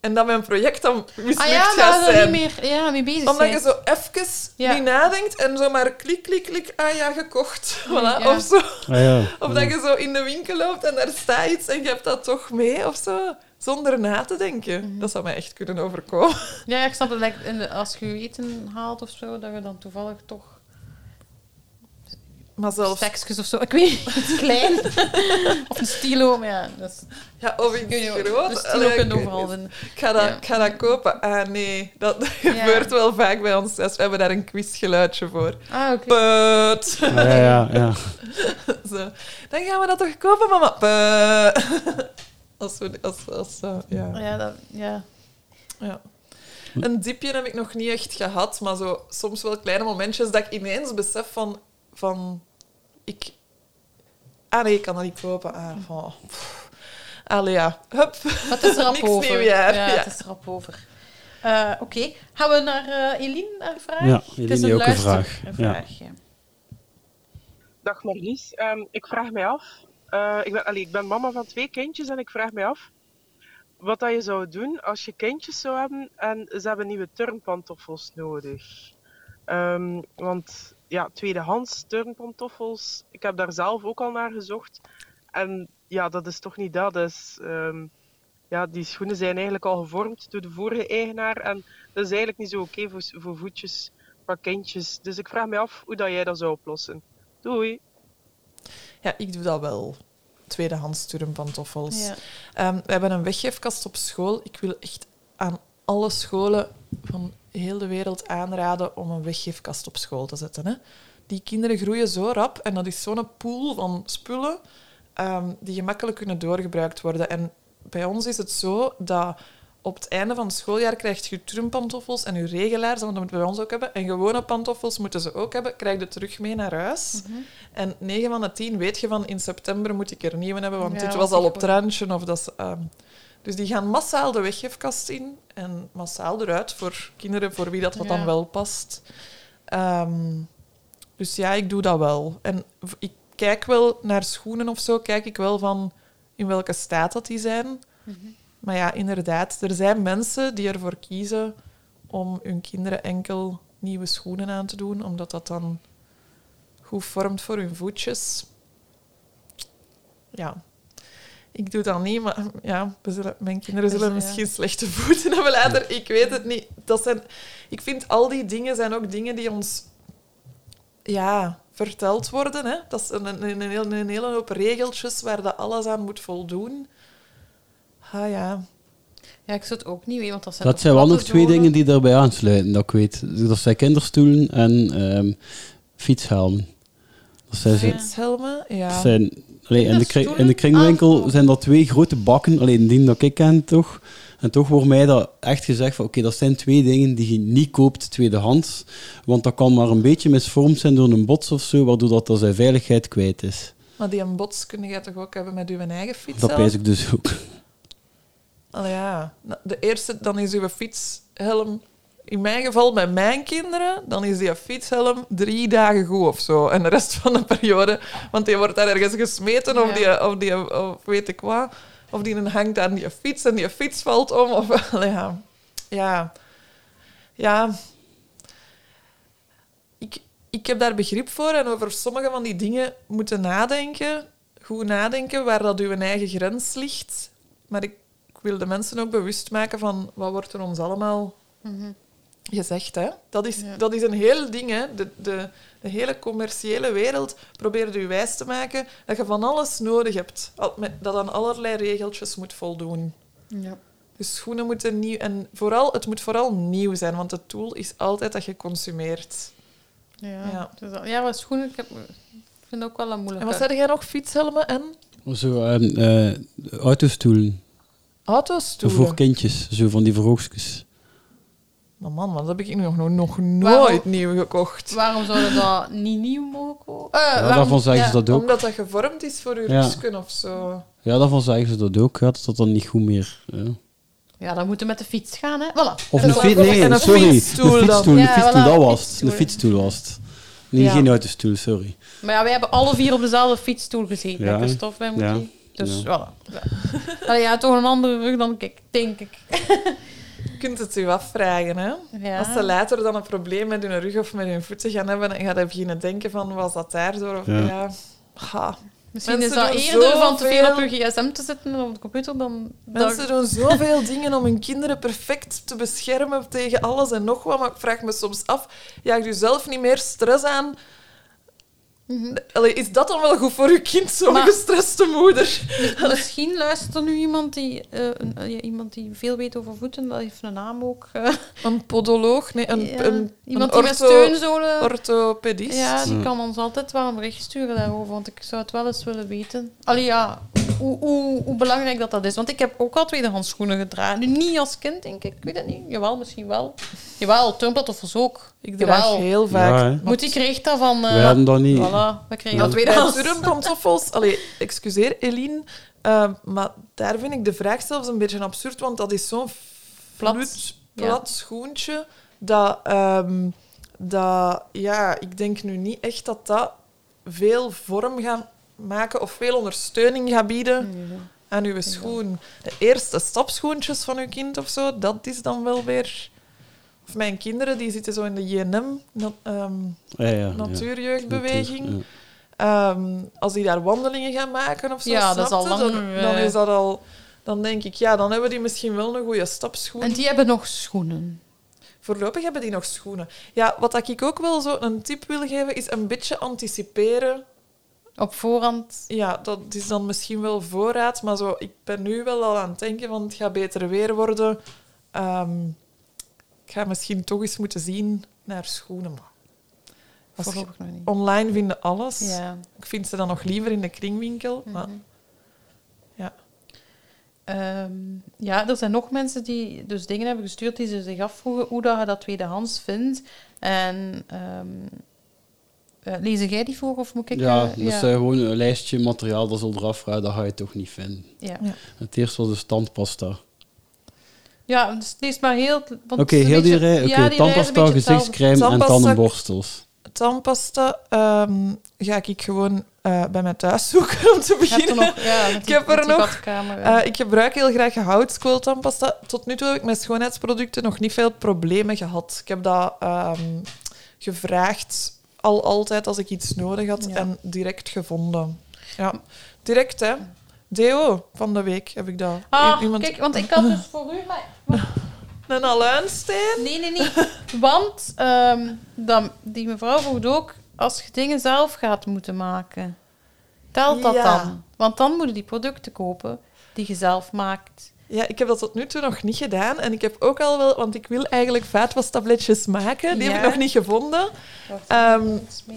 En dat mijn project dan mislukt Ah ja, gaat er zijn. niet meer ja, mee bezig Omdat zijn. je zo even Ja. niet nadenkt en zo maar klik, klik, klik, ah ja, gekocht. Voilà. Ja. Of, zo. Ah ja, of dat je zo in de winkel loopt en daar staat iets en je hebt dat toch mee of zo. Zonder na te denken. Mhm. Dat zou mij echt kunnen overkomen. Ja, ik snap de- als je je eten haalt of zo, dat je dan toevallig toch Maar zelfs... stekjes of zo, ik weet niet, iets klein. of een stilo, maar ja, dat is... Ja, of iets Kun je groot. de stilo Allee, ik kunnen weet overal niet. vinden. Ik ga, dat, Ja. ik ga dat kopen. Ah, nee. Dat Ja. gebeurt wel vaak bij ons thuis. We hebben daar een quizgeluidje voor. Ah, oké. Put. Ah, ja, ja, ja. Zo. Dan gaan we dat toch kopen, mama? Put. Als we... Als, als, eh, ja. Ja, dat, ja. Ja. Een diepje heb ik nog niet echt gehad, maar zo, soms wel kleine momentjes dat ik ineens besef van... van ik... Ah nee, ik kan dat niet kopen. Ah, van... pff. Allee, ja. Hup. Maar het is er rap Niks over. nieuwjaar. Ja, Ja. het is er rap over. Eh, Oké, gaan we naar eh Eline, haar vraag? Ja, het Eline is heeft ook een luister- vraag. Een Ja. vraag, ja. Dag Marlies. Ehm, ik vraag mij af. eh, ik, ben, allee, ik ben mama van twee kindjes en ik vraag mij af. Wat dat je zou doen als je kindjes zou hebben en ze hebben nieuwe turnpantoffels nodig. Ehm, want ja, tweedehands turnpantoffels, ik heb daar zelf ook al naar gezocht. En ja, dat is toch niet dat. dat is, ehm, ja, die schoenen zijn eigenlijk al gevormd door de vorige eigenaar. En dat is eigenlijk niet zo oké voor, voor voetjes van kindjes. Dus ik vraag me af hoe dat jij dat zou oplossen. Doei. Ja, ik doe dat wel. Tweedehands turmpantoffels. Ja. Ehm, we hebben een weggeefkast op school. Ik wil echt aan alle scholen van heel de wereld aanraden om een weggeefkast op school te zetten. Hè. Die kinderen groeien zo rap en dat is zo'n pool van spullen ehm, die gemakkelijk kunnen doorgebruikt worden. En bij ons is het zo dat op het einde van het schooljaar krijg je turmpantoffels en je regelaars, want dat moeten we bij ons ook hebben. En gewone pantoffels moeten ze ook hebben. Krijg je terug mee naar huis. Mhm. En 9 van de 10 weet je van in september moet ik er nieuwe hebben, want Ja, dit was al op het randje. Of dat is, ehm, dus die gaan massaal de weggeefkast in en massaal eruit voor kinderen voor wie dat, Ja. dan wel past. Ehm, dus ja, ik doe dat wel. En ik kijk wel naar schoenen of zo, kijk ik wel van in welke staat dat die zijn. Mhm. Maar ja, inderdaad, er zijn mensen die ervoor kiezen om hun kinderen enkel nieuwe schoenen aan te doen, omdat dat dan goed vormt voor hun voetjes. Ja, ik doe dat niet, maar ja, we zullen, mijn kinderen Dus, zullen ja. misschien slechte voeten hebben later. Ik weet het niet. Dat zijn, ik vind al die dingen zijn ook dingen die ons ja, verteld worden. Hè? Dat is een, een, een, hele- een hele hoop regeltjes waar dat alles aan moet voldoen. Ah ja, Ja, ik zou het ook niet weten, want dat zijn Dat zijn wel nog twee dingen die daarbij aansluiten, dat ik weet. Dat zijn kinderstoelen en ehm fietshelmen. Dat zijn, ze, fietshelmen, ja. dat zijn allee, in, de kring, in de kringwinkel zijn dat twee grote bakken, alleen die dat ik ken toch. En toch wordt mij dat echt gezegd van oké, dat zijn twee dingen die je niet koopt tweedehands. Want dat kan maar een beetje misvormd zijn door een bots of zo, waardoor dat, dat zijn veiligheid kwijt is. Maar die een bots kun je toch ook hebben met uw eigen fiets? Dat pijs ik dus ook. Allee, ja. De eerste, dan is uw fietshelm... In mijn geval, bij mijn kinderen, dan is die fietshelm drie dagen goed of zo. En de rest van de periode... Want die wordt daar ergens gesmeten, of, die, of, die, of weet ik wat. Of die hangt aan die fiets en die fiets valt om. Of, ja. Ja. Ja. Ik, ik heb daar begrip voor en over sommige van die dingen moeten nadenken. Goed nadenken waar dat uw eigen grens ligt. Maar ik, ik wil de mensen ook bewust maken van wat wordt er ons allemaal Mhm. Gezegd. Hè? Dat, is, Ja. dat is een heel ding. Hè? De, de, de hele commerciële wereld probeert u wijs te maken dat je van alles nodig hebt. Dat aan allerlei regeltjes moet voldoen. Ja. Dus schoenen moeten nieuw... En vooral, het moet vooral nieuw zijn, want het doel is altijd dat je consumeert. Ja, Ja. Dus ja maar schoenen, ik, heb, vind het ook wel een moeilijke. En wat zei jij nog? Fietshelmen en Zo, ehm, eh, autostoelen. autostoelen? Voor kindjes, zo van die verhoogstjes. Maar man, wat heb ik nog, nog, nog nooit nieuw gekocht. Waarom zouden dat niet nieuw mogen kopen? Eh, Ja, waarom- daarvan zeggen ze ja. dat ook. Omdat dat gevormd is voor uw Ja. of zo. Ja, daarvan zeggen ze dat ook, ja, dat dat dan niet goed meer... Ja. Ja, dan moeten we met de fiets gaan, hè. Voilà. Of een dan- fiets... Nee, en een sorry. fietsstoel dan. fietsstoel, Ja, een fietsstoel, voilà, dat was het. Een fietsstoel. was het. Nee, Ja. geen autostoel, sorry. Maar ja, wij hebben alle vier op dezelfde fietsstoel gezeten, Ja. Christophe, bij Ja. Moekie. Dus Ja. voilà. Ja. Allee, ja, toch een andere rug dan ik, denk ik. Je kunt het u afvragen, hè. Ja. Als ze later dan een probleem met hun rug of met hun voeten gaan hebben, dan gaat hij beginnen denken van, was dat daardoor? Of, Ja. ja. Ha. Misschien Mensen is dat eerder van te veel op je gsm te zitten of op de computer dan... Mensen doen zoveel dingen om hun kinderen perfect te beschermen tegen alles en nog wat, maar ik vraag me soms af, jaagt u zelf niet meer stress aan? Mhm. Allee, is dat dan wel goed voor uw kind, zo'n Maar- gestreste moeder? Misschien luistert er nu iemand die, eh, een- eh, ja, iemand die veel weet over voeten, dat heeft een naam ook. eh. Een podoloog? Nee, een, Ja, een, iemand een die met steunzolen... orthopedist? Ja, die Ja. kan ons altijd wel een bericht sturen daarover, want ik zou het wel eens willen weten. Allee, ja, hoe, hoe, hoe belangrijk dat dat is. Want ik heb ook al tweedehands schoenen gedragen. Nu, niet als kind, denk ik. Ik weet het niet. Jawel, misschien wel. Jawel, turnplattoffels ook. Ik draag Jawel. heel vaak. Ja. Moet ik kreeg dat van... eh, Wij hadden dat niet. Voilà, we kregen Ja. dat tweedehands. turmpantoffels, allee, excuseer Eline, eh, maar daar vind ik de vraag zelfs een beetje absurd, want dat is zo'n Plat. plat, plat schoentje dat, ehm, dat, ja, ik denk nu niet echt dat dat veel vorm gaat maken of veel ondersteuning gaat bieden aan uw schoen. De eerste stapschoentjes van uw kind of zo, dat is dan wel weer... Of mijn kinderen, die zitten zo in de JNM, ehm, Ja, ja, ja. natuurjeugdbeweging. Ja. Ehm, als die daar wandelingen gaan maken of zo, Ja, dat is al snapte, lang, dan, eh, dan is dat al... Dan denk ik, ja, dan hebben die misschien wel een goede stapschoen. En die hebben nog schoenen. voorlopig hebben die nog schoenen. Ja, wat ik ook wel zo een tip wil geven, is een beetje anticiperen. Op voorhand. Ja, dat is dan misschien wel voorraad, maar zo, ik ben nu wel al aan het denken van het gaat beter weer worden. Ehm, ik ga misschien toch eens moeten zien naar schoenen. Maar nog niet. online vinden alles. Ja. Ik vind ze dan nog liever in de kringwinkel. Maar Mhm. ja. Ehm, ja, er zijn nog mensen die dus dingen hebben gestuurd die ze zich afvroegen hoe dat je dat tweedehands vindt. En ehm eh, lees jij die voor of moet ik? Ja, eh, dat is eh, gewoon een lijstje materiaal dat ze eraf vragen, dat ga je toch niet vinden. ja. Ja. Het eerste was de standpasta. Ja, dus lees maar heel... want Oké, heel die beetje- rij. Die rij tandpasta, hetzelfde. gezichtscrème en Tandpasta- tandenborstels. Tandpasta ehm, ga ik gewoon eh, bij mij thuis zoeken om te beginnen. nog, ja, met Ik heb er nog, ik gebruik heel graag houtskool tandpasta. Tot nu toe heb ik met schoonheidsproducten nog niet veel problemen gehad. Ik heb dat ehm, gevraagd al altijd als ik iets nodig had Ja. en direct gevonden. Ja, direct hè. Deo van de week heb ik dat. Ah, Iemand- kijk, want ik had dus voor u... Maar... Een aluinsteen? Nee, nee, nee. Want ehm, dan, die mevrouw vroeg ook, als je dingen zelf gaat moeten maken, telt dat Ja. dan? Want dan moet je die producten kopen die je zelf maakt. Ja, ik heb dat tot nu toe nog niet gedaan. En ik heb ook al wel... Want ik wil eigenlijk vaatwastabletjes maken. Die heb ik nog niet gevonden. Ehm,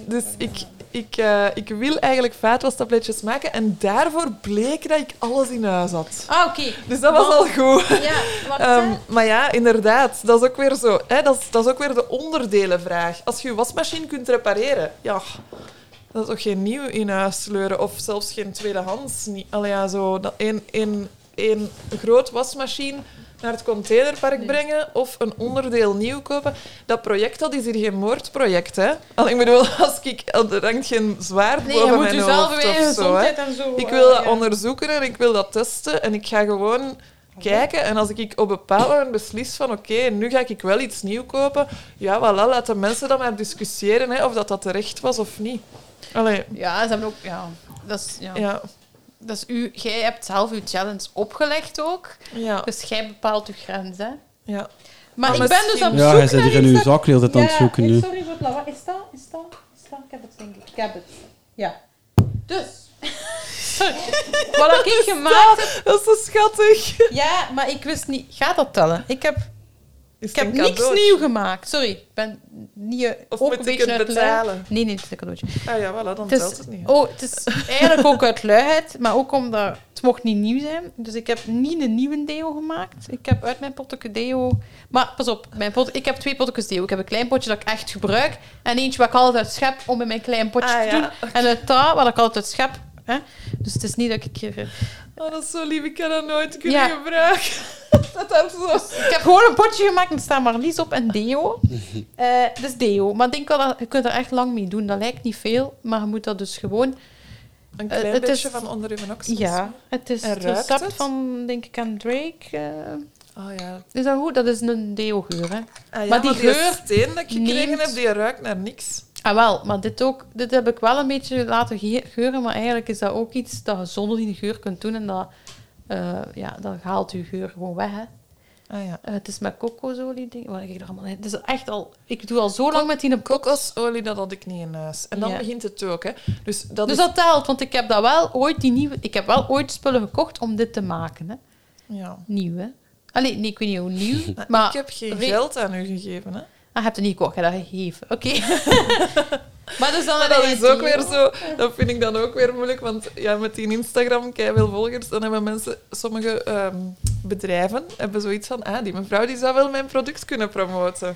Dus ik, ik, eh, ik wil eigenlijk vaatwastabletjes maken. En daarvoor bleek dat ik alles in huis had. Ah, oké. Dus dat was al goed. Ja, hè. maar ja, inderdaad. Dat is ook weer zo. Hè? Dat, is, dat is ook weer de onderdelenvraag. Als je je wasmachine kunt repareren, ja... Dat is toch geen nieuw in huis sleuren of zelfs geen tweedehands. Niet. Allee, ja, zo dat één, één, één groot wasmachine naar het containerpark brengen of een onderdeel nieuw kopen. Dat project dat is hier geen moordproject, hè? Allee, ik bedoel, als ik, er hangt geen zwaard Nee, boven mijn hoofd of zo, hè? zo. Ik eh, wil dat ja. onderzoeken en ik wil dat testen. En ik ga gewoon kijken. En als ik op een bepaald moment beslis van oké, nu ga ik wel iets nieuw kopen. Ja, voilà, laat de mensen dan maar discussiëren hè, of dat, dat terecht was of niet. Allee, Ja, ze hebben ook... Ja, dat is... Ja. ja. Dat is u, jij hebt zelf uw challenge opgelegd ook. Ja, Dus jij bepaalt uw grens, hè. ja. Maar Maar ik ben dus op Ja, zoek hij zit naar hier in iets uw zak tijd aan het zoeken nu. Sorry voor het lawaai. Is dat? Is dat? Is dat? Ik heb het, denk ik. Ik heb het. Ja. Dus. Sorry. Wat ik gemaakt heb... Dat is zo schattig. Ja, maar ik wist niet... Gaat dat tellen? Ik heb, Is ik heb niks nieuw gemaakt. Sorry. Ik ben niet... Of ook een ik beetje uit betalen? Nee, nee, het is een cadeautje. Ah ja, voilà, dan telt het niet. oh, het is eigenlijk ook uit luiheid, maar ook omdat het mocht niet nieuw zijn. Dus ik heb niet een nieuwe deo gemaakt. Ik heb uit mijn potje deo... Maar pas op, mijn pot, ik heb twee potjes deo. Ik heb een klein potje dat ik echt gebruik en eentje wat ik altijd schep om in mijn klein potje Ah, te ja. doen. En het ta wat ik altijd schep. Hè? Dus het is niet dat ik hier... Oh, dat is zo lief. Ik kan dat nooit kunnen Ja. gebruiken. Dat zo... Ik heb gewoon een potje gemaakt en er staat Marlies op en deo. Eh dus deo. Maar ik denk wel dat je kunt er echt lang mee doen. Dat lijkt niet veel, maar je moet dat dus gewoon... Een Eh, klein het beetje is- van onder uw oksels. Ja, het is het recept het? van, denk ik, aan Drake. Oh ja. is dat goed? Dat is een deo-geur, hè? Ah, ja Maar die geur steen dat ik gekregen neemt- heb, die ruikt naar niks. Ah, wel, maar dit ook... Dit heb ik wel een beetje laten ge- geuren, maar eigenlijk is dat ook iets dat je zonder die geur kunt doen en dat... eh, ja, dat haalt je geur gewoon weg, hè. Ah ja. Eh, het is met kokosolie. Wat heb ik er allemaal in? Het is echt al... Ik doe al zo lang met die. Kokosolie, dat had ik niet in huis. En dan Ja. begint het ook, hè. Dus dat Dus is... dat telt, want ik heb dat wel ooit die nieuwe... Ik heb wel ooit spullen gekocht om dit te maken, hè. Ja. Nieuw, hè. Allee, nee, ik weet niet hoe nieuw, Maar ik heb geen geld aan u gegeven, hè. Ah, je hebt het niet gekocht, je hebt dat gegeven. Oké. maar dus dan Maar heb dat je is ook weer zo... Dat vind ik dan ook weer moeilijk, want ja, met die Instagram, veel volgers, dan hebben mensen... Sommige ehm, bedrijven hebben zoiets van... Ah, die mevrouw die zou wel mijn product kunnen promoten.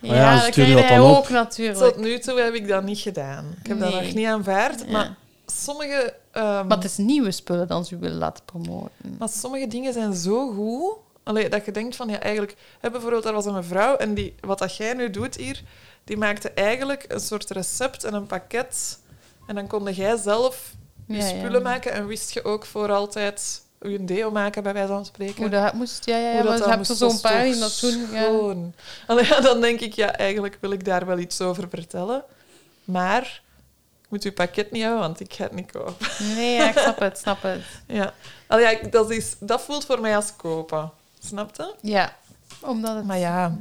ja, dat sturen krijg dat jij dan ook op. natuurlijk. Tot nu toe heb ik dat niet gedaan. Ik heb dat nog niet aanvaard, Ja. maar sommige... ehm, Maar het is nieuwe spullen dan ze willen laten promoten. Maar sommige dingen zijn zo goed. Allee, dat je denkt van, ja, eigenlijk... Hè, bijvoorbeeld, daar was een mevrouw en die, wat dat jij nu doet hier, die maakte eigenlijk een soort recept en een pakket. En dan kon jij zelf je Ja, ja. spullen maken en wist je ook voor altijd je deo maken, bij wijze van spreken. Hoe dat moest, ja, ja, ja. Hoe dat je zo'n paar. Ja. schoon. Allee, ja, dan denk ik, ja, eigenlijk wil ik daar wel iets over vertellen. Maar ik moet uw pakket niet hebben, want ik ga het niet kopen. Nee, ja, ik snap het, snap het. Ja. Allee, dat, is, dat voelt voor mij als kopen. Snap je? Ja, omdat het... Maar ja,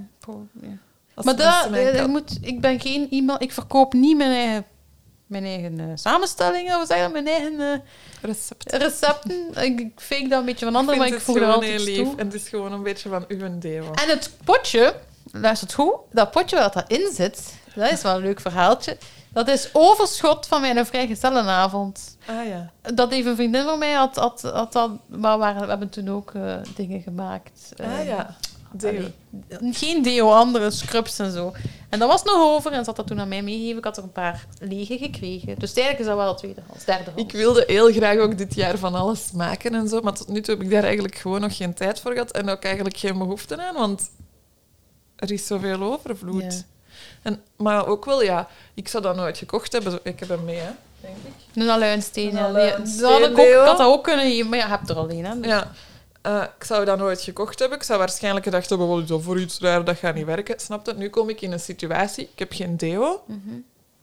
Maar dat, eh, ik, moet, ik ben geen iemand... Ik verkoop niet mijn eigen, mijn eigen eh, samenstellingen, of zeg je dat? Mijn eigen eh, recept. recepten. Ik, ik fake dat een beetje van anderen, maar ik voeg er altijd heel toe. lief. En het is gewoon een beetje van uw deo. En het potje, luister het goed, dat potje waar dat in zit, dat is wel een leuk verhaaltje. Dat is overschot van mijn vrijgezellenavond. Ah ja. Dat heeft een vriendin van mij had, had, had dat, maar waren, we hebben toen ook eh, dingen gemaakt. Ah Eh, ja. Deo. allee, geen deo, andere scrubs en zo. En dat was nog over en had dat toen aan mij meegegeven. Ik had er een paar lege gekregen. Dus eigenlijk is dat wel tweedehands, derdehands. Ik wilde heel graag ook dit jaar van alles maken en zo, maar tot nu toe heb ik daar eigenlijk gewoon nog geen tijd voor gehad en ook eigenlijk geen behoefte aan, want er is zoveel overvloed. Ja. En, maar ook wel, ja, ik zou dat nooit gekocht hebben. Ik heb hem mee, hè, denk ik. Een aluinsteen. Een Ja. aluinsteen Dat ik, ook, deo. ik had dat ook kunnen geven, maar ja, je hebt er alleen. Hè. Dus- Ja. Eh, ik zou dat nooit gekocht hebben. Ik zou waarschijnlijk gedacht hebben, wat is dat voor iets raar, dat gaat niet werken. Snap je? Nu kom ik in een situatie, ik heb geen deo. Mhm.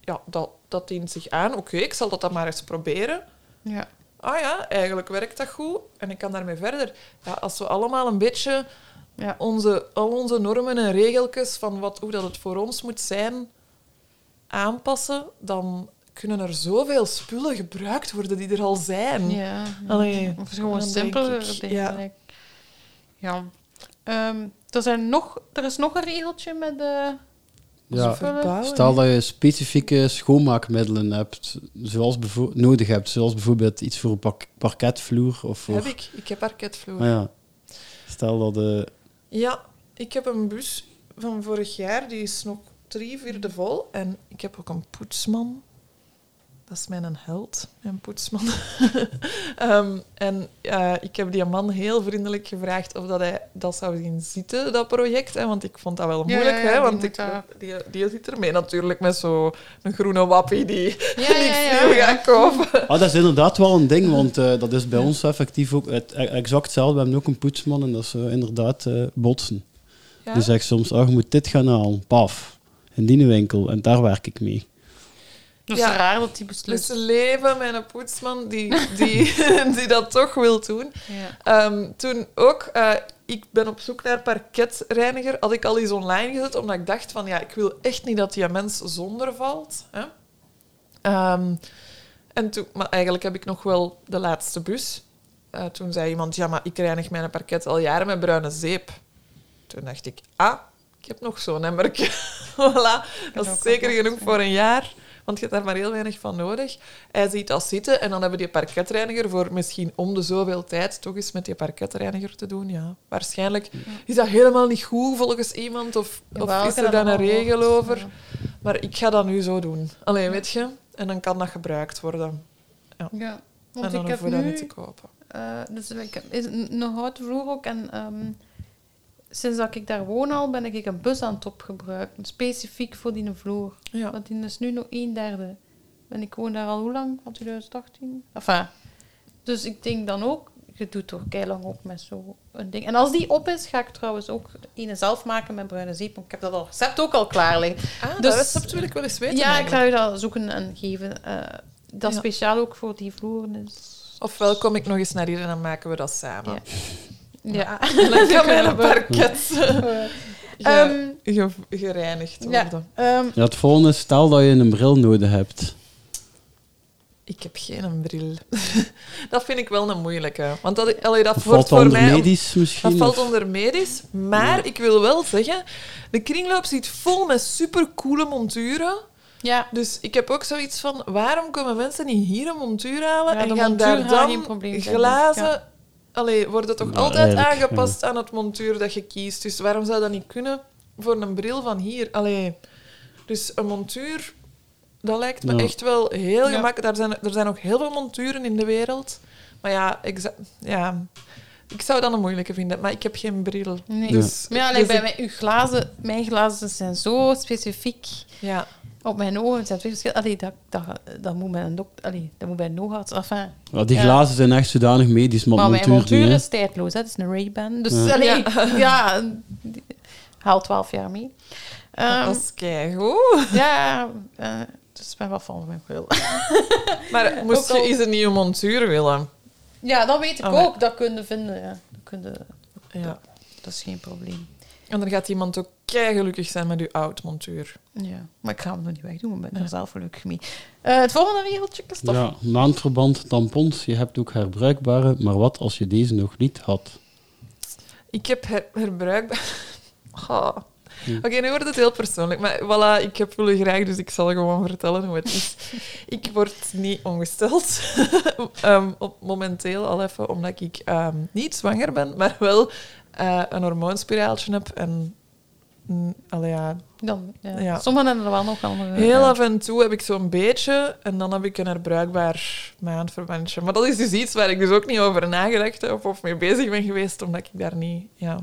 Ja, dat, dat dient zich aan. Oké, ik zal dat dan maar eens proberen. ja. ah ja, eigenlijk werkt dat goed en ik kan daarmee verder. Ja, als we allemaal een beetje Ja. onze, al onze normen en regeltjes van wat, hoe dat het voor ons moet zijn aanpassen, dan kunnen er zoveel spullen gebruikt worden die er al zijn. Ja. Allee, of gewoon dingen. ja. Ja. Ehm, er, zijn nog, er is nog een regeltje met de... Ja. Stel dat je specifieke schoonmaakmiddelen hebt, zoals nodig hebt, zoals bijvoorbeeld iets voor een parketvloer of voor... Heb ik. Ik heb parketvloer. Ah ja. Stel dat eh Ja, ik heb een bus van vorig jaar, die is nog drie vierde vol. En ik heb ook een poetsman. Dat is mijn held, mijn poetsman. Ehm, en eh, ik heb die man heel vriendelijk gevraagd of dat hij dat zou zien zitten, dat project. Hè, want ik vond dat wel moeilijk. ja, ja, hè, die want moet ik, dat- die, die zit ermee natuurlijk met zo'n groene wappie die Ja, ja, niks ja, nieuw ja. gaat kopen. Ah, dat is inderdaad wel een ding, want eh, dat is bij ons effectief ook het, e- exact hetzelfde. We hebben ook een poetsman en dat is eh, inderdaad eh, botsen. Ja? Die zegt soms, oh, je moet dit gaan halen, paf, in die winkel, en daar werk ik mee. Dat is Ja. raar dat die Dus beslist. ze leven met een poetsman die, die, die dat toch wil doen. Ja. Ehm, toen ook, eh, ik ben op zoek naar parketreiniger, had ik al eens online gezet, omdat ik dacht van, ja, ik wil echt niet dat die mens zonder valt. Hè? Ehm, en toen, maar eigenlijk heb ik nog wel de laatste bus. Eh, toen zei iemand, ja, maar ik reinig mijn parket al jaren met bruine zeep. Toen dacht ik, ah, ik heb nog zo'n emmertje. voilà, dat is zeker genoeg voor een jaar. Want je hebt daar maar heel weinig van nodig. Hij ziet dat zitten en dan hebben die parketreiniger voor misschien om de zoveel tijd toch eens met die parketreiniger te doen. Ja, waarschijnlijk is dat helemaal niet goed volgens iemand of, Jawel, of is er dan een regel over. Ja. Maar ik ga dat nu zo doen. Alleen weet je, en dan kan dat gebruikt worden. Ja, en want dan ik hoeven we dat nu... niet te kopen. eh, dus ik is houten vloer ook. En ehm, sinds dat ik daar woon al, ben ik een bus aan het opgebruiken. Specifiek voor die vloer. Ja. Want die is nu nog een derde. En ik woon daar al hoe lang? Van 2018? Enfin, dus ik denk dan ook, je doet toch lang op met zo'n ding. En als die op is, ga ik trouwens ook ene zelf maken met bruine zeep. Want ik heb dat al recept ook al klaar liggen. Ah, Dus- dat recept wil ik wel eens weten. Ja, ik ga je dat zoeken en geven. eh, dat Ja. speciaal ook voor die vloeren is. Ofwel kom ik nog eens naar hier en dan maken we dat samen. Ja. Ja. Dan kan mijn parket ge- Ehm, ge- gereinigd ja, worden. ehm, Ja, het volgende is, stel dat je een bril nodig hebt. Ik heb geen bril. dat vind ik wel een moeilijke. Want dat, allee, dat Of wordt valt dat voor onder mij... medisch misschien? Dat valt onder medisch. Maar ik wil wel zeggen, de kringloop zit vol met supercoole monturen. ja, Dus ik heb ook zoiets van, waarom komen mensen niet hier een montuur halen Ja, en de gaan daar dan geen probleem zijn, glazen... Allee, wordt het toch altijd aangepast aan het montuur dat je kiest. Dus waarom zou dat niet kunnen voor een bril van hier? Allee, dus een montuur, dat lijkt me Ja. echt wel heel Ja. gemakkelijk. Daar zijn, er zijn ook heel veel monturen in de wereld. Maar ja, ja, ik zou dat een moeilijke vinden. Maar ik heb geen bril. nee. Dus, Maar ja, dus bij ik- mij, uw glazen, mijn glazen zijn zo specifiek. ja. Op mijn ogen zijn twee verschillende. Allee, dat, dat, dat moet bij een dokter, allee, dat moet bij een oogarts. Enfin, Ja, die Ja. glazen zijn echt zodanig medisch, maar, maar mijn montuur niet, hè. is tijdloos. Hè. Het is een Ray-Ban. Dus Ja. allee, ja. die- haal 12 jaar mee. Ehm, dat is keigoed. ja, eh dus ik ben wel van mijn bril. Maar moest je eens een nieuwe montuur willen? Ja, dat weet ik Oh, ook. Dat kun je vinden. Ja. Dat, kun je, Ja. dat is geen probleem. En dan gaat iemand ook kei gelukkig zijn met uw oud-montuur. Ja, maar ik ga hem nog niet wegdoen, ik ben er zelf gelukkig mee. Eh, het volgende regeltje, Christophe. Ja, maandverband, tampons. Je hebt ook herbruikbare, maar wat als je deze nog niet had? Ik heb her herbruikbaar... Hm. Oké, nu wordt het heel persoonlijk. Maar voilà, ik heb jullie graag, dus ik zal gewoon vertellen hoe het is. ik word niet ongesteld. Ehm, op, momenteel al even, omdat ik ehm, niet zwanger ben, maar wel eh, een hormoonspiraaltje heb. En mm, allee, ja, Dan, ja. Ja. Sommigen hebben er wel nog wel... een- heel af en toe heb ik zo'n beetje. En dan heb ik een herbruikbaar maandverbandje. Maar dat is dus iets waar ik dus ook niet over nagedacht heb of mee bezig ben geweest, omdat ik daar niet... Ja.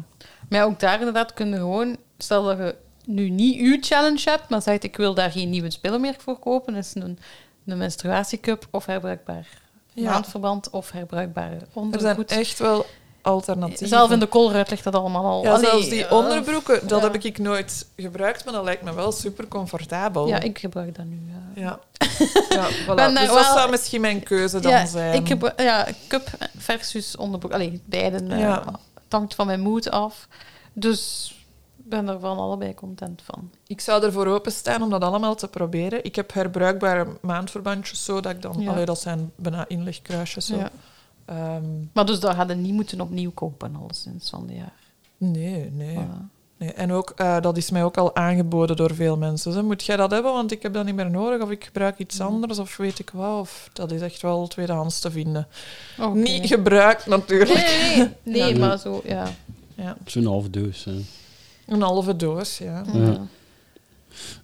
Maar ja, ook daar inderdaad kun je gewoon... Stel dat je nu niet uw challenge hebt, maar zegt ik wil daar geen nieuwe spullenmerk voor kopen, is een, een menstruatiecup of herbruikbaar Ja. maandverband of herbruikbare Er zijn ondergoed. echt wel alternatieven. Zelf in de koolruit ligt dat allemaal al. Ja, Allee, zelfs die eh, onderbroeken, dat ja. heb ik nooit gebruikt, maar dat lijkt me wel super comfortabel. Ja, ik gebruik dat nu. Ja. Ja, ja voilà. Ben Dus dat wel- zou misschien mijn keuze dan ja, zijn. Ik heb ja, cup versus onderbroek. Allee, beide. eh. Het hangt van mijn moed af. Dus ik ben er van allebei content van. Ik zou ervoor openstaan om dat allemaal te proberen. Ik heb herbruikbare maandverbandjes, zo dat ik dan... Ja. Allee, dat zijn bijna inlegkruisjes. Zo. Ehm, Maar dus dat hadden niet moeten opnieuw kopen, al sinds van de jaar. nee, nee. Voilà. nee. En ook, eh, dat is mij ook al aangeboden door veel mensen. Zo, moet jij dat hebben, want ik heb dat niet meer nodig, of ik gebruik iets anders, of weet ik wat. Of, dat is echt wel tweedehands te vinden. Niet gebruikt, natuurlijk. Nee, nee, nee. Nee, Ja. maar zo, ja. Ja. Zo'n half doos. hè. Een halve doos, ja. Ja.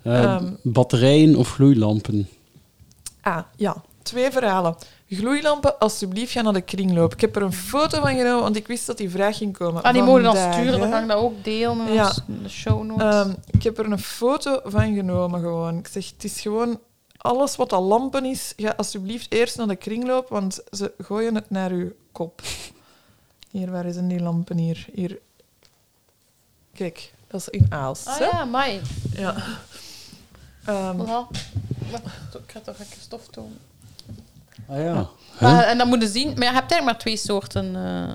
Eh, Ehm. batterijen of gloeilampen? Ah, ja. Twee verhalen. Gloeilampen, alsjeblieft, ga naar de kringloop. Ik heb er een foto van genomen, want ik wist dat die vraag ging komen. Ah, die mogen dan sturen, dan hè. ga ik dat ook delen in Ja. de show notes. Ehm, ik heb er een foto van genomen gewoon. Ik zeg, het is gewoon... Alles wat al lampen is, ga alsjeblieft eerst naar de kringloop, want ze gooien het naar uw kop. Hier, waar zijn die lampen hier? Hier. Kijk, dat is in Aalst. ah hè? ja, mai. Ja. Wacht, Ik ga toch een stof tonen. Ah ja. Maar, en dan moet je zien... Maar je hebt eigenlijk maar twee soorten... eh,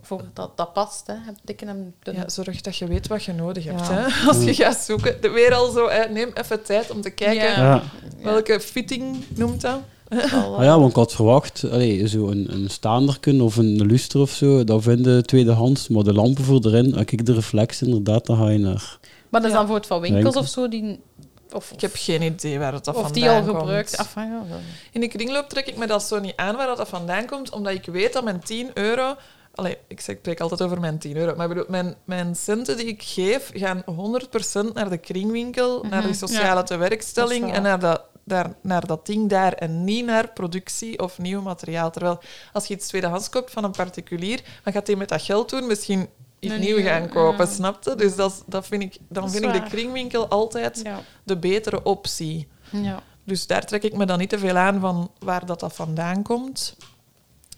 voor dat, dat past, hè. Dikke en dunne. ja, zorg dat je weet wat je nodig hebt. Ja. Hè? Als je gaat zoeken. De, weer al zo, hè, neem even tijd om te kijken. Ja. Ja. Welke fitting noemt dat? Wel, Ah ja, want ik had verwacht, allee, zo een, een staanderken of een luster of zo, dat vinden tweedehands, maar de lampen voor erin, en kijk de reflex inderdaad, dan ga je naar... Maar dat is Ja. dan voor het van winkels Winkel. of zo, die... Of, Ik heb geen idee waar het dat of vandaan die al komt. gebruikt. Af, ja, ja. In de kringloop trek ik me dat zo niet aan waar dat, vandaan komt, omdat ik weet dat mijn 10 euro... Allee, ik zeg- ik spreek altijd over mijn 10 euro, maar bedoel, mijn, mijn centen die ik geef gaan 100% naar de kringwinkel, naar die Mhm, sociale ja. tewerkstelling en naar dat, daar, naar dat ding daar en niet naar productie of nieuw materiaal. Terwijl als je iets tweedehands koopt van een particulier, dan gaat hij met dat geld doen misschien iets nieuw gaan kopen, ja. snapte? Dus dat, dat vind ik, dan Dat vind ik de kringwinkel altijd Ja. de betere optie. ja. Dus daar trek ik me dan niet te veel aan van waar dat, dat vandaan komt.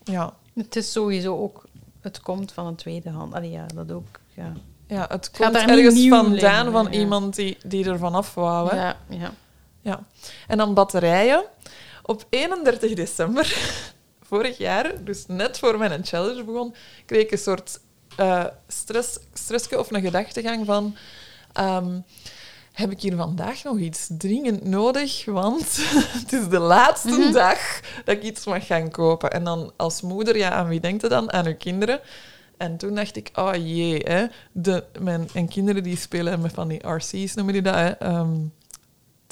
Ja, Het is sowieso ook... Het komt van een tweede hand. Allee, ja, dat ook. Ja. ja het komt ergens vandaan liggen, van ja. iemand die, die er vanaf wou. Hè? Ja, ja. Ja. En dan batterijen. Op 31 december vorig jaar, dus net voor mijn challenge begon, kreeg ik een soort eh stress, stressje of een gedachtegang van... ehm, heb ik hier vandaag nog iets dringend nodig? Want het is de laatste Mhm. dag dat ik iets mag gaan kopen. En dan als moeder, ja, aan wie denkt je dan? Aan uw kinderen. En toen dacht ik, oh jee, hè. De, mijn, mijn kinderen die spelen met van die RC's, noemen die dat, hè. Ehm,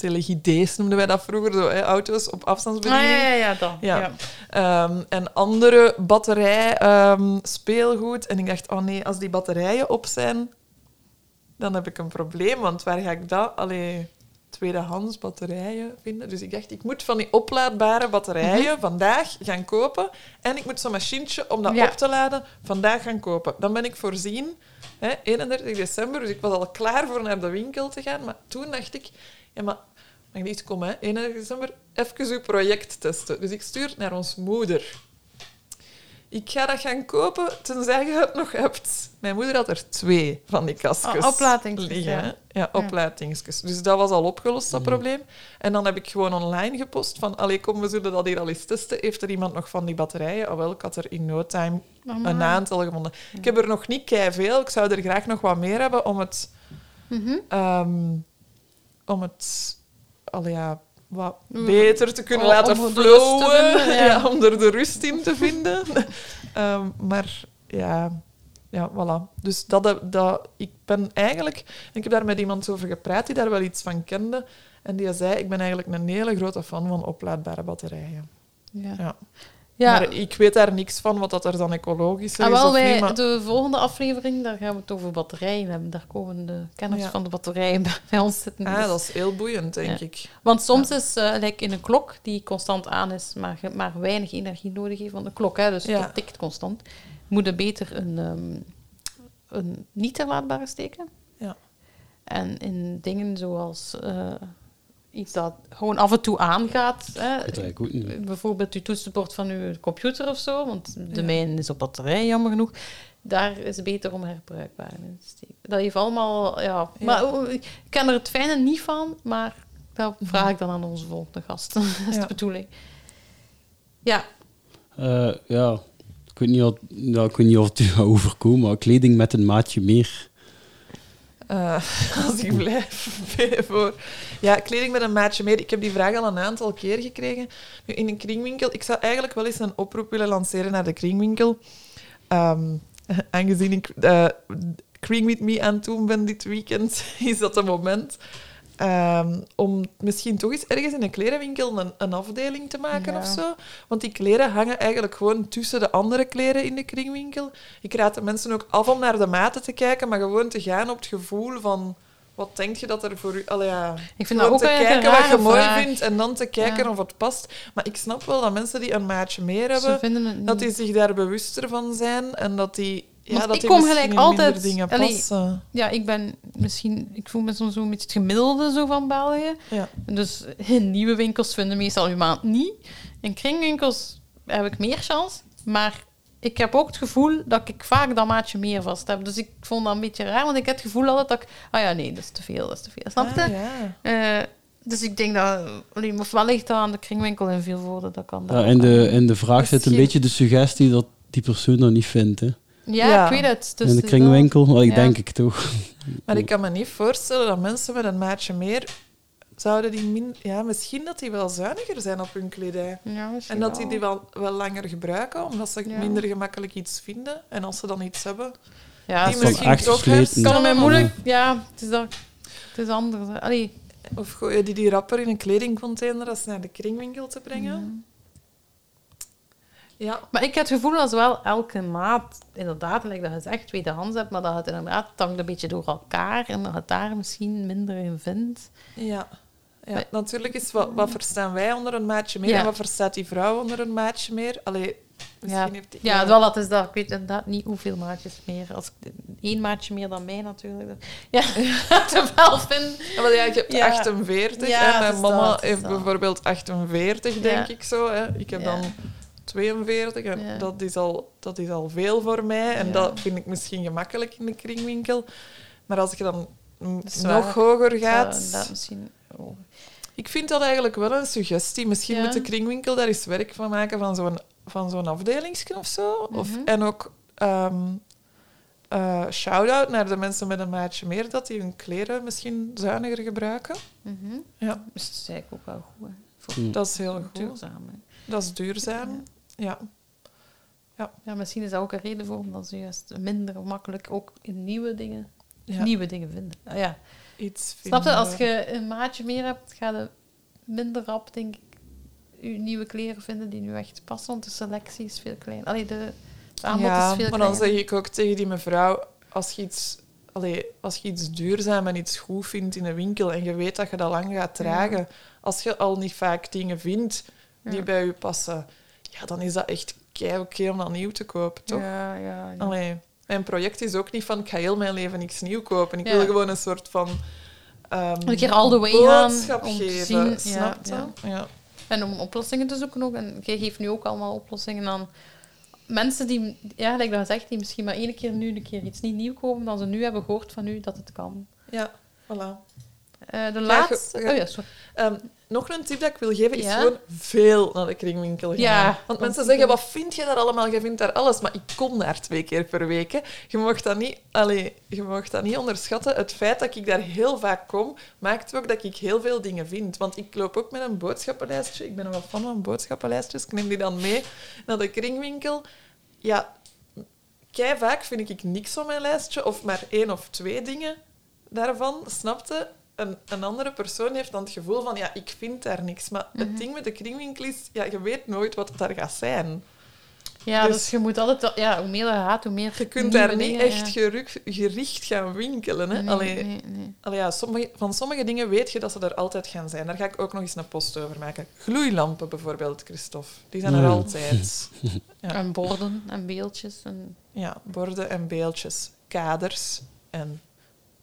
telegidees noemden wij dat vroeger, zo, hè. auto's op Ah, afstandsbediening. ja, ja, ja, dan. Ja. Ja. Ehm, en andere batterij, ehm, speelgoed. En ik dacht, oh nee, als die batterijen op zijn, dan heb ik een probleem. Want waar ga ik dat? Allee, tweedehands batterijen vinden. Dus ik dacht, ik moet van die oplaadbare batterijen vandaag gaan kopen. En ik moet zo'n machientje om dat Ja. op te laden vandaag gaan kopen. Dan ben ik voorzien, hè, 31 december. Dus ik was al klaar voor naar de winkel te gaan. Maar toen dacht ik, ja, maar mag ik iets komen, hè? 31 december, even uw project testen. Dus ik stuur naar ons moeder. ik ga dat gaan kopen, tenzij je het nog hebt. Mijn moeder had er twee van die kastjes liggen. ja. hè. Ja, oplatingsjes. Dus dat was al opgelost, dat probleem. En dan heb ik gewoon online gepost van, allee, kom, we zullen dat hier al eens testen. Heeft er iemand nog van die batterijen? Ah, wel, ik had er in no time een aantal gevonden. Ik heb er nog niet veel. Ik zou er graag nog wat meer hebben om het... Mhm. ehm, om het... Allee, ja, wat Mm. beter te kunnen laten om flowen. vinden, ja. ja. om er de rust in te vinden. Ehm, maar ja, ja, voilà. Dus dat, dat, ik ben eigenlijk... Ik heb daar met iemand over gepraat die daar wel iets van kende. En die zei, ik ben eigenlijk een hele grote fan van oplaadbare batterijen. Ja. Ja. Ja. Maar ik weet daar niks van, wat dat er dan ecologisch is Ah, wel, of wij, niet. Maar... de volgende aflevering, daar gaan we het over batterijen hebben. Daar komen de kenners Ja. van de batterijen bij- ons zitten. Ah, Dus- dat is heel boeiend, denk Ja. ik. Want soms is, like in een klok die constant aan is, maar, maar weinig energie nodig heeft van de klok, hè, dus dat tikt constant, moet je beter een, ehm, een niet herlaadbare steken. Ja. En in dingen zoals eh, iets dat gewoon af en toe aangaat, hè, bijvoorbeeld je toetsenbord van je computer of zo, want de Ja. mijne is op batterij, jammer genoeg. Daar is het beter om herbruikbaar in te steken. Dat heeft allemaal, ja. Maar oh, ik ken er het fijne niet van, maar dat vraag ik dan aan onze volgende gast. dat is Ja. de bedoeling. Ja, Eh, ja, ik weet, niet wat, ja, ik weet niet of het u gaat overkomen, maar kleding met een maatje meer. Eh, als ik blijf voor. Ja, kleding met een maatje meer. Ik heb die vraag al een aantal keer gekregen. In een kringwinkel. Ik zou eigenlijk wel eens een oproep willen lanceren naar de kringwinkel. Ehm, aangezien ik eh Kring with Me aan het doen ben dit weekend, is dat een moment. Ehm, om misschien toch eens ergens in een klerenwinkel een, een afdeling te maken Ja. of zo. Want die kleren hangen eigenlijk gewoon tussen de andere kleren in de kringwinkel. Ik raad de mensen ook af om naar de maten te kijken, maar gewoon te gaan op het gevoel van... Wat denk je dat er voor u... Allee, ja, ik vind dat ook te kijken wat je mooi vraag. vindt en dan te kijken Ja. of het past. Maar ik snap wel dat mensen die een maatje meer hebben, dat die zich daar bewuster van zijn en dat die... Ja, Want dat ik kom gelijk altijd- dingen Allee. Ja, ik ben misschien... Ik voel me soms zo'n beetje het gemiddelde zo van België. Ja. Dus in nieuwe winkels vinden meestal uw maand niet. In kringwinkels heb ik meer kans. Maar ik heb ook het gevoel dat ik vaak dat maatje meer vast heb. Dus ik vond dat een beetje raar, want ik heb het gevoel altijd dat ik... Ah ja, nee, dat is te veel, dat is te veel. Snap je? Ah, ja. Eh, dus ik denk dat... allee, Ofwel ligt dat aan de kringwinkel in veel woorden. Dat kan dat Ja, in, de, in de vraag zit een beetje de suggestie dat die persoon dat niet vindt. Hè. Ja, Ja. ik weet het. Dus in de dat- kringwinkel, maar ik ja. denk ik toch. Maar ik kan me niet voorstellen dat mensen met een maatje meer... Zouden die min... Ja, misschien dat die wel zuiniger zijn op hun kledij. Ja, misschien En dat die die wel, wel langer gebruiken, omdat ze Ja. minder gemakkelijk iets vinden. En als ze dan iets hebben, Ja, die misschien toch kan mij moeilijk... Ja, het is, dat, het is anders. Allee, Of gooi je die, die rapper in een kledingcontainer als naar de kringwinkel te brengen. Ja, Maar ik heb het gevoel dat wel elke maat, inderdaad, like dat je zegt, tweedehands hebt, maar dat het inderdaad het hangt een beetje door elkaar en dat het daar misschien minder in vindt. ja. ja. Maar- natuurlijk is wat, wat verstaan wij onder een maatje meer Ja. en wat verstaat die vrouw onder een maatje meer. Allee, misschien Ja, heeft die, ja, wel, dat is dat. Ik weet inderdaad niet hoeveel maatjes meer. Als ik één maatje meer dan mij natuurlijk. Ja, te wel vind. Ja, maar ja, je hebt Ja. 48. Ja, hè. het Mijn mama dat, heeft dat. bijvoorbeeld 48, denk Ja. ik zo. Hè. Ik heb Ja. dan 42 en Ja. dat, is al, dat is al veel voor mij. En Ja. dat vind ik misschien gemakkelijk in de kringwinkel. Maar als je dan mm, Dat waar. nog hoger gaat... inderdaad misschien... oh. Ik vind dat eigenlijk wel een suggestie. Misschien Ja. moet de kringwinkel daar eens werk van maken van zo'n, van zo'n afdelingsje of zo. Of, Mhm. en ook ehm eh, shout-out naar de mensen met een maatje meer, dat die hun kleren misschien zuiniger gebruiken. Mhm. Ja. Dus dat is eigenlijk ook wel goed. Hè. Hm. Dat is heel goed. duurzaam. hè. Dat is duurzaam. Ja. Ja, misschien is dat ook een reden voor omdat ze juist minder makkelijk ook in nieuwe dingen, ja. nieuwe dingen vinden. Ah, ja. Iets Snap je? Als je een maatje meer hebt, ga je minder rap, denk ik, je nieuwe kleren vinden die nu echt passen. Want de selectie is veel kleiner. Allee, de, het aanbod ja, is veel maar dan kleiner. zeg ik ook tegen die mevrouw, als je iets... Allee, als je iets duurzaam en iets goed vindt in een winkel en je weet dat je dat lang gaat dragen, als je al niet vaak dingen vindt die Ja. bij je passen, ja, dan is dat echt kei oké om dat nieuw te kopen, toch? Ja, ja, ja. Allee, mijn project is ook niet van ik ga heel mijn leven niks nieuw kopen. Ik Ja. wil gewoon een soort van ehm Een keer all the way gaan boodschap om te geven. zien, snap ja, je? Ja. En om oplossingen te zoeken ook. En jij geeft nu ook allemaal oplossingen aan mensen die, ja, gelijk dat zegt, die misschien maar één keer nu een keer iets niet nieuw kopen, dan ze nu hebben gehoord van u dat het kan. Ja, voilà. Eh, de laatste... ja. Oh ja, sorry. Ehm, nog een tip dat ik wil geven is Ja? gewoon veel naar de kringwinkel gaan. Ja, Want mensen zeggen, wat vind je daar allemaal? Je vindt daar alles. Maar ik kom daar twee keer per week. Hè. Je, mag dat niet, je mag dat niet onderschatten. Het feit dat ik daar heel vaak kom, maakt ook dat ik heel veel dingen vind. Want ik loop ook met een boodschappenlijstje. Ik ben wel fan van boodschappenlijstjes. Ik neem die dan mee naar de kringwinkel. Ja, kei vaak vind ik niks op mijn lijstje. Of maar één of twee dingen daarvan, snapte? Een, een andere persoon heeft dan het gevoel van, ja, ik vind daar niks. Maar het ding met de kringwinkel is, ja, je weet nooit wat het daar gaat zijn. Ja, Dus- dus, je moet altijd... Ja, hoe meer je gaat, hoe meer Je kunt daar niet dingen, echt ja. geruk- gericht gaan winkelen. Hè? Nee, Allee, nee, nee. allee, ja, sommige, van sommige dingen weet je dat ze er altijd gaan zijn. Daar ga ik ook nog eens een post over maken. Gloeilampen bijvoorbeeld, Christophe. Die zijn er Ja. altijd. Ja. En borden en beeldjes. En... Ja, borden en beeldjes, kaders en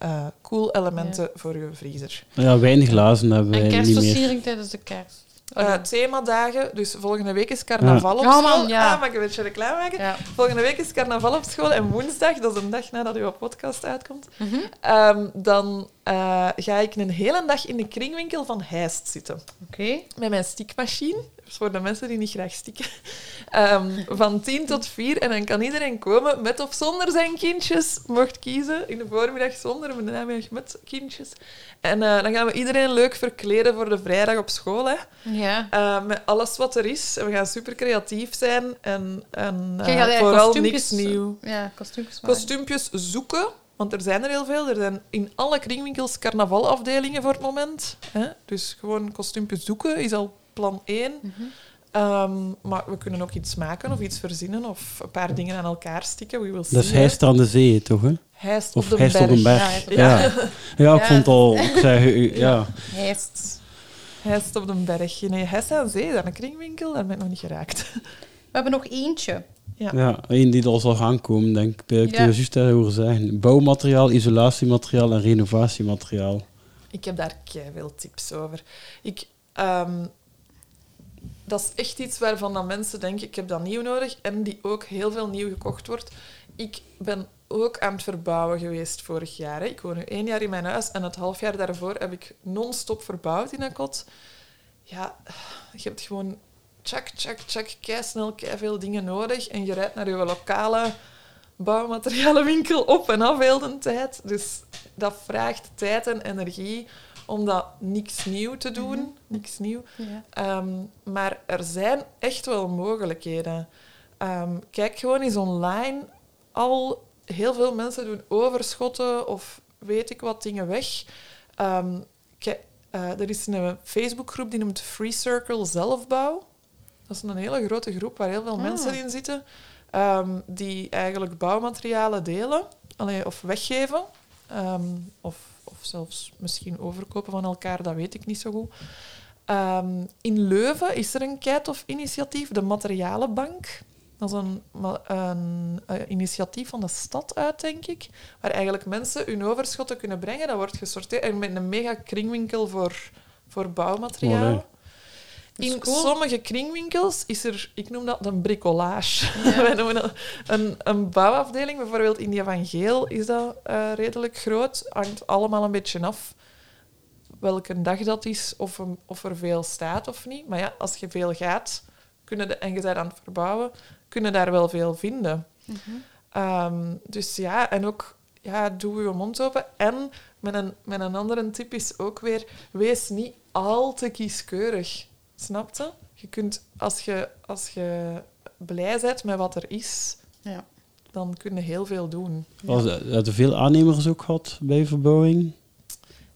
eh koelelementen voor je vriezer. Ja, weinig glazen hebben En niet meer. kerstversiering tijdens de kerst. Oh, Eh, ja. themadagen, dus volgende week is carnaval op Ja, school. man, ja. Ah, mag ik een beetje reclame maken? Ja. Volgende week is carnaval op school en woensdag, dat is een dag nadat uw podcast uitkomt, Mhm. ehm, dan eh, ga ik een hele dag in de kringwinkel van Heist zitten. Oké. Met mijn stikmachine, dus voor de mensen die niet graag stikken, Ehm, van 10 tot 4. En dan kan iedereen komen met of zonder zijn kindjes. Mocht kiezen, in de voormiddag zonder, in de namiddag met kindjes. En eh, dan gaan we iedereen leuk verkleden voor de vrijdag op school. Hè. Ja. Eh, met alles wat er is. En we gaan super creatief zijn. En, en eh, Jij gaat eigenlijk vooral niks nieuw. Ja, kostuumpjes. Kostuumpjes zoeken, want er zijn er heel veel. Er zijn in alle kringwinkels carnavalafdelingen voor het moment. Hè? Dus gewoon kostuumpjes zoeken is al plan 1. Mhm. Ehm, maar we kunnen ook iets maken of iets verzinnen of een paar dingen aan elkaar stikken. We will see, Dat is hè. Heist aan de zee, toch? Hè? Of op de berg. op een berg. Ja, Ja, de ja. ja, ik Ja. vond al... Ik zei, ja. Hijst op de berg. Nee, Hijst aan zee, dat is een kringwinkel. Daar ben ik nog niet geraakt. We hebben nog eentje. Ja. Ja, één die er al zal gaan komen, denk ik. Ik Ja. heb juist horen zeggen. Bouwmateriaal, isolatiemateriaal en renovatiemateriaal. Ik heb daar veel tips over. Ik, ehm, dat is echt iets waarvan dan mensen denken, ik heb dat nieuw nodig. En die ook heel veel nieuw gekocht wordt. Ik ben ook aan het verbouwen geweest vorig jaar. Ik woon nu één jaar in mijn huis en het half jaar daarvoor heb ik non-stop verbouwd in een kot. Ja, je hebt gewoon tjak, tjak, tjak, kei snel kei veel dingen nodig. En je rijdt naar je lokale bouwmaterialenwinkel op en af heel de tijd. Dus dat vraagt tijd en energie om dat niks nieuw te doen. Niks nieuw. Ja. Ehm, maar er zijn echt wel mogelijkheden. Ehm, kijk gewoon eens online. Al heel veel mensen doen overschotten of weet ik wat dingen weg. Ehm, ki- eh, er is een Facebookgroep die noemt Free Circle Zelfbouw. Dat is een hele grote groep waar heel veel Ah. mensen in zitten. die eigenlijk bouwmaterialen delen allee, of weggeven. Ehm, of, of zelfs misschien overkopen van elkaar, dat weet ik niet zo goed. Ehm, in Leuven is er een keitof initiatief, de Materialenbank. Dat is een, eh, initiatief van de stad uit, denk ik. Waar eigenlijk mensen hun overschotten kunnen brengen. Dat wordt gesorteerd en met een mega kringwinkel voor, voor bouwmateriaal. In cool. sommige kringwinkels is er, ik noem dat een bricolage. Wij noemen dat een, een bouwafdeling, bijvoorbeeld in die van Geel is dat eh, redelijk groot. Hangt allemaal een beetje af welke dag dat is, of, er- of er veel staat of niet. Maar ja, als je veel gaat kunnen de, en je bent aan het verbouwen, kunnen daar wel veel vinden. Ehm, dus ja, en ook ja, doe je mond open. En met een, met een andere tip is ook weer, wees niet al te kieskeurig. Snap je? Je kunt, als je, als je blij bent met wat er is, Ja. dan kun je heel veel doen. Had er veel aannemers ook gehad bij verbouwing?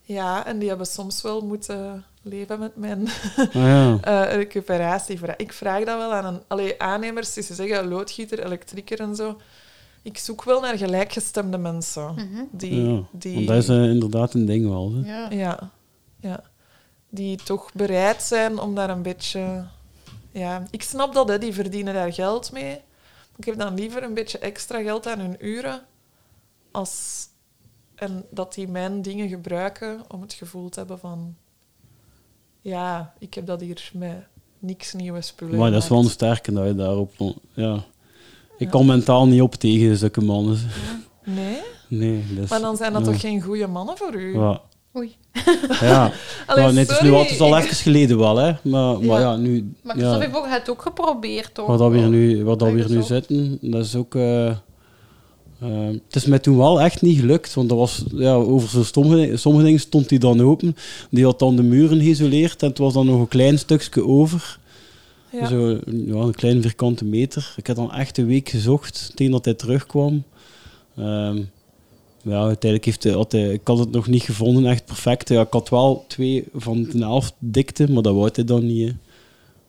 Ja, en die hebben soms wel moeten leven met mijn Ah, ja. eh recuperatie. Ik vraag dat wel aan een... Allee, aannemers, die ze zeggen loodgieter, elektrieker en zo. Ik zoek wel naar gelijkgestemde mensen. Mhm. Die, ja. die, Want dat is eh, inderdaad een ding wel. Hè. Ja. Ja, ja. Die toch bereid zijn om daar een beetje... Ja, ik snap dat, hè, die verdienen daar geld mee. Ik heb dan liever een beetje extra geld aan hun uren. Als... En dat die mijn dingen gebruiken om het gevoel te hebben van... Ja, ik heb dat hier met niks nieuwe spullen Maar dat is wel een sterke dat je daarop... Ja. Ik kan mentaal niet op tegen zulke mannen. Nee? Nee, dus, Maar dan zijn dat ja. toch geen goede mannen voor u? Ja. Oei. Ja, Allee, nee, het is nu al, het is al ik- even geleden wel, hè. Maar maar Ja. ja nu... Maar ja, heeft ook, het ook geprobeerd, toch? wat dat weer nu, wat dat weer nu zitten, dat is ook... eh, eh, het is mij toen wel echt niet gelukt, want dat was, ja, over zo sommige, sommige dingen stond hij dan open. Die had dan de muren geïsoleerd en het was dan nog een klein stukje over. Ja. Zo, ja, een klein vierkante meter. Ik heb dan echt een week gezocht tegen dat hij terugkwam. Ehm, ja, uiteindelijk heeft had hij, ik had het nog niet gevonden, echt perfect. Ja, ik had wel twee van de helft dikte, maar dat wou hij dan niet.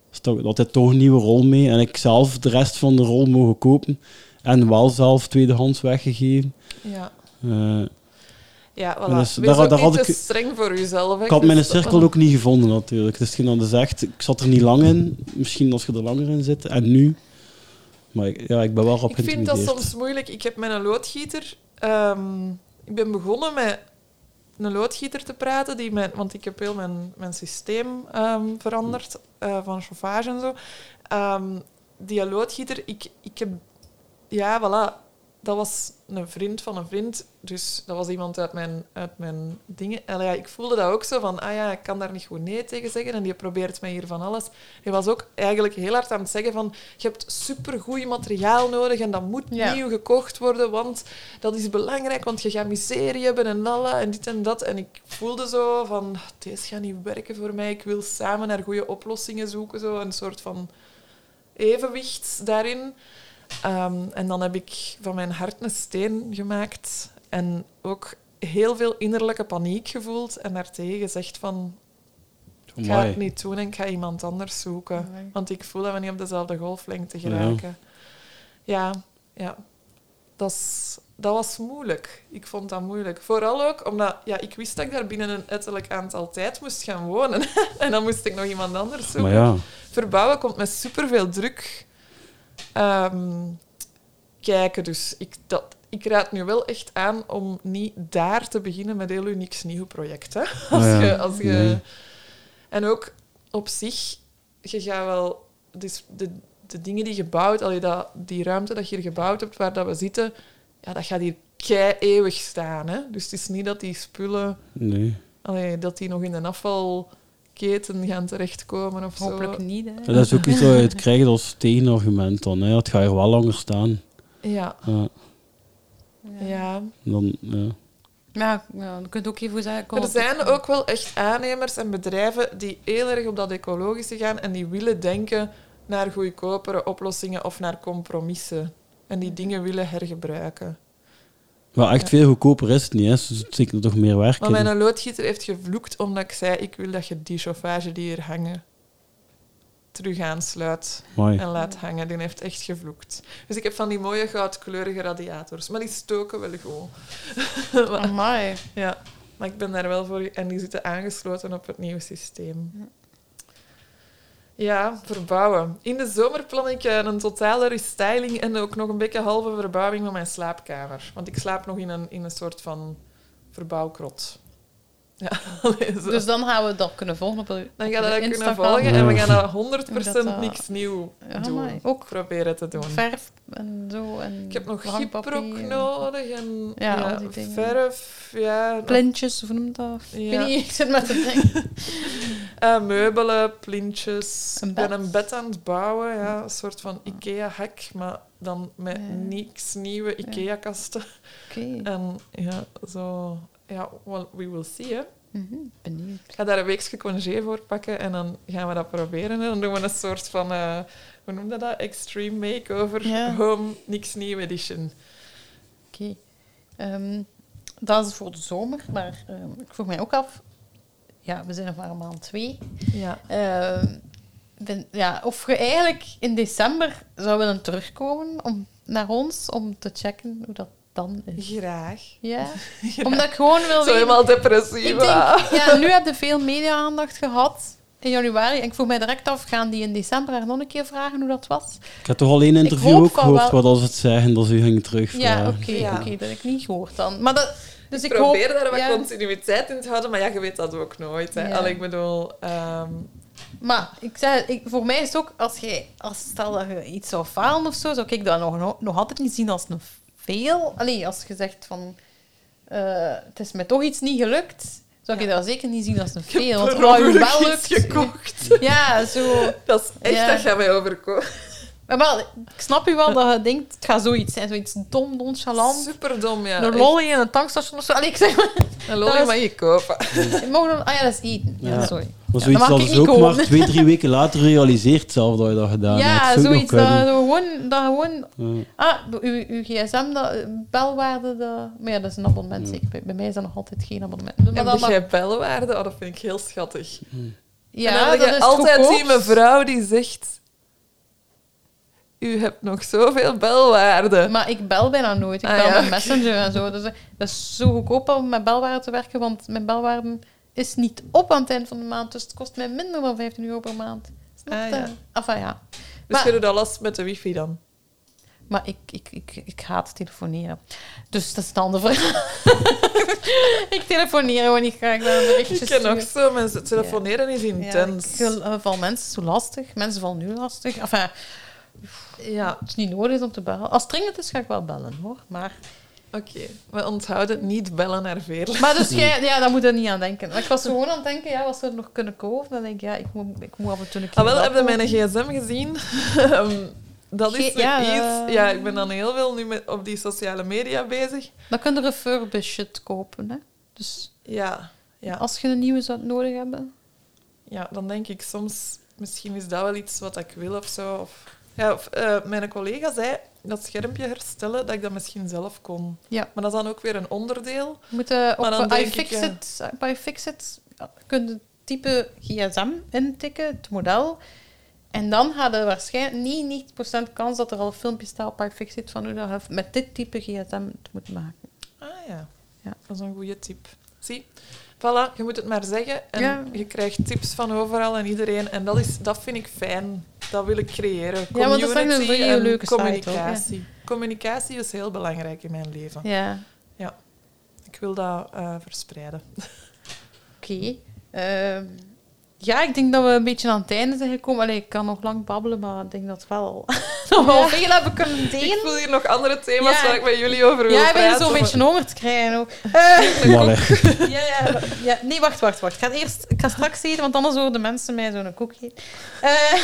Dus toch- had hij toch een nieuwe rol mee. En ik zelf de rest van de rol mogen kopen. En wel zelf tweedehands weggegeven. Ja. Eh, Ja, voilà. Dus daar- daar had ik- streng voor hè, ik had mijn cirkel ook niet gevonden natuurlijk. Het is geen dat zegt, ik zat er niet lang in. Misschien als je er langer in zit. En nu? Maar ik- ja, ik ben wel op Ik vind dat soms moeilijk. Ik heb een loodgieter... ehm, ik ben begonnen met een loodgieter te praten, die mijn, want ik heb heel mijn, mijn systeem ehm, veranderd, eh, van chauffage en zo. Ehm, die loodgieter, ik, ik heb... Ja, voilà. Dat was een vriend van een vriend. Dus dat was iemand uit mijn, uit mijn dingen. En ja, ik voelde dat ook zo van, ah ja, ik kan daar niet goed nee tegen zeggen. En die probeert mij hier van alles. Hij was ook eigenlijk heel hard aan het zeggen van, je hebt supergoed materiaal nodig en dat moet Ja. nieuw gekocht worden, want dat is belangrijk, want je gaat miserie hebben en lala en dit en dat. En ik voelde zo van, deze gaat niet werken voor mij. Ik wil samen naar goede oplossingen zoeken, zo een soort van evenwicht daarin. Ehm, en dan heb ik van mijn hart een steen gemaakt en ook heel veel innerlijke paniek gevoeld en daartegen gezegd van, ik ga het niet doen en ik ga iemand anders zoeken. Amai. Want ik voel dat we niet op dezelfde golflengte geraken. Ja, ja. Dat, is- dat was moeilijk. Ik vond dat moeilijk. Vooral ook omdat ja, ik wist dat ik daar binnen een uiterlijk aantal tijd moest gaan wonen. en dan moest ik nog iemand anders zoeken. Maar ja, Verbouwen komt met superveel druk ehm, kijken. Dus ik, dat, ik raad nu wel echt aan om niet daar te beginnen met heel uw niks nieuw project. Hè? Als Ah ja, je, als je, nee. En ook op zich, je gaat wel... Dus de, de dingen die gebouwd, allee, dat, die ruimte dat je hier gebouwd hebt, waar dat we zitten, ja, dat gaat hier kei eeuwig staan. Hè? Dus het is niet dat die spullen, nee. allee, dat die nog in een afvalketen gaan terechtkomen of Hopelijk zo. niet, hè. En dat is ook iets dat je het krijgt als tegenargument dan. Hè. Het gaat hier wel langer staan. Ja, Ja, ja. dan, ja. Ja, ja, je kunt ook even zeggen... Er zijn ook wel echt aannemers en bedrijven die heel erg op dat ecologische gaan en die willen denken naar goedkopere oplossingen of naar compromissen. En die dingen willen hergebruiken. Maar echt Ja. veel goedkoper is het niet. Hè. Er zit zeker toch meer werk Maar mijn loodgieter heeft gevloekt omdat ik zei, ik wil dat je die chauffage die hier hangen terug aansluit en laat hangen. Die heeft echt gevloekt. Dus ik heb van die mooie goudkleurige radiators. Maar die stoken wel goed. Maar- Amai. Ja, maar ik ben daar wel voor. En die zitten aangesloten op het nieuwe systeem. Ja, verbouwen. In de zomer plan ik eh, een totale restyling en ook nog een beetje halve verbouwing van mijn slaapkamer. Want ik slaap nog in een, in een soort van verbouwkrot. Ja. Dus dan gaan we dat kunnen volgen op de dan gaan we dat kunnen volgen en we gaan dat 100% Hoe dat, uh, niks nieuw Ja, doen. amai. Ook proberen te doen. verf en zo. En Ik heb nog en nodig en Ja, die dingen. verf. Ja, Plintjes, hoe noemt dat? Ik weet niet, ik zit met te denken. Eh, meubelen, plintjes. Ik ben een bed aan het bouwen, ja, een soort van IKEA-hek, maar dan met niks nieuwe IKEA-kasten. Oké, En ja, zo... Ja, well, we will see, hè. Mhm, benieuwd. Ik ga daar een weekje congé voor pakken en dan gaan we dat proberen. En dan doen we een soort van... eh, hoe noem je dat? Extreme Makeover Ja. Home Niks Nieuw Edition. Oké. Ehm, dat is voor de zomer, maar ehm, ik vroeg mij ook af... Ja, we zijn nog maar een maand twee. Ja. Ehm, ben- ja, of je eigenlijk in december zou willen terugkomen om, naar ons om te checken hoe dat dan is. Graag. Ja? Omdat ik gewoon wil Zo weten... helemaal depressief. Ik denk, ah. ja, nu heb je veel media-aandacht gehad in januari. En ik vroeg mij direct af, gaan die in december haar nog een keer vragen hoe dat was? Ik heb toch al één interview ook gehoord wel- wat als het zeggen dat ze ging terug. Ja, oké, Ja. oké, dat heb ik niet gehoord dan. Maar dat, dus ik, ik probeer hoop, daar wat ja, continuïteit in te houden, maar ja, je weet dat ook nooit. Hè. Ja. Allee, ik bedoel, ehm, Maar ik zei, ik, voor mij is het ook, als je, als stel dat je iets zou falen of zo, zou ik dat nog, nog altijd niet zien als een fail. Allee, als je zegt van, eh, het is mij toch iets niet gelukt, zou ik dat zeker niet zien als een fail. Want je ongeluk wel lukt... gekocht. Ja, zo... Dat is echt Ja. dat gaat mij overkomen. Maar wel, ik snap je wel dat je denkt, het gaat zoiets zijn, zoiets dom, nonchalant. Super dom, ja. een lolly in een tankstation of zo. Allee, ik zeg maar. Een lolly is- mag je kopen. je mag dan... Ah ja, dat is eten. Ja, Ja. sorry. Maar Ja, zoiets hadden ze niet ook komen. maar twee, drie weken later gerealiseerd zelf dat je dat gedaan ja, hebt. Ook zoiets dat, gewoon... Dat gewoon Ja. ah, uw, uw gsm, dat, belwaarde, dat... Maar ja, dat is een abonnement, Ja. zeker. Bij, bij mij is dat nog altijd geen abonnement. Maar En dat jij belwaarde? Oh, dat vind ik heel schattig. ja, en dan dat je is altijd die mevrouw die zegt... U hebt nog zoveel belwaarde. Maar ik bel bijna nooit. Ik Ah, bel ja, met. Messenger en zo. Dus dat is zo goedkoop om met belwaarde te werken, want mijn belwaarde is niet op aan het eind van de maand. Dus het kost mij minder dan 15 euro per maand. Snap Ah, ja. Enfin, ja. Dus Maar- je doet dat last met de wifi dan? Maar ik, ik, ik, ik haat telefoneren. Dus dat is een ander verhaal. ik telefoneer gewoon niet graag. Dan een berichtje Ik ken sturen. zo mensen. Telefoneren is Ja, intens. wil- eh, val mensen zo lastig. Mensen vallen nu lastig. Enfin, Ja, het is niet nodig om te bellen. Als het dringend is, ga ik wel bellen, hoor. Maar, oké. We onthouden niet bellen naar Veerle. maar dus jij, ja, daar moet je niet aan denken. Maar ik was gewoon aan het denken, ja, wat zou er nog kunnen komen? Dan denk ik, ja, ik moet, ik moet af en toe een keer Ah, wel, heb je mijn gsm gezien? Ehm, dat is Ge- ja, iets... eh. Ja, ik ben dan heel veel nu met, op die sociale media bezig. Dan kun je refurbished kopen, hè. Dus Ja, ja. als je een nieuwe zou nodig hebben... ja, dan denk ik soms... Misschien is dat wel iets wat ik wil of zo. Of, ja, of, eh, mijn collega zei dat schermpje herstellen, dat ik dat misschien zelf kon. Ja. Maar dat is dan ook weer een onderdeel. Je moet eh, dan op iFixit, kun je type gsm intikken, het model. En dan had je waarschijnlijk 99% kans dat er al een filmpje staat op iFixit van hoe dat je met dit type gsm het moet maken. Ah ja. Ja. dat is een goede tip. Zie, voilà, je moet het maar zeggen. En Ja. je krijgt tips van overal en iedereen. En dat, is, dat vind ik fijn. Dat wil ik creëren. Ja, want dat is een en leuke site communicatie. Communicatie is heel belangrijk in mijn leven. Ja, Ik wil dat eh, verspreiden. oké. Ehm, ja, ik denk dat we een beetje aan het einde zijn gekomen. Allee, ik kan nog lang babbelen, maar ik denk dat we wel, nog wel veel hebben kunnen Ik delen. voel hier nog andere thema's Ja. waar ik met jullie over wil Ja, ik ben praten. zo'n beetje honger te krijgen ook. Eh. Ja, ja, ja. Nee, wacht, wacht, wacht. Ik ga, eerst, ik ga straks eten, want anders horen de mensen mij zo'n koek eten. Eh,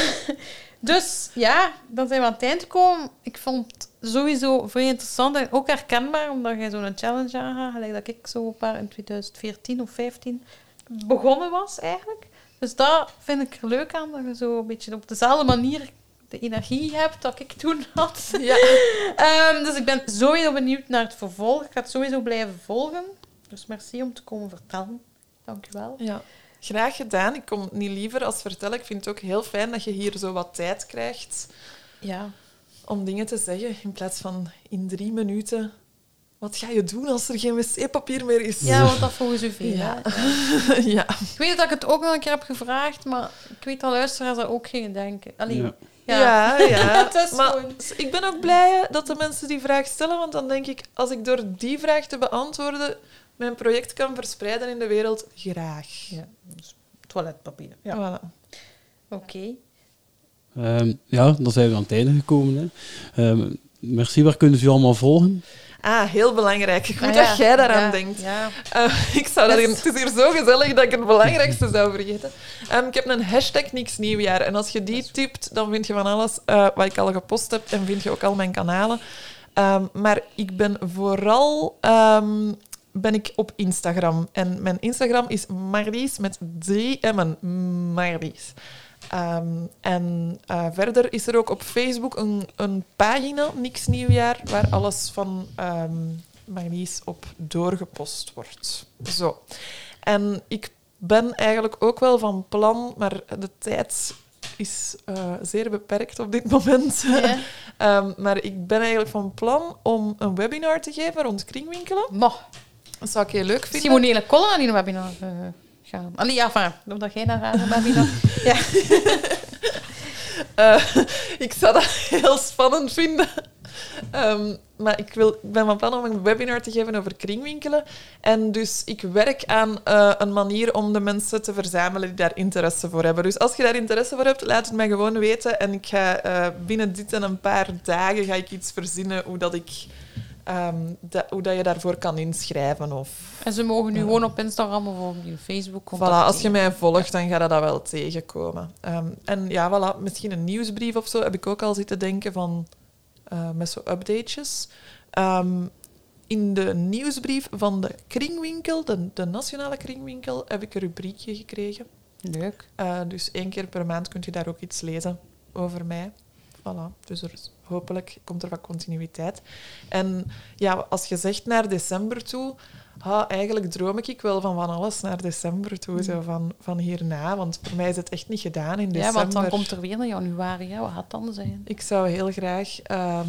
dus ja, dan zijn we aan het eind gekomen. Ik vond het sowieso vrij interessant en ook herkenbaar, omdat jij zo'n challenge aangaat, gelijk dat ik zo een paar in 2014 of 15 begonnen was eigenlijk. Dus dat vind ik er leuk aan, dat je zo een beetje op dezelfde manier de energie hebt dat ik toen had. Ja. Ehm, dus ik ben sowieso benieuwd naar het vervolg. Ik ga het sowieso blijven volgen. Dus merci om te komen vertellen. Dank u wel. Ja, graag gedaan. Ik kom niet liever als vertellen. Ik vind het ook heel fijn dat je hier zo wat tijd krijgt Ja. om dingen te zeggen, in plaats van in drie minuten... Wat ga je doen als er geen wc-papier meer is? ja, want dat volgens u veel. Ja. ja. Ik weet dat ik het ook nog een keer heb gevraagd, maar ik weet dat luisteraars dat ook gingen denken. Allee, Ja. ja. Ja, ja. Het is maar gewoon- ik ben ook blij dat de mensen die vraag stellen, want dan denk ik, als ik door die vraag te beantwoorden mijn project kan verspreiden in de wereld, graag. Ja, dus toiletpapier. Ja. Voilà. Oké. Ehm, ja, dan zijn we aan het einde gekomen. Hè. Ehm, merci, waar kunnen ze u allemaal volgen? Ah, heel belangrijk. Goed Ah, dat jij daaraan Ja, denkt. Ja. Eh, ik zou dat hier, het is hier zo gezellig dat ik het belangrijkste zou vergeten. Ehm, ik heb een hashtag niks nieuwjaar. En als je die typt, dan vind je van alles eh, wat ik al gepost heb. En vind je ook al mijn kanalen. Ehm, maar ik ben vooral ehm, ben ik op Instagram. En mijn Instagram is Marlies met drie M'en. Marlies. Ehm, en eh, verder is er ook op Facebook een, een pagina, Niks Nieuwjaar, waar alles van ehm Marlies op doorgepost wordt. Zo. En ik ben eigenlijk ook wel van plan, maar de tijd is eh, zeer beperkt op dit moment. Ehm, maar ik ben eigenlijk van plan om een webinar te geven rond kringwinkelen. Maar, Dat zou ik heel leuk vinden. hele column naar die webinar eh, gaan. Allee, ja, enfin, omdat jij naar haar webinar... ja. Eh, ik zou dat heel spannend vinden. Ehm, maar ik, wil, ik ben van plan om een webinar te geven over kringwinkelen. En dus ik werk aan eh, een manier om de mensen te verzamelen die daar interesse voor hebben. Dus als je daar interesse voor hebt, laat het mij gewoon weten. En ik ga eh, binnen dit en een paar dagen ga ik iets verzinnen hoe dat ik... ehm, dat, hoe dat je daarvoor kan inschrijven. Of, En ze mogen nu gewoon op Instagram of op Facebook voilà, als je mij volgt, dan ga je dat wel tegenkomen. Ehm, en ja, voilà, misschien een nieuwsbrief of zo heb ik ook al zitten denken van... eh, met zo updatejes. Ehm, in de nieuwsbrief van de kringwinkel, de, de nationale kringwinkel, heb ik een rubriekje gekregen. Leuk. Eh, dus één keer per maand kunt je daar ook iets lezen over mij. Voilà, dus er, is- hopelijk komt er wat continuïteit. En ja, als je zegt naar december toe, ha, eigenlijk droom ik wel van van alles naar december toe, zo van, van hierna. Want voor mij is het echt niet gedaan in december. Ja, want dan komt er weer een januari. Hè. Wat gaat dan zijn? Ik zou heel graag, ehm,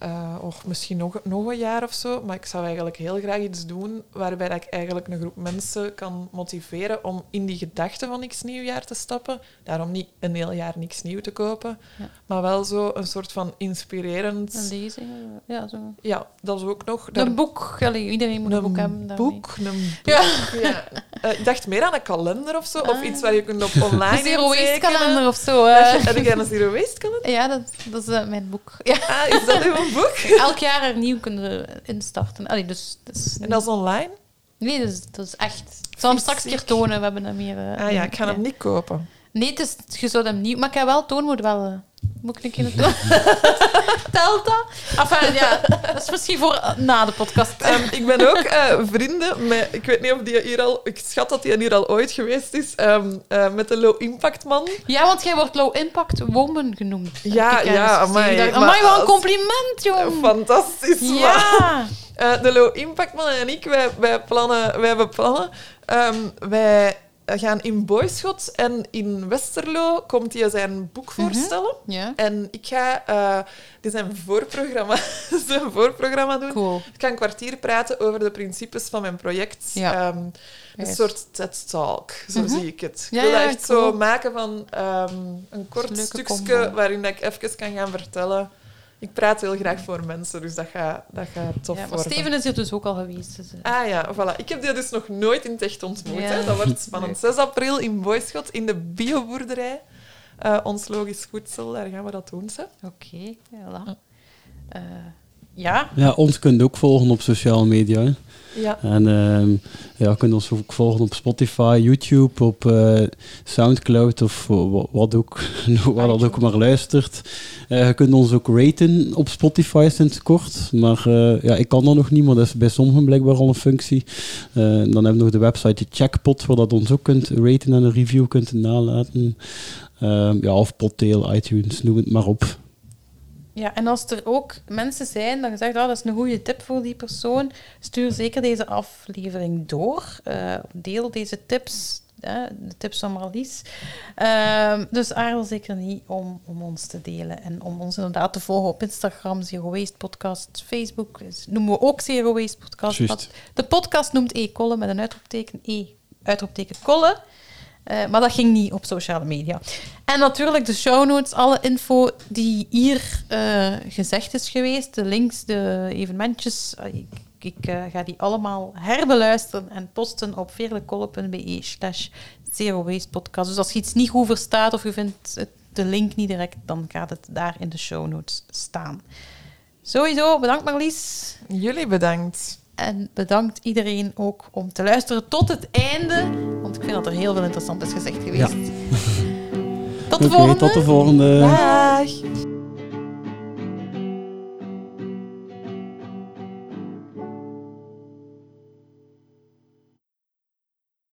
eh, och, misschien nog, nog een jaar of zo, maar ik zou eigenlijk heel graag iets doen waarbij dat ik eigenlijk een groep mensen kan motiveren om in die gedachte van niks nieuwjaar te stappen. Daarom niet een heel jaar niks nieuw te kopen, Ja. maar wel zo een soort van inspirerend... Een lezing? Ja, zo. Ja, dat is ook nog... daar- Een boek. Allee, iedereen moet een, boek hebben. daarmee. boek, een boek. Ja. Ja. Eh, ik dacht meer aan een kalender of zo, of Ah. iets waar je kunt op online Een zero waste intekenen. kalender of zo. eh. Heb jij een zero waste kalender? Ja, dat, dat is mijn boek. Ja. Ah, is dat uw boek? Elk jaar opnieuw kunnen instarten. Allee, dus, is En dat is online? Nee, dat is, dat is echt. Ik zal hem straks een keer tonen. We hebben hem hier. eh, Ah ja, ik ga hem niet kopen. Nee, het is, je zou hem niet... Maar ik heb wel toonmoed wel... eh, moet ik een keer toon? Telt dat? Enfin, ja, dat is misschien voor eh, na de podcast. Ehm, ik ben ook eh, vrienden met... Ik weet niet of die hier al... Ik schat dat die hier al ooit geweest is. ehm, eh, met de Low Impact Man. Ja, want jij wordt low impact woman genoemd. Ja, ja, amai, dacht, amai, wat een compliment, jong. Fantastisch. Ja. De Low Impact Man en ik, wij, wij, plannen, wij hebben plannen. Ehm, wij gaan in Boyschot en in Westerlo komt hij zijn boek Mhm. voorstellen. En ik ga uh, dit zijn voorprogramma, zijn voorprogramma doen. cool. Ik ga een kwartier praten over de principes van mijn project. Ja. Ehm, een soort TED-talk, zo Mhm. zie ik het. Ik Ja, wil dat ja, echt cool. zo maken van een kort stukje combo. waarin ik even kan gaan vertellen. Ik praat heel graag voor mensen, dus dat gaat, dat gaat tof Ja, maar worden. Steven is hier dus ook al geweest. Dus, eh, Ah ja, voilà. Ik heb die dus nog nooit in het echt ontmoet. Ja. Hè. Dat wordt spannend. 6 april in Boyschot, in de bioboerderij. Eh, ons logisch voedsel, daar gaan we dat doen. Oké, voilà. Eh, ja, Ja, ons kunt ook volgen op sociale media. hè. Ja. En ehm ja, kunt ons ook volgen op Spotify, YouTube, op eh, Soundcloud of wa- wat ook, waar dat ook maar luistert. Eh, je kunt ons ook raten op Spotify sinds kort. Maar eh, ja, ik kan dat nog niet, maar dat is bij sommigen blijkbaar al een functie. Dan hebben we nog de website Checkpot, waar dat ons ook kunt raten en een review kunt nalaten. Ehm, ja, of Podtail, iTunes, noem het maar op. Ja, en als er ook mensen zijn dat je zegt, ah, dat is een goede tip voor die persoon, stuur zeker deze aflevering door. Eh, deel deze tips, hè, de tips van Marlies. Ehm, dus aarzel zeker niet om, om ons te delen en om ons inderdaad te volgen op Instagram, Zero Waste Podcast, Facebook. Dus noemen we ook Zero Waste Podcast. De podcast noemt E-Kolle met een uitroepteken E, uitroepteken Kolle. Eh, maar dat ging niet op sociale media. En natuurlijk de show notes, alle info die hier eh, gezegd is geweest, de links, de evenementjes. eh, Ik, ga die allemaal herbeluisteren en posten op veerlekolle.be slash zero waste podcast. Dus als je iets niet goed verstaat of je vindt de link niet direct, dan gaat het daar in de show notes staan. Sowieso, bedankt Marlies. Jullie bedankt. En bedankt iedereen ook om te luisteren tot het einde. Want ik vind dat er heel veel interessant is gezegd geweest. Tot de volgende. tot de volgende. Dag.